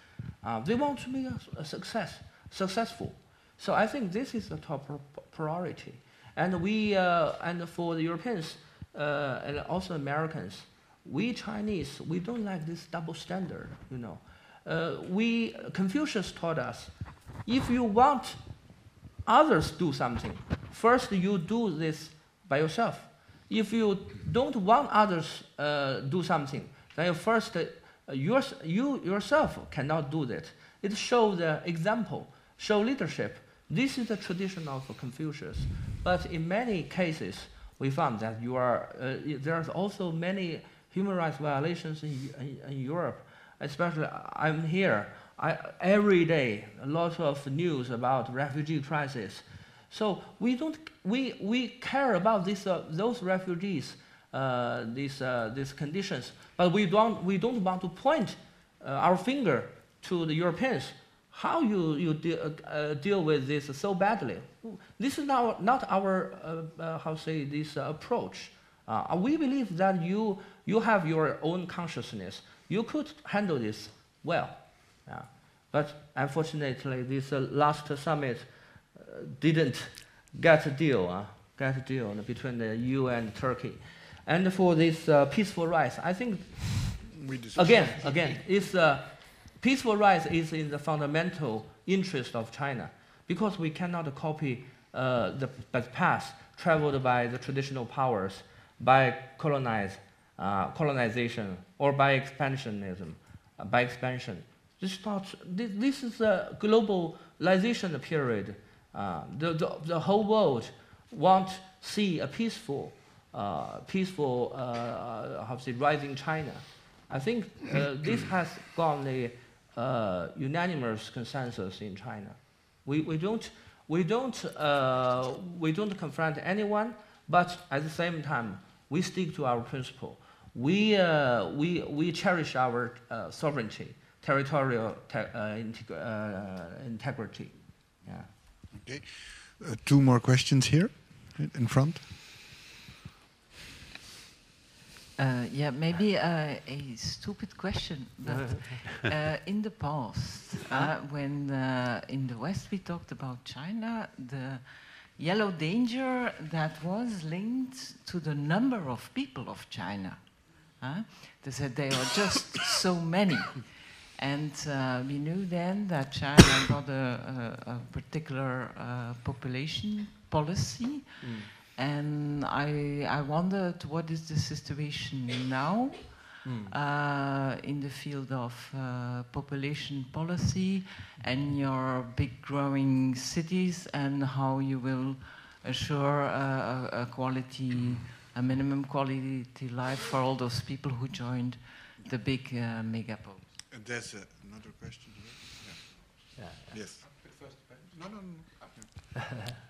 Uh, they want to be a, success, successful. So I think this is the top priority. And we, uh, and for the Europeans uh, and also Americans, we Chinese, we don't like this double standard, you know. Uh, we, Confucius taught us, if you want others to do something, first you do this by yourself. If you don't want others uh, do something, then you first uh, you yourself cannot do that. It shows the example, show leadership. This is the tradition of Confucius. But in many cases, we found that you are, uh, there's also many human rights violations in, in, in Europe. Especially, I'm here I, every day, a lot of news about refugee crisis. So we don't, we, we care about this, uh, those refugees, uh, these, uh, these conditions, but we don't, we don't want to point uh, our finger to the Europeans. How you, you de uh, deal with this so badly? This is not, not our, uh, how say, this approach. we believe that you, you have your own consciousness. You could handle this well. But unfortunately, this uh, last summit uh, didn't get a deal, uh, get a deal between the EU and Turkey. And for this uh, peaceful rise, I think, again, again, it's, uh, peaceful rise is in the fundamental interest of China because we cannot copy uh, the, the path traveled by the traditional powers by colonize, colonization or by expansionism, by expansion. This, not, this, this is a globalization period. Uh, the, the, the, whole world want see a peaceful, uh, peaceful, uh, uh how to say, rising China. I think uh, this has gone a uh, unanimous consensus in China. We, we don't, we don't, we don't confront anyone, but at the same time, we stick to our principle. We, we, we cherish our sovereignty territorial te uh, integ uh, integrity. Yeah. Okay. Uh, two more questions here in front. Uh, yeah, maybe uh, a stupid question, but uh, in the past, when in the West we talked about China, the yellow danger that was linked to the number of people of China. They said they are just so many. And uh, we knew then that China got a, a, a particular uh, population policy. Mm. And I, I wondered what is the situation now mm. uh, in the field of uh, population policy and your big growing cities and how you will assure a, a quality, a minimum quality life for all those people who joined the big uh, megapoles. And there's another question here. Yeah. yeah. Yes. No, no, no.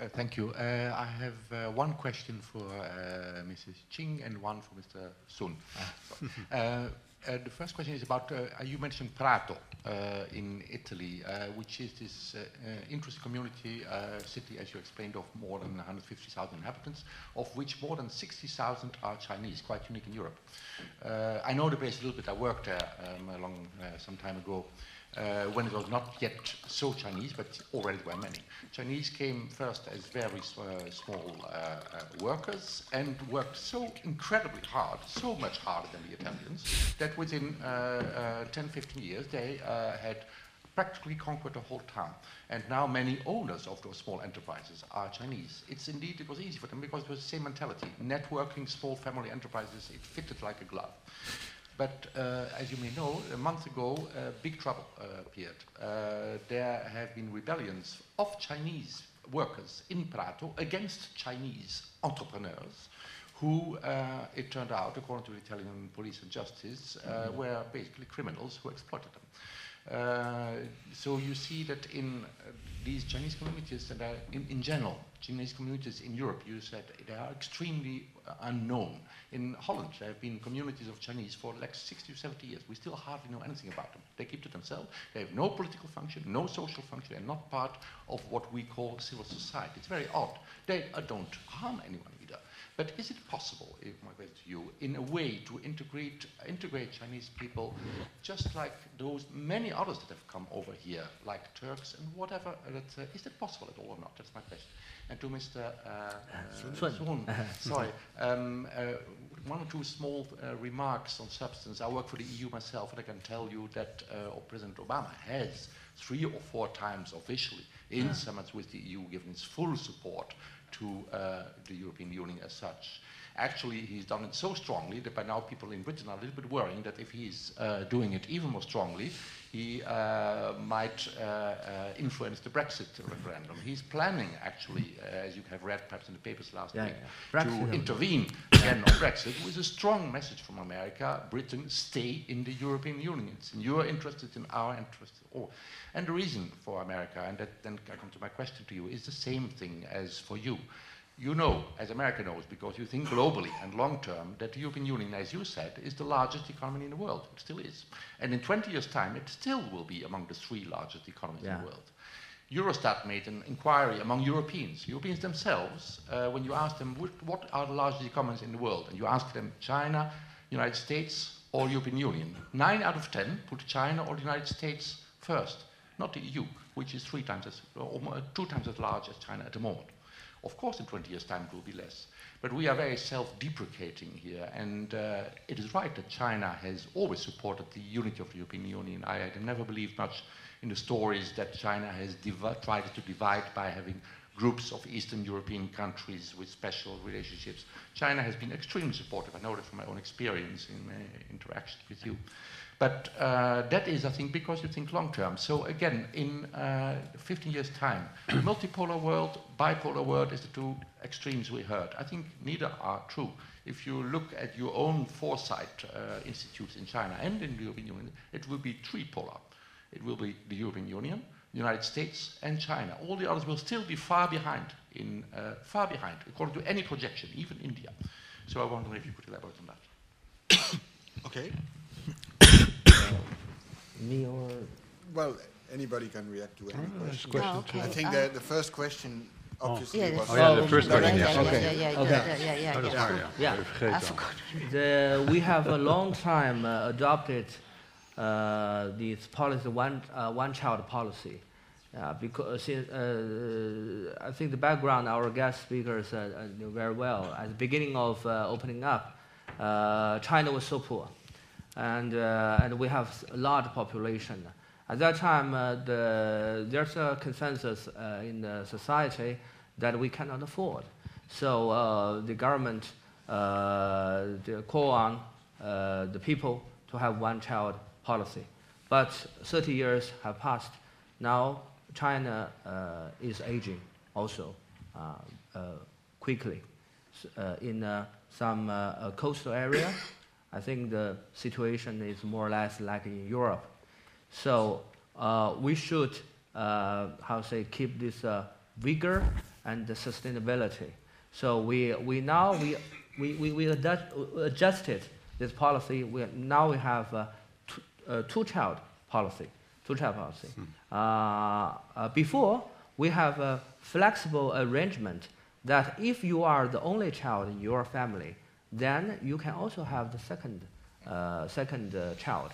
uh, thank you. Uh, I have uh, one question for uh, Mrs. Ching and one for Mr. Sun. Ah. Uh, the first question is about, uh, you mentioned Prato uh, in Italy, which is this interesting community city, as you explained, of more than 150,000 inhabitants, of which more than 60,000 are Chinese, quite unique in Europe. I know the place a little bit. I worked there um, a long, some time ago uh, when it was not yet so Chinese, but already were many. Chinese came first as very uh, small uh, uh, workers and worked so incredibly hard, so much harder than the Italians, that within uh, uh, 10, 15 years they had practically conquered the whole town. And now many owners of those small enterprises are Chinese. It's indeed, it was easy for them because it was the same mentality. Networking, small family enterprises, it fitted like a glove. But uh, as you may know, a month ago, uh, big trouble uh, appeared. Uh, there have been rebellions of Chinese workers in Prato against Chinese entrepreneurs who, uh, it turned out, according to Italian police and justice, uh, mm -hmm. were basically criminals who exploited them. so you see that in these Chinese communities that are, in, in general, Chinese communities in Europe, you said they are extremely uh, unknown. In Holland, there have been communities of Chinese for like 60 or 70 years. We still hardly know anything about them. They keep to themselves. They have no political function, no social function. They're not part of what we call civil society. It's very odd. They uh, don't harm anyone. But is it possible, if my question to you, in a way to integrate, integrate Chinese people just like those many others that have come over here, like Turks and whatever? That, uh, is it possible at all or not? That's my question. And to Mr. Uh, uh, sorry, um, uh, one or two small uh, remarks on substance. I work for the EU myself, and I can tell you that uh, President Obama has three or four times officially in summits with the EU given its full support to uh, the European Union as such. Actually, he's done it so strongly that by now people in Britain are a little bit worrying that if he's uh, doing it even more strongly, he uh, might uh, uh, influence the Brexit referendum. He's planning, actually, uh, as you have read perhaps in the papers last Yeah, week, yeah. to intervene again on Brexit with a strong message from America Britain, stay in the European Union. It's in your interest, it's in our interest. all. And the reason for America, and that, then I come to my question to you, is the same thing as for you. You know, as America knows, because you think globally and long term, that the European Union, as you said, is the largest economy in the world. It still is. And in 20 years' time, it still will be among the three largest economies in the world. Eurostat made an inquiry among Europeans, Europeans themselves, uh, when you ask them what, what are the largest economies in the world, and you ask them China, United States, or European Union. Nine out of ten put China or the United States first, not the EU, which is three times as, or two times as large as China at the moment. Of course, in 20 years' time, it will be less. But we are very self deprecating here. And uh, it is right that China has always supported the unity of the European Union. I have never believed much in the stories that China has tried to divide by having groups of Eastern European countries with special relationships. China has been extremely supportive. I know that from my own experience in my interactions with you. But uh, that is, I think, because you think long term. So again, in uh, 15 years' time, the multipolar world, bipolar world is the two extremes we heard. I think neither are true. If you look at your own foresight uh, institutes in China and in the European Union, it will be tripolar. It will be the European Union, the United States, and China. All the others will still be far behind, in uh, far behind, according to any projection, even India. So I wonder if you could elaborate on that. Okay. Me or Well, anybody can react to any there's question. question Oh, okay. I think Uh, the, the first question obviously Yeah, was... Oh, yeah, the oh, first yeah, question, yeah, yes. yeah, Okay. yeah, yeah, yeah, Okay. yeah, yeah, yeah, Oh, dat yeah. waar, ja. Ja. Even vergeten I forgot. The, we have a long time uh, adopted uh, this policy, one, uh, one child policy. Uh, because uh, I think the background our guest speakers uh, uh, knew very well. At the beginning of uh, opening up, uh, China was so poor, and uh, and we have a large population. At that time, uh, the, there's a consensus uh, in the society that we cannot afford. So the government the call on the people to have one child policy. But 30 years have passed. Now China uh, is aging also uh, uh, quickly. In some coastal area, I think the situation is more or less like in Europe. So uh, we should, uh, how say, keep this uh, vigor and the sustainability. So we, we now we, we, we, we adjust, adjusted this policy. We, now we have a two, uh, two-child policy. Two-child policy. Uh, uh, before we have a flexible arrangement that if you are the only child in your family, then you can also have the second, uh, second uh, child.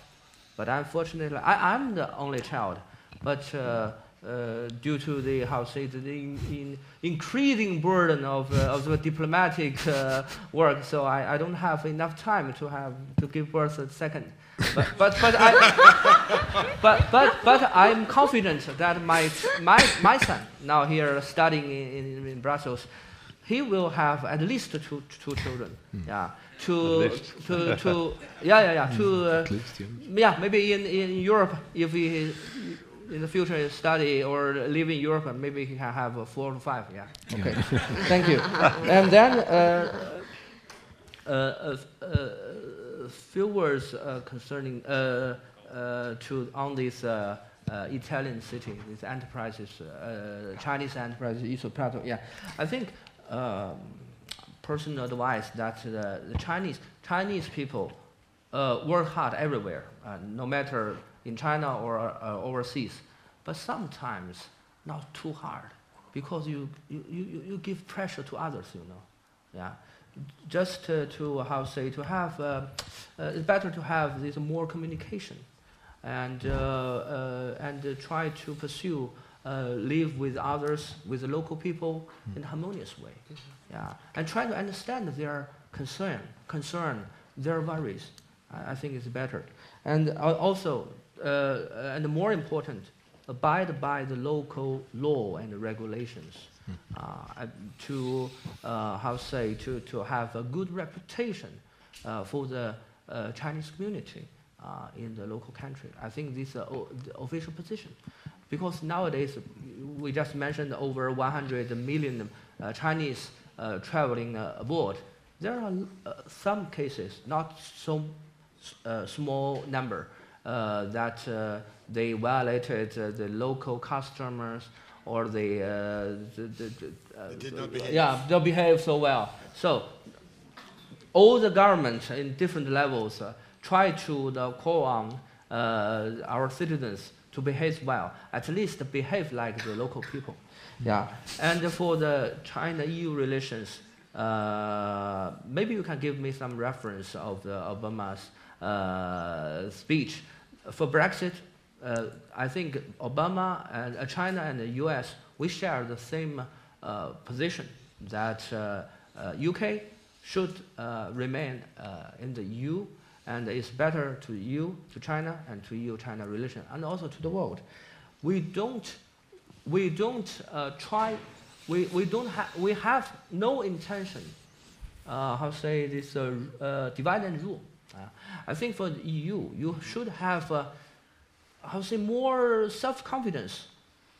But unfortunately, I, I'm the only child. But uh, uh, due to the how say the in, in increasing burden of, uh, of the diplomatic uh, work, so I, I don't have enough time to have to give birth a second. But but but I but but but I'm confident that my my my son now here studying in, in, in Brussels, he will have at least two two children. Yeah. To, At least. to, to, yeah, yeah, yeah. To, uh, At least, yeah. yeah, maybe in, in Europe, if he in the future study or live in Europe, maybe he can have a four or five. Yeah. Okay. Thank you. And then uh, uh, uh, uh, few words uh, concerning uh, uh, to on this uh, uh, Italian city, these enterprises, uh, Chinese enterprises, Isoprato. Yeah, I think. Um, personal advice that the, the Chinese Chinese people uh, work hard everywhere, uh, no matter in China or uh, overseas. But sometimes not too hard because you, you, you, you give pressure to others, you know. Yeah. Just uh, to how say to have uh, uh, it's better to have this more communication and uh, and try to pursue uh, live with others with the local people in a harmonious way. Yeah, and try to understand their concern, concern their worries. I, I think it's better. And uh, also, uh, and more important, abide by the local law and regulations uh, to, uh, how say, to, to have a good reputation uh, for the uh, Chinese community uh, in the local country. I think this is o- the official position. Because nowadays, we just mentioned over 100 million uh, Chinese uh, traveling uh, abroad. There are uh, some cases, not so uh, small number, uh, that uh, they violated uh, the local customers or they, uh, the, the, the, uh, They did not behave. Yeah, they behave so well. So all the governments in different levels uh, try to uh, call on uh, our citizens to behave well, at least behave like the local people. Yeah, and for the China-EU relations, uh, maybe you can give me some reference of the Obama's uh, speech for Brexit. Uh, I think Obama and uh, China and the U.S. we share the same uh, position that uh, uh, UK should uh, remain uh, in the EU, and it's better to you, to China, and to EU-China relation, and also to the world. We don't, we don't uh, try, we, we don't have, we have no intention, uh, how to say this, uh, uh, divide and rule. Uh, I think for the EU, you should have, uh, how to say, more self-confidence.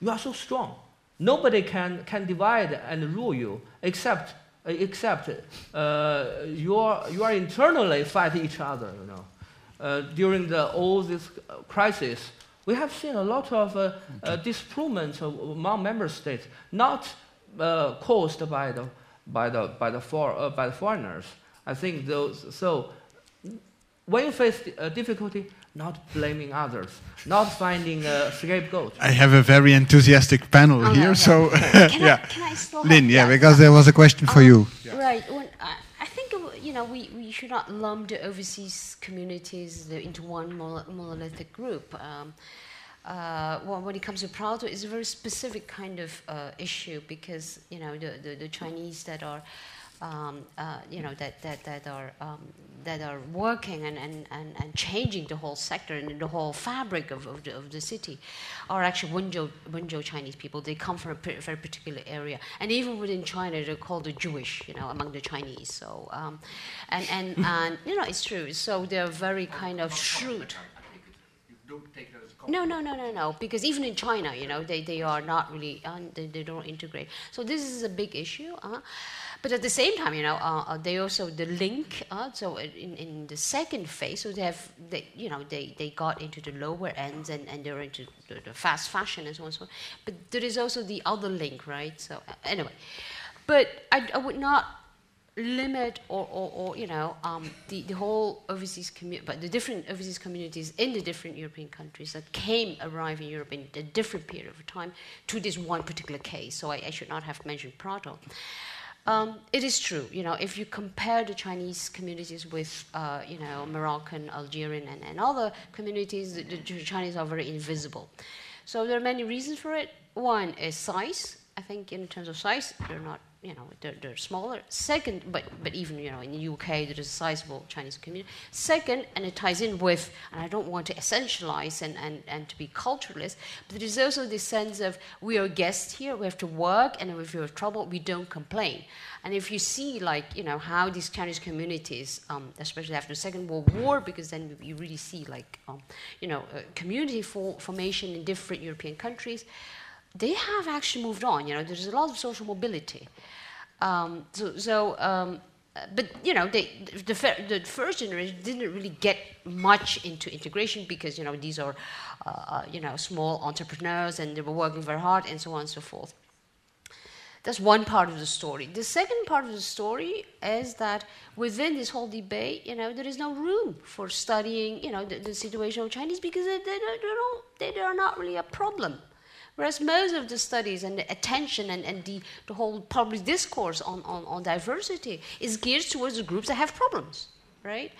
You are so strong. Nobody can, can divide and rule you except except uh, you are you are internally fight each other. You know, uh, during the all this crisis, we have seen a lot of uh, uh, disagreement among member states, not uh, caused by the by the by the for, uh, by the foreigners. I think those so when you face a difficulty, not blaming others, not finding a scapegoat. I have a very enthusiastic panel Oh, here, no, so no. Can I- yeah. can I still Lynn, yeah, yeah. because there was a question for Um, you. Right. When, I, I think uh, you know we, we should not lump the overseas communities into one monolithic group. Um, uh, well, when it comes to Prato, it's a very specific kind of uh, issue because you know the, the, the Chinese that are um, uh, you know that that, that are um, that are working and, and, and, and changing the whole sector and the whole fabric of, of, the, of the city are actually Wenzhou, Wenzhou Chinese people. They come from a very particular area, and even within China, they're called the Jewish, you know, among the Chinese. So, um, and and and you know, it's true. So they're very kind of shrewd. No, no, no, no, no. Because even in China, you know, they, they are not really, uh, they, they don't integrate. So this is a big issue. Uh, but at the same time, you know, uh, uh, they also the link. Uh, so in, in the second phase, so they have, they, you know, they, they got into the lower ends and, and they're into the, the fast fashion and so on and so on. But there is also the other link, right? So uh, anyway, but I, I would not limit or, or, or you know um, the, the whole overseas community, but the different overseas communities in the different European countries that came arrive in Europe in a different period of time to this one particular case. So I, I should not have mentioned Prato. Um, it is true, you know, if you compare the Chinese communities with, uh, you know, Moroccan, Algerian, and, and other communities, the, the Chinese are very invisible. So there are many reasons for it. One is size. I think in terms of size, they're not, you know, they're, they're smaller. Second, but, but even, you know, in the UK, there is a sizable Chinese community. Second, and it ties in with, and I don't want to essentialize and, and, and to be culturalist, but there is also this sense of we are guests here, we have to work, and if we have trouble, we don't complain. And if you see, like, you know, how these Chinese communities, um, especially after the Second World War, because then you really see, like, um, you know, community for, formation in different European countries, they have actually moved on. You know, there's a lot of social mobility. Um, so, so um, but you know, they, the, the first generation didn't really get much into integration because you know these are, uh, uh, you know, small entrepreneurs and they were working very hard and so on and so forth. That's one part of the story. The second part of the story is that within this whole debate, you know, there is no room for studying, you know, the, the situation of Chinese because they, they, they, they are not really a problem. Whereas most of the studies and the attention and, and the, the whole public discourse on, on, on diversity is geared towards the groups that have problems, right?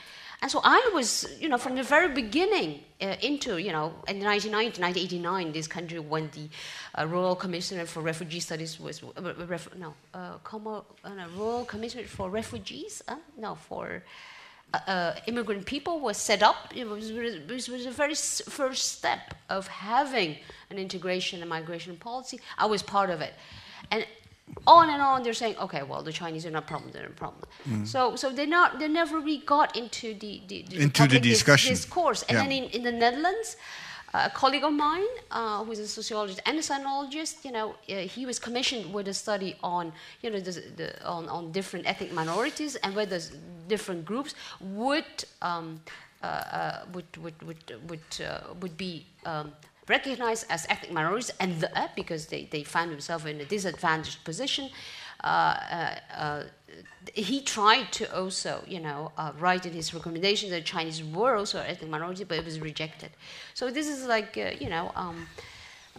And so I was, you know, from the very beginning uh, into, you know, in 1990, 1989, this country when the uh, Royal Commissioner for Refugee Studies was, uh, ref, no, uh, Como, uh, Royal Commissioner for Refugees, no, for uh, immigrant people was set up. It was, it was the very first step of having an integration and migration policy. I was part of it. And on and on they're saying okay well the chinese are not a problem they're a problem mm. so so they not they never really got into the, the, the into the discussion discourse and yeah. then in, in the netherlands a colleague of mine uh, who's a sociologist and a sinologist you know uh, he was commissioned with a study on you know the, the, on, on different ethnic minorities and whether different groups would um, uh, uh, would would would would, uh, would be um, recognized as ethnic minorities, and the, uh, because they, they find themselves in a disadvantaged position. Uh, uh, he tried to also, you know, write in his recommendations that Chinese were also ethnic minority, but it was rejected. So this is like, you know, um,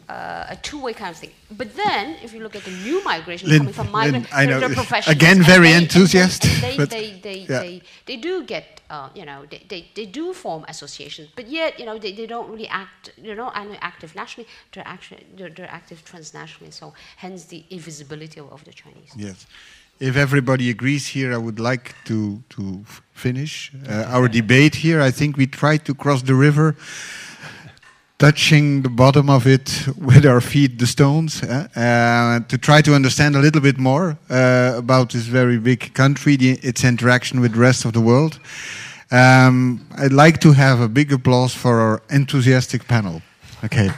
uh, a two-way kind of thing. But then, if you look at the new migration Lynn, coming from migrant, Lynn, I know, professionals, again, very they, enthusiastic. They, but, they, they, yeah. they, they, do get, uh, you know, they, they, they do form associations, but yet, you know, they, they don't really act, they're not active nationally, they're, actually, they're, they're active transnationally, so hence the invisibility of, of the Chinese. Yes. If everybody agrees here, I would like to, to finish uh, our debate here. I think we tried to cross the river touching the bottom of it with our feet, the stones, uh, uh, to try to understand a little bit more uh, about this very big country, the, its interaction with the rest of the world. Um, I'd like to have a big applause for our enthusiastic panel. Okay.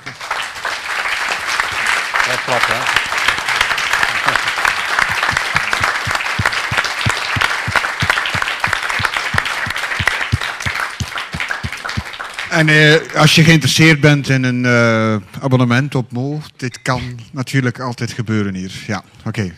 En uh, als je geïnteresseerd bent in een uh, abonnement op Mo, dit kan natuurlijk altijd gebeuren hier. Ja, oké. Okay.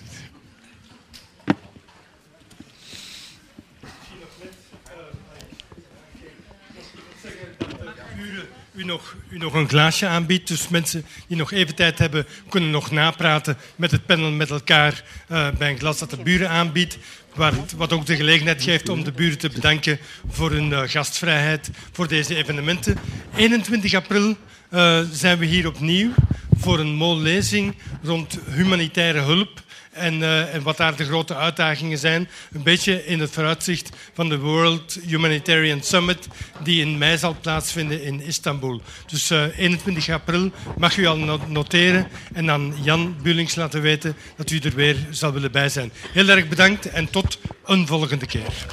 u nog, u nog een glaasje aanbiedt. Dus mensen die nog even tijd hebben, kunnen nog napraten met het panel met elkaar uh, bij een glas dat de buren aanbiedt. Waar, wat ook de gelegenheid geeft om de buren te bedanken voor hun uh, gastvrijheid voor deze evenementen. 21 april uh, zijn we hier opnieuw voor een mooie lezing rond humanitaire hulp en, uh, en, wat daar de grote uitdagingen zijn. Een beetje in het vooruitzicht van de World Humanitarian Summit, die in mei zal plaatsvinden in Istanbul. Dus uh, 21 april mag u al noteren en aan Jan Bulings laten weten dat u er weer zal willen bij zijn. Heel erg bedankt en tot een volgende keer.